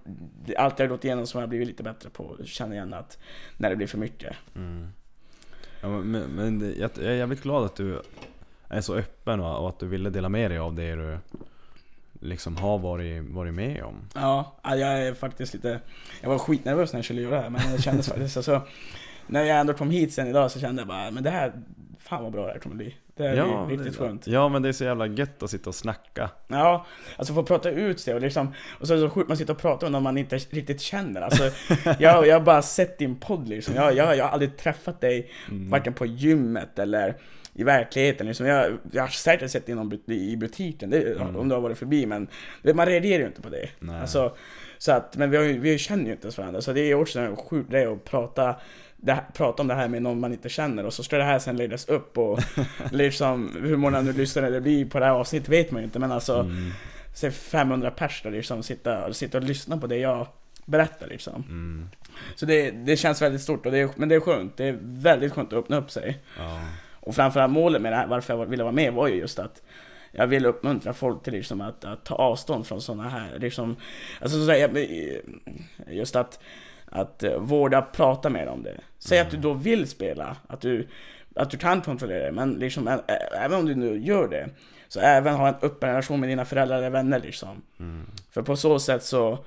allt jag har gått igenom så har jag blivit lite bättre på att känna igen att när det blir för mycket. Mm. Ja, men, men, jag, jag är jävligt glad att du är så öppen och, och att du ville dela med dig av det du liksom har varit, varit med om. Ja, ja, jag är faktiskt lite... Jag var skitnervös när jag skulle göra det här, men det kändes [LAUGHS] faktiskt... Alltså, när jag ändå kom hit sen idag så kände jag bara, men det här... Fan vad bra det här kommer bli. Det är riktigt det- skönt. Ja men det är så jävla gött att sitta och snacka. Ja, alltså få prata ut sig och liksom... Och så är det så sjukt man sitter och pratar med någon man inte riktigt känner. Alltså, [LAUGHS] jag, jag har bara sett din podd liksom. Jag, jag, jag har aldrig träffat dig, Mm. varken på gymmet eller i verkligheten. Liksom. Jag, jag har säkert sett det i, någon but- i butiken, det, Mm. om du har varit förbi, men man reagerar ju inte på det. Nej. Alltså, så att, men vi, har, vi känner ju inte ens varandra, så det är också en sjuk grej att prata, det här, prata om det här med någon man inte känner och så ska det här sen läggas upp och [LAUGHS] liksom hur många nu lyssnare det blir på det här avsnittet vet man ju inte men alltså Mm. se 500 pers där liksom sitta, sitta och lyssna på det jag berättar liksom. Mm. Så det, det känns väldigt stort, och det är, men det är skönt. Det är väldigt skönt att öppna upp sig. Ja. Och framförallt målet med det här, varför jag ville vara med var ju just att jag vill uppmuntra folk till liksom att, att ta avstånd från sådana här, liksom, alltså så säga, just att, att eh, vårda prata mer om det. Säg att du då vill spela, att du, att du kan kontrollera det, men liksom, ä- även om du nu gör det, så även ha en öppen relation med dina föräldrar eller vänner liksom. Mm. För på så sätt så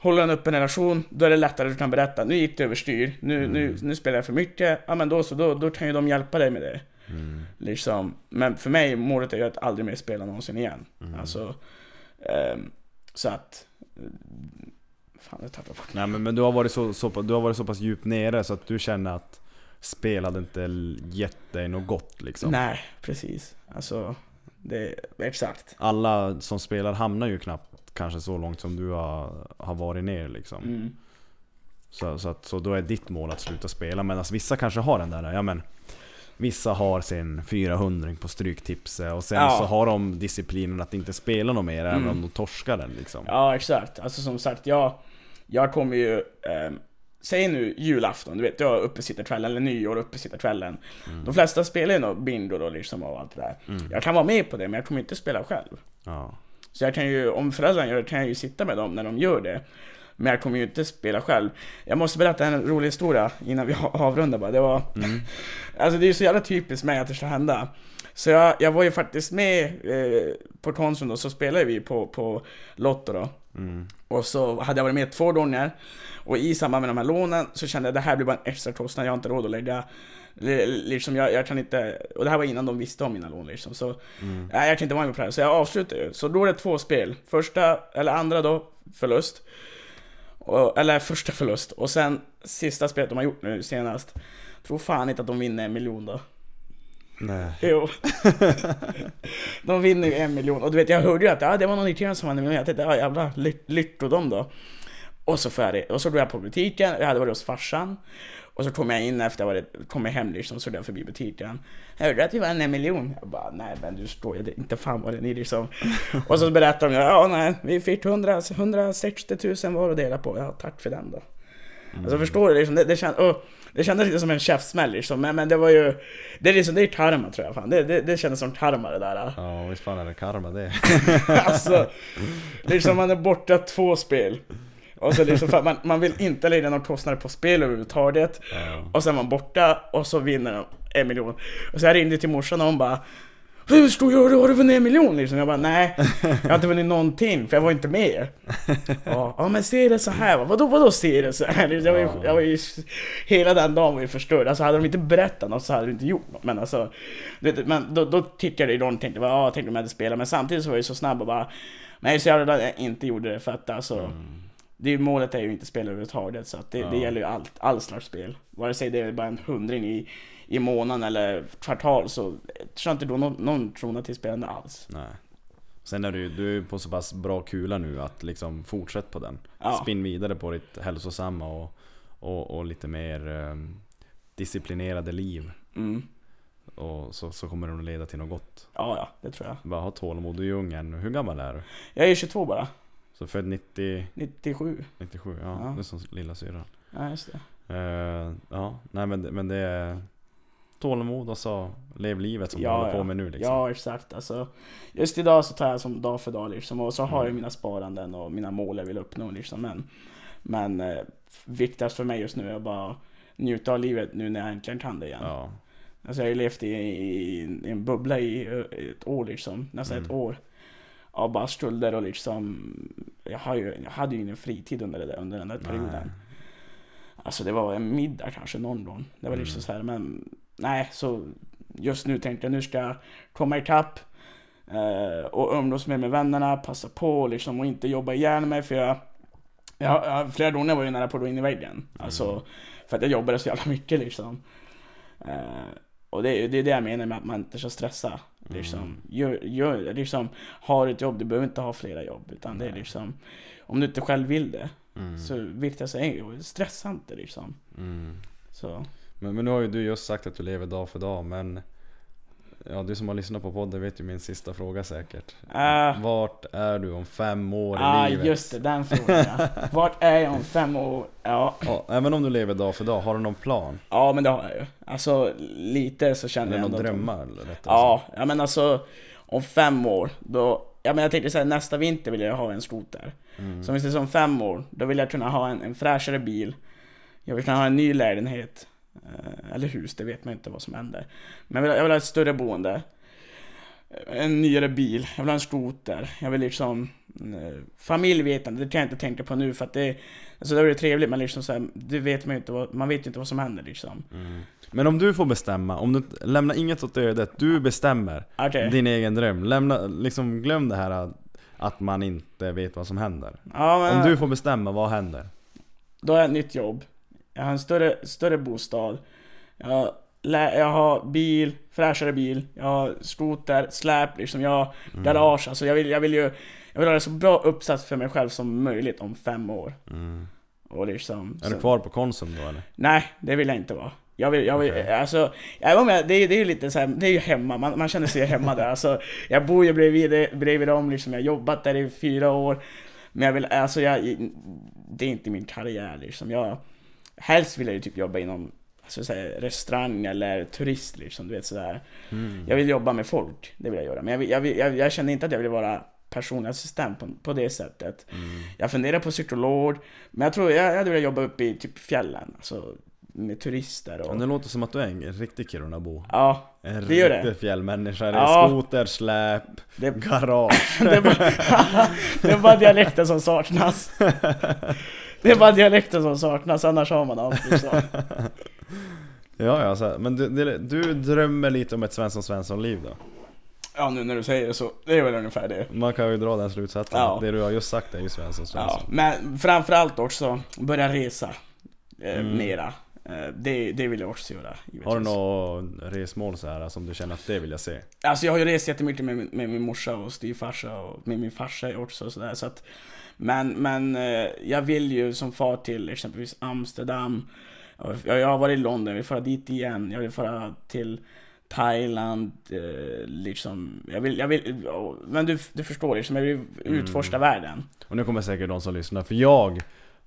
Håller en öppen relation, då är det lättare att du kan berätta Nu gick det överstyr, nu, nu, nu spelar jag för mycket Ja men då så, då, då kan ju de hjälpa dig med det Mm. liksom. Men för mig, målet är ju att aldrig mer spela någonsin igen Mm. Alltså ehm, Så att Fan jag tappade bort Nej men, men du, har varit så, så, du har varit så pass djupt nere så att du känner att spel hade inte gett dig något gott liksom. Nej, precis Alltså det, exakt Alla som spelar hamnar ju knappt kanske så långt som du har, har varit ner liksom. mm. Så, så, att, så då är ditt mål att sluta spela. Men alltså, vissa kanske har den där, ja men Vissa har sin 400 på stryktipset och sen Ja. så har de disciplinen att inte spela något mer även Mm. om de torskar den liksom. Ja, exakt. Alltså som sagt, jag, jag kommer ju... Eh, säg nu julafton, du vet, jag uppesittarkvällen, eller nyår uppesittarkvällen. De flesta spelar ju nog bingo då liksom och allt det där. Mm. Jag kan vara med på det, men jag kommer inte spela själv. Ja. Så jag kan ju, om föräldrarna gör det, kan jag ju sitta med dem när de gör det. Men jag kommer ju inte spela själv. Jag måste berätta en rolig historia innan vi [LAUGHS] avrundar bara. Det var... Mm. [LAUGHS] Alltså det är ju så jävla typiskt mig att det ska hända. Så jag, jag var ju faktiskt med eh, på Konsum och så spelade vi på, på Lotto då. Mm. Och så hade jag varit med två gånger. Och i samband med de här lånen så kände jag att det här blir bara en extra kostnad, jag har inte råd att lägga li- Liksom jag, jag kan inte, och det här var innan de visste om mina lån liksom, så Mm. nej, jag kan inte vara med på det här, så jag avslutade ju. Så då är det två spel, första, eller andra då, förlust. Och, eller första förlust, och sen sista spelet de har gjort nu senast. Tror fan inte att de vinner en miljon då. Nej. Jo. [LAUGHS] de vinner ju en miljon. Och du vet, jag hörde ju att ja, det var någon irriterande som vann en miljon. Jag tänkte, ja jävla lyrt- lycko de då. Och så färdig. Och så drog jag på butiken, jag hade varit hos farsan. Och så kom jag in efter jag varit, kom jag hem liksom, så jag förbi butiken. Hörde du att vi vann en miljon? Jag bara, nej men du står ju inte fan vad det ni liksom. [LAUGHS] och så berättade de, ja nej, vi fick 100, 160 000 var att dela på. Ja, tack för den då. Alltså förstår du? Liksom, det, det, känd, oh, det kändes lite som en käftsmäll liksom, men, men det var ju... Det är liksom, det är karma tror jag fan. Det, det, det kändes som karma det där. Ja visst fan är det karma det. [LAUGHS] alltså, liksom man är borta två spel. Och så liksom, för man, man vill inte lägga några kostnader på spel överhuvudtaget. Ja. Och sen är man borta och så vinner de en miljon. Och så jag ringde till morsan och hon bara hur stor gör du? Har du vunnit en miljon liksom? Jag bara nej, jag har inte vunnit någonting för jag var inte med. Ja, men se det så här va? Vadå, vadå se det så här? Jag var, ju, jag var ju, hela den dagen var ju förstörd. Alltså hade de inte berättat något så hade de inte gjort något. Men alltså, du vet, men då, då tittade jag i och tänkte ja, tänkte om jag hade spelat. Men samtidigt så var jag ju så snabb och bara, men jag är så jag inte gjorde det för att alltså det är ju, målet är ju inte spela överhuvudtaget så att det, det Mm. Ja. gäller ju allt, all slags spel. Vare sig det är bara en hundring i, i månaden eller kvartal så tror jag inte då någon, någon krona till spelande alls. Nej. Sen är du du är på så pass bra kula nu att liksom fortsätt på den. Ja. Spinn vidare på ditt hälsosamma och, och, och lite mer ehm, disciplinerade liv. Mm. Och så, så kommer det nog leda till något gott. Ja, ja, det tror jag. Bara ha tålamod, du är ung än. Hur gammal är du? Jag är 22 bara. Så född 90, 97. 97? Ja, Ja. det är som lilla syrran. Ja, just det. Eh, ja, nej men, men det är tålamod och så lev livet som du Ja, håller på med nu liksom. Ja, exakt. Alltså, just idag så tar jag som dag för dag liksom. Och så har jag Mm. mina sparanden och mina mål jag vill uppnå liksom. Men, men eh, viktigast för mig just nu är bara njuta av livet nu när jag äntligen kan det igen. Ja. Alltså jag har ju levt i, i, i en bubbla i, ett år liksom, nästan ett Mm. år. Av bara skulder och liksom, jag, har ju, jag hade ju ingen fritid under, det där, under den där perioden. Nej. Alltså det var en middag kanske någon gång. Det var Mm. liksom så här, men nej, så just nu tänkte jag nu ska jag komma ikapp eh, och umgås med, med vännerna, passa på liksom och inte jobba ihjäl mig för jag, jag, jag flera gånger var jag nära på att gå in i väggen. Alltså, för att jag jobbade så jävla mycket liksom. Eh, Och det, är- det är det jag menar med att man inte ska stressa. Liksom, gör, gör, liksom, har ett jobb, du behöver inte ha flera jobb. Utan det är liksom, om du inte själv vill det, Mm. så viktigast är stressa inte liksom. Mm. Så. Men, men nu har ju du just sagt att du lever dag för dag men Ja du som har lyssnat på podden vet ju min sista fråga säkert Uh, Vart är du om fem år i ah, livet? just det, den frågan ja. Vart är jag om fem år? Ja, Ja, även om du lever dag för dag, har du någon plan? ja men det har jag ju. Alltså lite så känner Eller jag ändå drömmar? Eller Ja, ja men alltså om fem år, då... Ja men jag tänkte säga nästa vinter vill jag ha en skoter. Mm. Så om vi säger som fem år, då vill jag kunna ha en, en fräschare bil. Jag vill kunna ha en ny lägenhet. Eh, eller hus, det vet man inte vad som händer. Men jag vill, jag vill ha ett större boende. Eh, En nyare bil, jag vill ha en skoter. Jag vill liksom... eh, Familj vet jag inte, det kan jag inte tänka på nu för att det... Alltså det är trevligt men liksom så här, det vet man ju inte vad, man vet ju inte vad som händer liksom. Mm. Men om du får bestämma, om du lämnar inget åt ödet, du bestämmer Okej. din egen dröm. Lämna, liksom, glöm det här att, att man inte vet vad som händer. Ja, men, Om du får bestämma, vad händer? Då har jag ett nytt jobb. Jag har en större, större bostad. Jag, jag har bil, fräschare bil. Jag har skoter, släp, liksom. Jag har Mm. garage. Alltså jag vill, jag vill ju... Jag vill ha det så bra uppsatt för mig själv som möjligt om fem år. Mm. Och liksom... Är du kvar på Konsum då eller? Nej, det vill jag inte vara. Jag vill, jag vill, Okej. alltså, jag, det, är, det är ju lite så här, det är ju hemma, man, man känner sig hemma där. Alltså, jag bor ju bredvid, bredvid dem, liksom, jag har jobbat där i fyra år. Men jag vill, alltså jag, det är inte min karriär liksom. Jag, helst vill jag ju typ jobba inom alltså, så här, restaurang eller turist liksom, du vet sådär. Mm. Jag vill jobba med folk, det vill jag göra. Men jag, vill, jag, vill, jag, jag känner inte att jag vill vara personlig assistent på, på det sättet. Mm. Jag funderar på psykolog, men jag tror jag, jag hade velat jobba uppe i typ fjällen, alltså med turister och... Men det låter som att du är en riktig Kirunabo. Ja, En Det gör det. riktig fjällmänniska. Det är Ja. skoter, släp, det, garage. [LAUGHS] det, är bara, [LAUGHS] det är bara dialekten som saknas. [LAUGHS] Det är bara dialekten som saknas, annars har man allt liksom. [LAUGHS] ja, ja, så här. men du, du drömmer lite om ett Svensson Svensson-liv då? Ja, nu när du säger det så, det är väl ungefär det. Man kan ju dra den slutsatsen. Ja. Det du har just sagt är ju Svensson Ja, Svensson. men framförallt också börja resa eh, Mm. mera. Eh, det, det vill jag också göra. givetvis. Har du några resmål så här som du känner att det vill jag se? Alltså jag har ju rest jättemycket med, min- med min morsa och styvfarsa och med min farsa också och sådär så att Men, men eh, jag vill ju som far till exempelvis Amsterdam Jag, jag har varit i London, jag vill fara dit igen, jag vill fara till Thailand, eh, liksom Jag vill, jag vill, men du, du förstår liksom, jag vill utforska världen Och nu kommer säkert de som lyssnar, för jag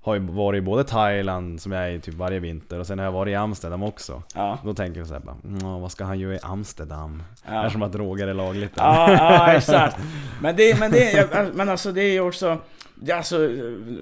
har ju varit i både Thailand, som jag är i typ varje vinter, och sen har jag varit i Amsterdam också. Ja, Då tänker jag såhär bara, "Nå, vad ska han göra i Amsterdam? ja. Det är som att droger är lagligt där. Ja, ja exakt. [LAUGHS] Men det, men det, jag- men alltså det är ju också, är alltså,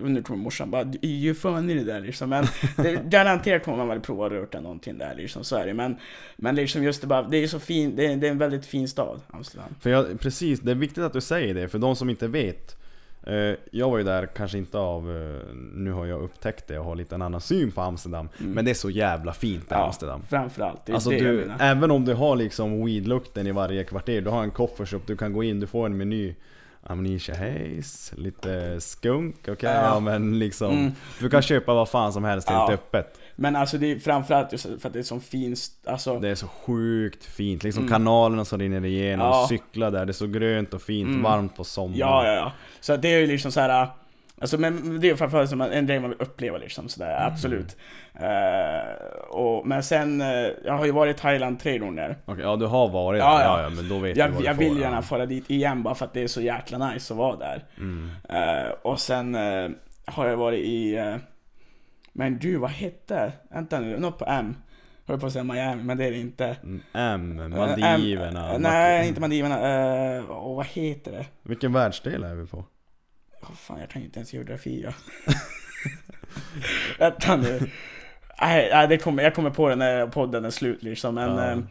nu kommer morsan bara, är ju fan i det där liksom. Men det, [LAUGHS] garanterat kommer man väl prova att röra någonting där liksom, så är det. Men, men liksom just det bara, det är så fin, det är, det är en väldigt fin stad, Amsterdam. För jag, precis, det är viktigt att du säger det, för de som inte vet eh, Jag var ju där, kanske inte av, eh, nu har jag upptäckt det och har lite en annan syn på Amsterdam Mm. Men det är så jävla fint i Ja. Amsterdam Framförallt, det är Alltså det jag du, menar. även om du har liksom weedlukten i varje kvarter, du har en coffeeshop, du kan gå in, du får en meny Amnesia Haze, lite skunk, okej? Ja. Ja. men liksom Mm. Du kan köpa vad fan som helst helt Ja. öppet Men alltså det är framförallt just för att det är så fin, st- alltså, Det är så sjukt fint, liksom Mm. kanalerna som rinner igenom, Ja. cykla där, det är så grönt och fint, Mm. varmt på sommaren ja ja ja. Så det är ju liksom så här. Alltså men det är framförallt som en grej man vill uppleva liksom sådär, Mm. absolut. Eh, och, men sen, eh, jag har ju varit i Thailand tre gånger. Okej, ja du har varit Ja, ja, ja. men då vet Jag, du vad jag du får, vill gärna ja. fara dit igen bara för att det är så jäkla nice att vara där. Mm. Eh, och sen har jag varit i... men du, vad hette? Vänta nu, något på M. Jag höll på att säga Miami, men det är det inte. Mm, M, Maldiverna M, nej, inte Maldiverna. Uh, oh, vad heter det? Vilken världsdel är vi på? Åh fan, jag kan inte ens geografi ja. [LAUGHS] Vänta nu. Nej, nej, det kommer, jag kommer på det när podden är slut liksom. Men Ja.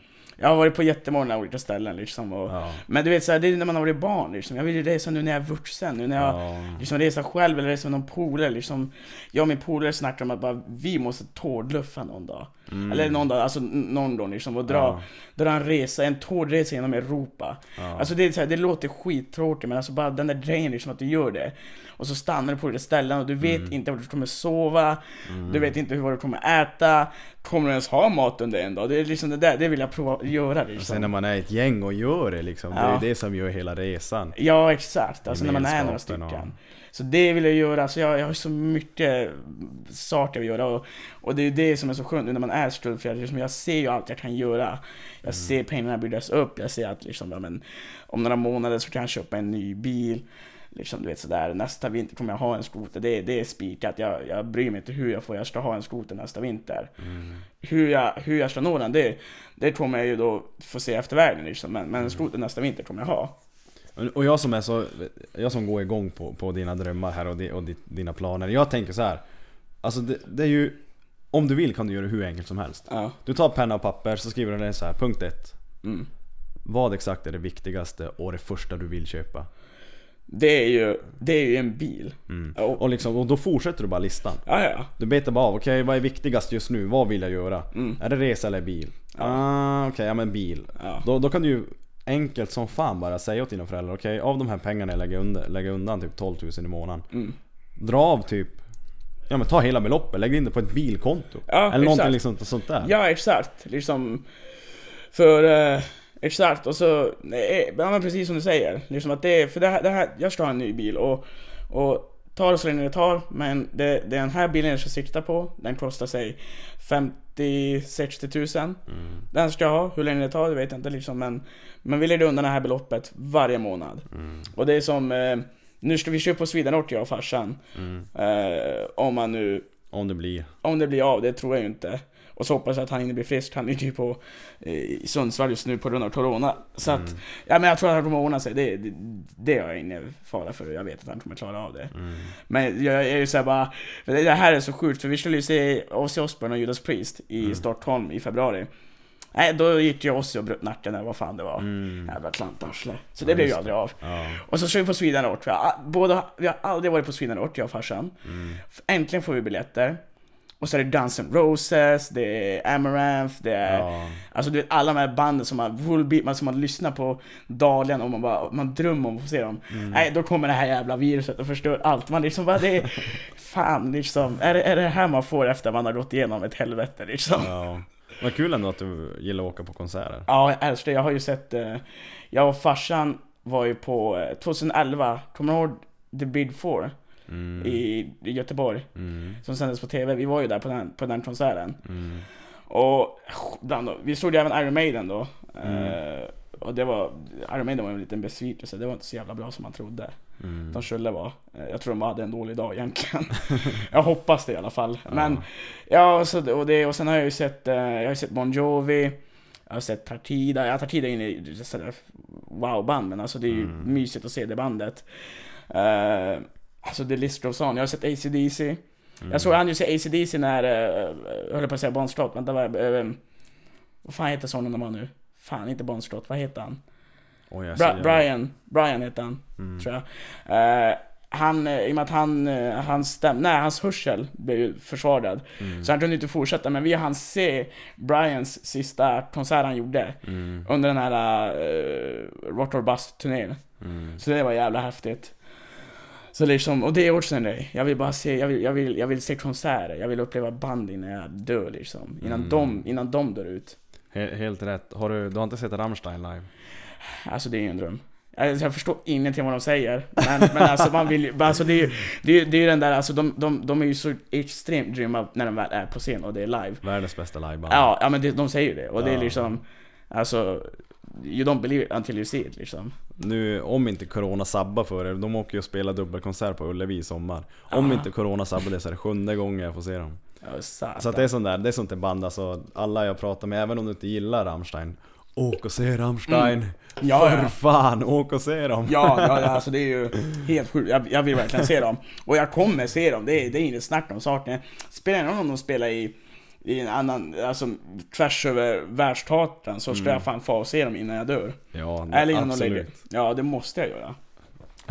Jag har varit på jättemånga olika ställen liksom. Och, Ja, Men du vet, så här, det är när man har varit barn liksom. Jag vill ju resa nu när jag är vuxen. Nu när jag ja. liksom resa själv eller resa med någon polare liksom. Jag och min polare snackar om att bara, vi måste tårdluffa någon dag. Mm. Eller någon dag, alltså någon dag liksom. Och dra, Ja, dra en resa, en tårdresa genom Europa. Alltså det, är så här, det låter skittråkigt men alltså bara den där grejen liksom att du gör det. Och så stannar du på olika ställen och du vet Mm. inte var du kommer sova, Mm. du vet inte vad du kommer äta. kommer du ens ha mat under en dag? Det är liksom det där, det vill jag prova att göra Och liksom. sen när man är ett gäng och gör det liksom, det är Ja. ju det som gör hela resan. Ja exakt, alltså när man är några stycken. och- Så det vill jag göra, så jag, jag har så mycket saker att göra och, och det är ju det som är så skönt när man är skuldfri, liksom jag ser ju allt jag kan göra. Jag ser pengarna byggas upp, jag ser att liksom, ja, men, om några månader så kan jag köpa en ny bil. Liksom, du vet sådär, nästa vinter kommer jag ha en skoter, det, det är spikat. Jag, jag bryr mig inte hur jag får, jag ska ha en skoter nästa vinter. Hur, jag, hur jag ska nå den, det, det kommer jag ju då få se efter vägen liksom. Men, men en skoter nästa vinter kommer jag ha. Och jag som är så, jag som går igång på, på dina drömmar här och, di, och di, dina planer. Jag tänker så här. Alltså det, det är ju, om du vill kan du göra det hur enkelt som helst. Ja. Du tar penna och papper så skriver du ner så här, punkt ett. Mm. Vad exakt är det viktigaste och det första du vill köpa? Det är ju, det är ju en bil. Och, Och, liksom, och då fortsätter du bara listan. ja, ja. Du betar bara av, okej vad är viktigast just nu? Vad vill jag göra? Mm. Är det resa eller bil? Ah, okej, ja men bil. Ja. Då, då kan du ju enkelt som fan bara säga åt dina föräldrar, okej av de här pengarna jag lägger, under, lägger undan typ 12 000 i månaden. Mm. Dra av typ, ja men ta hela beloppet, lägg in det på ett bilkonto. Ja, eller någonting exakt. liksom sånt där. Ja, exakt. Liksom, för, eh, exakt, och så, ja, men precis som du säger. Liksom att det, för det här, det här, jag ska ha en ny bil och, och ta det så länge det tar, men det, det är den här bilen jag ska sikta på, den kostar sig 50-60 tusen. Den ska jag ha, hur länge det tar det vet jag inte liksom, men, men vi lägger undan det här beloppet varje månad. Och det är som, eh, nu ska vi köpa på Swedenort jag och farsan. Eh, om man nu Om det blir. om det blir av, det tror jag ju inte. Och så hoppas jag att han inte blir frisk. Han är ju på eh, i Sundsvall just nu på grund av Corona. Så att, ja men jag tror att han kommer ordna sig. Det, det, det har jag ingen fara för. Jag vet att han kommer klara av det. Men jag är ju såhär bara, det här är så sjukt för vi skulle ju se Ozzy Osbourne och Judas Priest i Stockholm i februari. Nej, då gick ju Ozzy och bröt nacken eller vad fan det var. Jävla klantarsle. Så det blev ju aldrig av. Ja. Och så kör vi på Sweden Ort. Vi har, båda, vi har aldrig varit på Sweden Ort, jag och farsan. Äntligen får vi biljetter. Och så är det Guns N' Roses, det är Amaranth, det är... Ja. Alltså du vet alla de här banden som man, Volbeat, man, som man lyssnar på dagligen och man bara, man drömmer om att få se dem. Nej, då kommer det här jävla viruset och förstör allt. Man liksom bara, det är... [LAUGHS] Fan liksom, är det, är det här man får efter man har gått igenom ett helvete liksom? ja. Vad kul ändå att du gillar att åka på konserter. Ja, jag älskar det. Jag har ju sett... Eh, jag och farsan var ju på eh, 2011, kommer du ihåg The Big Four? I, I Göteborg. Mm. Som sändes på TV. Vi var ju där på den, på den konserten. Mm. Och bland, vi såg ju även Iron Maiden då. Mm. Eh, och det var... Iron Maiden var en liten besvikelse. Det var inte så jävla bra som man trodde. Mm. De skulle vara. Eh, Jag tror de hade en dålig dag egentligen. [LAUGHS] jag hoppas det i alla fall. Men ja, så, det- och, det, och sen har jag ju sett, eh, jag har sett Bon Jovi. Jag har sett Tartida. Ja, Tartida är inne i wow-band, men alltså det är ju mysigt att se det bandet. Uh, alltså The List Goes On. Jag har sett AC/DC. Jag såg han ju se AC/DC när, uh, jag höll på att säga Bon Scott, vänta vad uh, Vad fan heter sonen de har nu? Fan, inte Bon Scott, vad heter han? Jag Bra- det. Brian, Brian heter han, tror jag. Eh, han, eh, i och med att han, eh, hans stäm, nej, hans hörsel blev ju försvagad. Så han kunde inte fortsätta, men vi hann se Brians sista konsert han gjorde. Under den här uh, Rock or Bust-turnén. Så det var jävla häftigt. Så liksom, och det är också en grej. Jag vill bara se, jag vill, jag vill, jag vill se konserter. Jag vill uppleva band innan jag dör liksom. Innan, de, innan de dör ut. He- helt rätt. Har du, du har inte sett Rammstein live? Alltså det är ju en dröm. Alltså, jag förstår ingenting vad de säger. Men, men alltså man vill ju, alltså det är ju, det är, det är den där, alltså de, de, de är ju så extremt grymma när de väl är på scen och det är live. Världens bästa liveband. Ja, ja men det, de säger ju det. Och det är Ja. liksom, alltså, you don't believe it until you see it liksom. Nu, om inte Corona sabbar för er, de åker ju och spelar dubbelkonsert på Ullevi i sommar. Om Ah. inte Corona sabbar det så är det sjunde gången jag får se dem. Satan. Så det är sånt där, det är sånt där band alltså, alla jag pratar med, även om du inte gillar Rammstein Åk och se Rammstein! Mm. Ja, För ja. fan, åk och se dem! Ja, ja, ja, alltså det är ju helt sjukt. Jag, jag vill verkligen se dem. Och jag kommer se dem, det är, det är inget snack om saken. Spelar ingen roll om de spelar i, i en annan, alltså tvärs över världskartan så ska jag fan få se dem innan jag dör. Ja, det- Eller innan de lägger. absolut. Ja, det måste jag göra.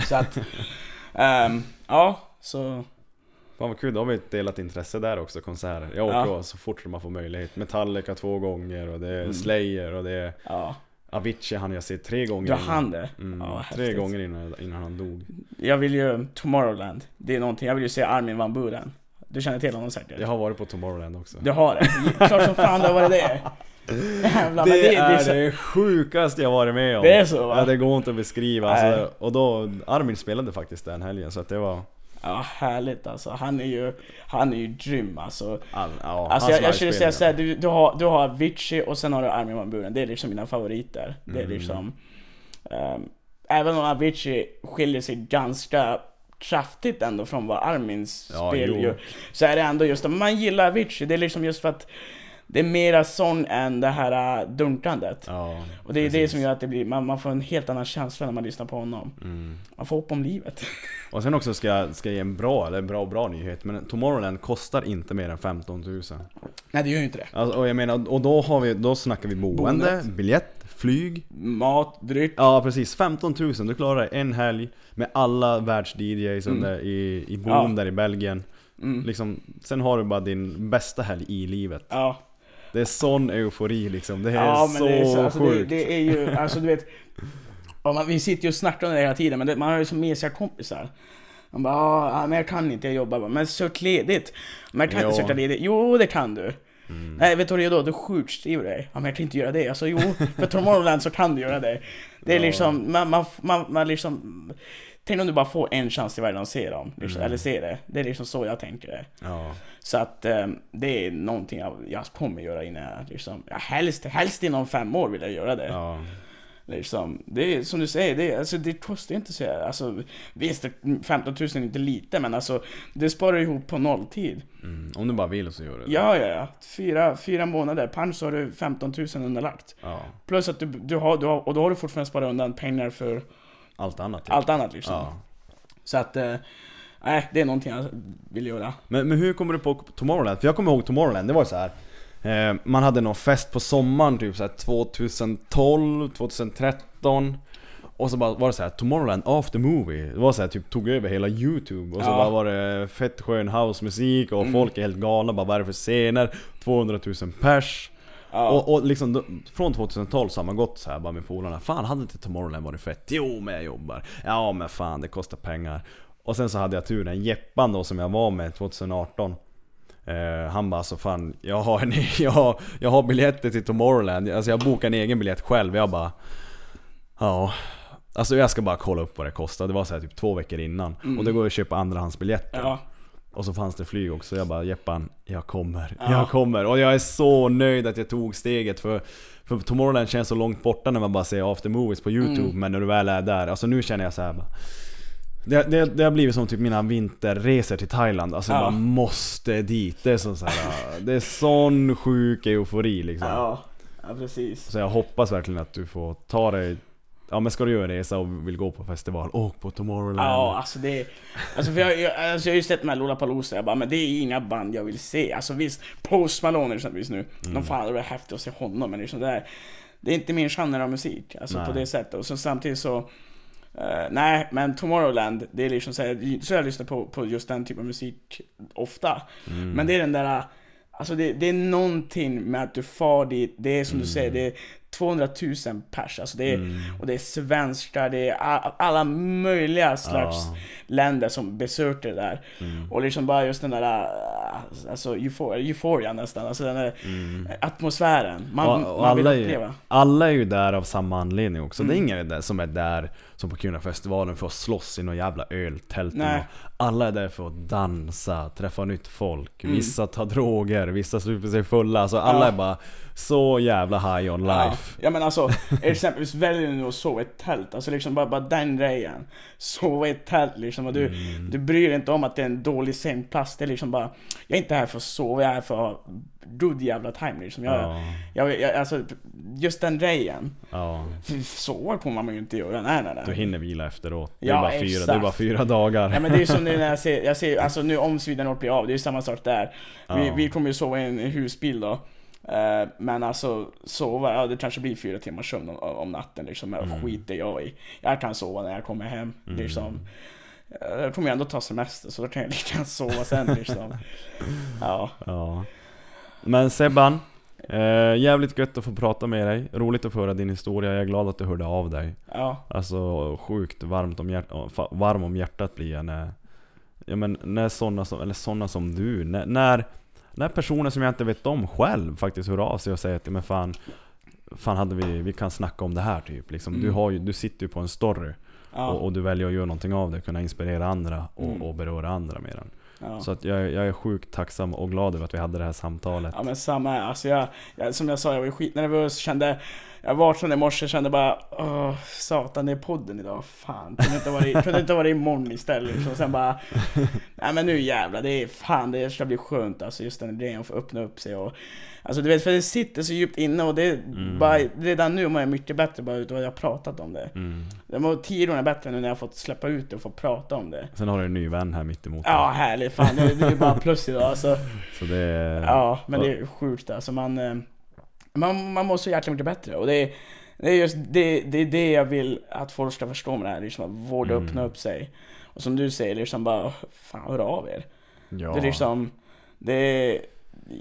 Så att, [LAUGHS] ehm, ja, så, Fan vad kul, då har vi ett delat intresse där också, konserter. Jag åker Ja. ja. så fort man får möjlighet. Metallica två gånger och det Mm. är Slayer och det är ja. Avicii han jag se tre gånger innan. han det? Mm, Ja, tre häftigt. gånger innan, innan han dog. Jag vill ju, Tomorrowland, det är någonting, jag vill ju se Armin van Buren. Du känner till honom säkert? Jag har varit på Tomorrowland också. Du har det? Klart som fan du har varit det! Jävlar, det, det, det, är är så, det sjukaste jag varit med om. Det är så, va? Ja, det går inte att beskriva. Alltså, och då, Armin spelade faktiskt den helgen så att det var... Ja, härligt alltså. Han är ju, han är ju grym alltså. All, ja, Alltså jag, jag skulle säga såhär, du, du, har, du har Avicii och sen har du Armin van Buuren. Det är liksom mina favoriter. Det är Mm. liksom... ehm, även om Avicii skiljer sig ganska kraftigt ändå från vad Armins Ja, spel jo. gör. Så är det ändå just att man gillar Avicii. Det är liksom just för att det är mera sång än det här äh, dunkandet. Ja, Och det är det precis. som gör att det blir, man, man får en helt annan känsla när man lyssnar på honom. Mm. Man får hopp om livet. [LAUGHS] Och sen också ska jag ska jag ge en bra, eller en bra bra nyhet, men Tomorrowland kostar inte mer än 15 000. Nej det gör ju inte det. Alltså, och jag menar, och då har vi, då snackar vi boende, Boendet. biljett, flyg. Mat, dryck. Ja precis, 15 000, du klarar det en helg med alla världs-DJs under i, i Boom Mm. Ja. där i Belgien. Mm. Liksom, sen har du bara din bästa helg i livet. Ja. Det är sån eufori liksom, det är Ja så, det är, så, alltså, det, sjukt. det är ju, alltså du vet man, Vi sitter ju och snackar om det hela tiden men det, man har ju så mesiga kompisar Man bara "Ah, men jag kan inte, jag jobbar bara. Men sök ledigt Men jag kan inte Ja. söka ledigt, jo det kan du Nej vet du vad det är då? Du sjukskriver dig Ja men jag kan inte göra det, alltså jo För Tomorrowland så kan du göra det Det är Ja. liksom, man, man, man, man liksom Tänk om du bara får en chans i världen att se dem, liksom, eller se det Det är liksom så jag tänker det Ja. så att eh, det är någonting jag, jag kommer göra innan jag liksom, ja, helst, helst inom fem år vill jag göra det. Ja. Liksom, det är som du säger, det, är- alltså, det kostar inte så alltså, Visst, 15 000 är inte lite men alltså det sparar ihop på nolltid. Mm. Om du bara vill så gör du det. Ja, ja, ja. Fyra, fyra månader, pang så har du 15 000 underlagt. ja. Plus att du, du, har, du har, och då har du fortfarande sparat undan pengar för Allt annat. typ. allt annat liksom. Ja. Så att, eh, nej, det är någonting jag vill göra. Men, men hur kommer du på Tomorrowland? För jag kommer ihåg Tomorrowland, det var ju så här. Eh, man hade någon fest på sommaren, typ så här 2012, 2013 Och så bara var det så här Tomorrowland after movie. Det var så här, typ tog över hela youtube. Och så Ja. bara var det fett skön housemusik och folk är helt galna. Bara vad är det för scener? 200 000 pers. Ja. och, och liksom då, från 2012 så har man gått så här bara med polarna. Fan hade inte Tomorrowland varit fett? Jo men jag jobbar. Ja men fan det kostar pengar. Och sen så hade jag turen, Jeppan då som jag var med 2018 eh, Han bara så fan jag har, en, [LAUGHS] jag, har, jag har biljetter till Tomorrowland. Alltså jag bokade en egen biljett själv. Jag bara Ja. Alltså jag ska bara kolla upp vad det kostar Det var så här typ två veckor innan. Och det går att köpa andrahandsbiljetter. Ja. och så fanns det flyg också, jag bara Jeppan, jag kommer, Ja. jag kommer. Och jag är så nöjd att jag tog steget för, för Tomorrowland känns så långt borta när man bara ser after movies på youtube Mm. Men när du väl är där, alltså nu känner jag så här bara, det, det, det har blivit som typ mina vinterresor till Thailand, alltså Ja. bara måste dit. Det är så, så här, [LAUGHS] det är sån sjuk eufori liksom. Ja, ja precis. Så jag hoppas verkligen att du får ta dig Ja men ska du göra en resa och vill gå på festival, åk på Tomorrowland. Ja, alltså det. Alltså för jag, jag, alltså jag har ju sett de här Lollapalooza, jag bara men det är inga band jag vill se. Alltså visst, Post Malone exempelvis nu, Mm. de fan det var häftigt att se honom men liksom det är, det är inte min genre av musik, alltså Nej. på det sättet. Och så samtidigt så, eh, nej men Tomorrowland, det är liksom så, här, så jag lyssnar på, på just den typen av musik ofta. Mm. Men det är den där, alltså det, det är någonting med att du far dit, det är som du säger, det 200 000 pers, alltså det är, Mm. och det är svenskar, det är alla möjliga slags Ja. Mm. länder som besöker det där. Och liksom bara just den där, äh, alltså euphoria, euphoria nästan, alltså den där atmosfären. Man, Mm. och, och man vill alla, är, uppleva. alla är ju där av samma anledning också. Det är Mm. ingen där som är där som på Kiruna-festivalen för att slåss i någon jävla öltält. Alla är där för att dansa, träffa nytt folk. Mm. Vissa tar droger, vissa super sig fulla. Alltså alla Ja. är bara så jävla high on Ja, life. ja men alltså, exempelvis väljer du nu att sova i ett tält, alltså liksom bara, bara den grejen. Sova i ett tält liksom, och du, Mm. du bryr dig inte om att det är en dålig sängplats, det är liksom bara Jag är inte här för att sova, jag är här för att ha good jävla time liksom. Jag, Ja, jag, jag, alltså, just den grejen. ja. Sova kommer man ju inte göra, nej nej nej. Du hinner vila efteråt. Det är, Ja, bara fyra, det är bara fyra dagar. Ja men det är som nu när jag ser, [LAUGHS] jag ser alltså nu om Sweden blir av, det är ju samma sak där. Vi, Ja. vi kommer ju sova i en husbil då. Eh, men alltså sova, ja det kanske blir fyra timmars sömn om, om natten liksom. Mm. skiter jag i. Jag kan sova när jag kommer hem. Liksom. Eh, Jag kommer ju ändå ta semester så då kan jag lika gärna sova sen liksom. [LAUGHS] Ja. Ja. Men Sebban, eh, jävligt gött att få prata med dig. Roligt att få höra din historia. Jag är glad att du hörde av dig. Ja. Alltså sjukt varmt om, hjärt- fa- varm om hjärtat blir jag när, ja men när sådana som, eller såna som du, när, när, när personer som jag inte vet om själv faktiskt hör av sig och säger att men fan, fan hade vi, vi kan snacka om det här typ. Liksom. Du, Mm. har ju, du sitter ju på en story Ja, och, och du väljer att göra någonting av det, kunna inspirera andra och, Mm. och beröra andra med den. ja. Så att jag, jag är sjukt tacksam och glad över att vi hade det här samtalet. Ja men samma här. Alltså jag, jag, som jag sa, jag var skitnervös, kände jag vaknade i morse kände bara Åh, satan det är podden idag, fan kunde inte vara, kunde inte vara imorgon istället liksom. Sen bara Nej men nu jävlar, det är fan det ska bli skönt alltså just den grejen att få öppna upp sig och Alltså du vet för det sitter så djupt inne och det är Mm. bara, redan nu mår jag mycket bättre bara utav att jag har pratat om det Mm. Jag mår tio gånger bättre nu när jag har fått släppa ut det och få prata om det Sen har du en ny vän här mitt emot Ja dig. härligt, fan det, det är ju bara plus idag alltså Så det är... Ja, men det är sjukt alltså. Man, eh, man, man mår så jäkla mycket bättre. Och det är, det är just det, det, är det jag vill att folk ska förstå med det här. Liksom att vårda Mm. öppna upp sig. Och som du säger, liksom bara, fan hör av er. Ja. Det är liksom, det är,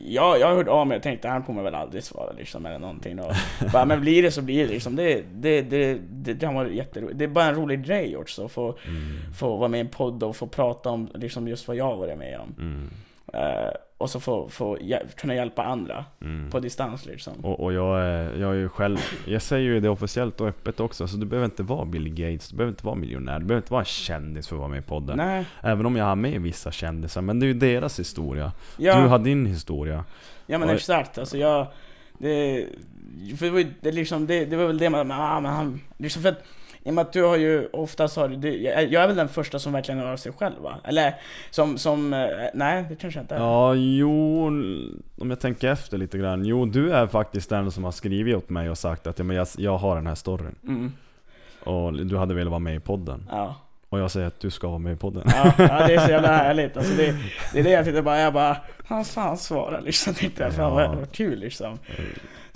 jag, jag har hört av mig och tänkte han kommer väl aldrig svara liksom eller någonting. Och [LAUGHS] bara, men blir det så blir det liksom. Det, det, det, det, det har varit jätteroligt. Det är bara en rolig grej också att få, Mm. få vara med i en podd och få prata om liksom just vad jag varit med om. Mm. Eh, och så få, få kunna hjälpa andra Mm. på distans liksom. Och, och jag, är, jag är ju själv, jag säger ju det officiellt och öppet också, så du behöver inte vara Bill Gates, du behöver inte vara miljonär, du behöver inte vara en kändis för att vara med i podden. Nej, Även om jag har med vissa kändisar, men det är ju deras historia. ja, Du har din historia. ja men och- exakt. Alltså jag, det, för det, var ju- det, liksom, det, det var väl det man, ah, men han, liksom för att, i och med att du har ju oftast har du, jag, är väl den första som verkligen hör av sig själv va? Eller som, som, eh, nej det kanske inte är. Ja, jo, om jag tänker efter lite grann. Jo, du är faktiskt den som har skrivit åt mig och sagt att ja, men jag, jag har den här storyn. Mm, Och du hade velat vara med i podden. ja. Och jag säger att du ska vara med i podden. Ja, ja, det är så jävla [LAUGHS] härligt. Alltså det, det är det jag tänkte bara, jag bara, han fan svarar liksom. Jag, fan Ja. vad, kul liksom.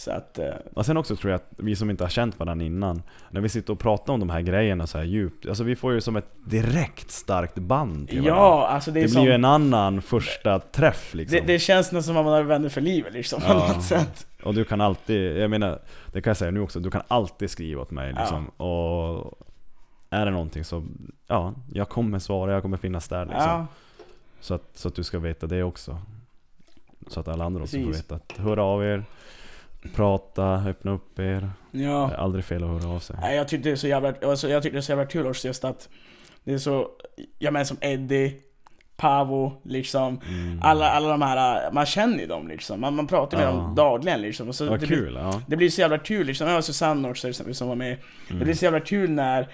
Så att, eh, Och sen också tror jag att vi som inte har känt varandra innan, när vi sitter och pratar om de här grejerna så här djupt, alltså vi får ju som ett direkt starkt band till varandra. ja, alltså det Det är blir som, ju en annan första träff liksom. det, det känns nästan som att man har vänner för livet liksom, på Ja. något sätt. Och du kan alltid, jag menar, det kan jag säga nu också, du kan alltid skriva åt mig liksom. Och är det någonting så, ja, jag kommer svara, jag kommer finnas där liksom. Ja, Så, att, så att du ska veta det också. Så att alla andra också får Precis. veta att hör av er, prata, öppna upp er. Det ja. är aldrig fel att höra av sig. Nej, jag tyckte det är så jävla, alltså, jag tyckte det är så jävla kul också just att det är så, jag menar som Eddie, Pavo, liksom. Mm. Alla, alla de här, man känner ju dem liksom. Man, man pratar med Ja. dem dagligen liksom. Och så Vad det blir- kul, ja. Det blir så jävla kul liksom, jag har Susanne också exempel som var med. Mm. Det blir så jävla kul när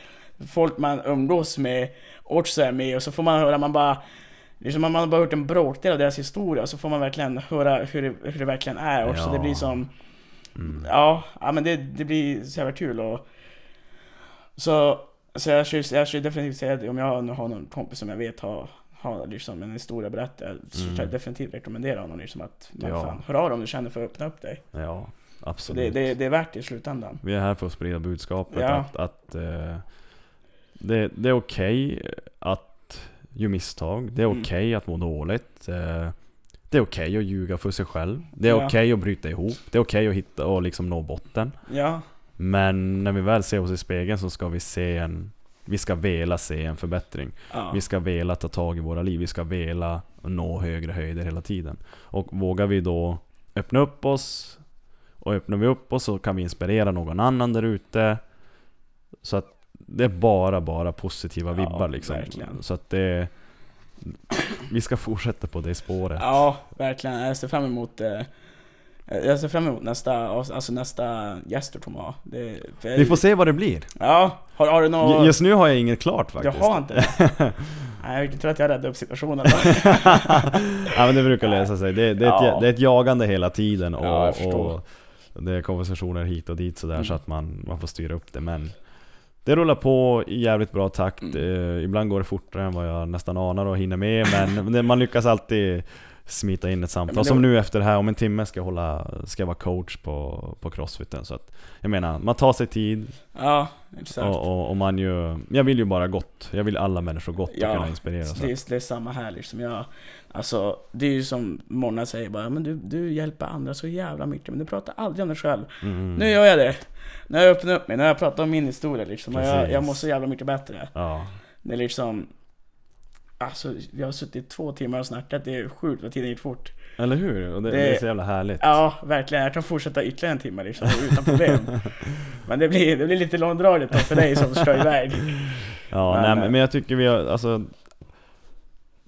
folk man umgås med också är med och så får man höra, man bara Liksom man man har bara hört en bråkdel av deras historia och så får man verkligen höra hur det, hur det verkligen är också. Ja. Det blir som, Mm. ja, ja men det, det blir så jävla kul och Så, så jag skulle, jag skulle definitivt säga att om jag nu har någon kompis som jag vet har, har liksom en historia att berätta så Mm. jag definitivt rekommendera honom liksom att man Ja. fan, hör av dig om du känner för att öppna upp dig. Ja, absolut. det, det, det är värt det i slutändan. Vi är här för att sprida budskapet Ja. att, att eh, det, det är okej att göra misstag. Det är Mm. okej att må dåligt. Eh, det är okej att ljuga för sig själv. Det är Ja. okej att bryta ihop. Det är okej att hitta och liksom nå botten. Ja, Men när vi väl ser oss i spegeln så ska vi se en vi ska vela se en förbättring. ja. Vi ska vela ta tag i våra liv. Vi ska vela nå högre höjder hela tiden. Och vågar vi då öppna upp oss och öppnar vi upp oss så kan vi inspirera någon annan där ute. Så att det är bara, bara positiva Ja, vibbar liksom. verkligen. Så att det... Vi ska fortsätta på det spåret. Ja, verkligen. Jag ser fram emot eh, jag ser fram emot nästa, alltså nästa gäst du kommer ha. Det, för, Vi får se vad det blir. Ja, har, har du något... Just nu har jag inget klart Jag faktiskt. har inte det. [LAUGHS] Nej, jag tror att jag räddade upp situationen [LAUGHS] ja men det brukar lösa sig. Det, det, är, Ja. ett, det är ett jagande hela tiden och, Ja, jag och det är konversationer hit och dit sådär Mm. så att man, man får styra upp det. Men det rullar på i jävligt bra takt. Mm. Eh, ibland går det fortare än vad jag nästan anar och hinner med men [LAUGHS] man lyckas alltid smita in ett samtal. det- Som nu efter det här, om en timme ska jag, hålla, ska jag vara coach på, på crossfiten. Så att, jag menar, man tar sig tid Ja, exakt. och, och, och man ju, Jag vill ju bara gott. Jag vill alla människor gott och kunna inspirera. Så. Det, det är samma här liksom. Jag, alltså, det är ju som Mona säger bara, men du, du hjälper andra så jävla mycket, men du pratar aldrig om dig själv. Mm. Nu gör jag det. Nu har jag öppnat upp mig, nu har jag pratat om min historia liksom. Och jag, jag mår så jävla mycket bättre. Ja. Det är liksom... Alltså, vi har suttit två timmar och snackat, det är sjukt vad tiden gick fort. Eller hur? Och det, det, Det- är så jävla härligt. Ja, verkligen. Jag kan fortsätta ytterligare en timme liksom, utan problem. [LAUGHS] Men det blir, det blir lite långdraget då för dig som ska iväg. Ja, Men, nej, eh, men jag tycker vi har, alltså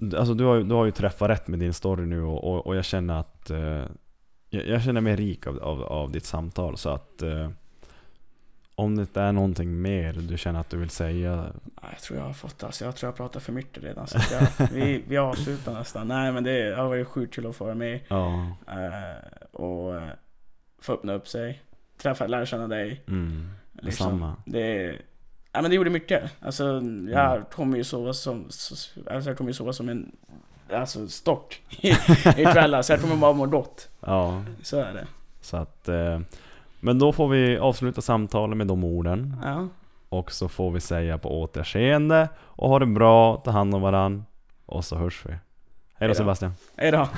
Alltså du har, du har ju träffat rätt med din story nu och, och, och jag känner att eh, jag, känner mig rik av, av, av ditt samtal så att eh, Om det är någonting mer du känner att du vill säga Ja, Jag tror jag har fått, alltså jag tror jag pratar för mycket redan. Så jag, [LAUGHS] vi, vi avslutar nästan. Nej men det har varit sjukt kul att få vara med. Ja, eh, och eh, få öppna upp sig. Träffa, lära känna dig. mm, Liksom. detsamma Det, ja, men det gjorde mycket. Alltså, jag Mm. kommer ju sova som, alltså, jag kommer ju sova som en alltså, stock [LAUGHS] ikväll. Alltså, jag kommer bara må gott. Ja, Så är det. så att eh, Men då får vi avsluta samtalet med de orden Ja. Och så får vi säga på återseende och ha det bra, ta hand om varann Och så hörs vi Hej då. Sebastian Hej då.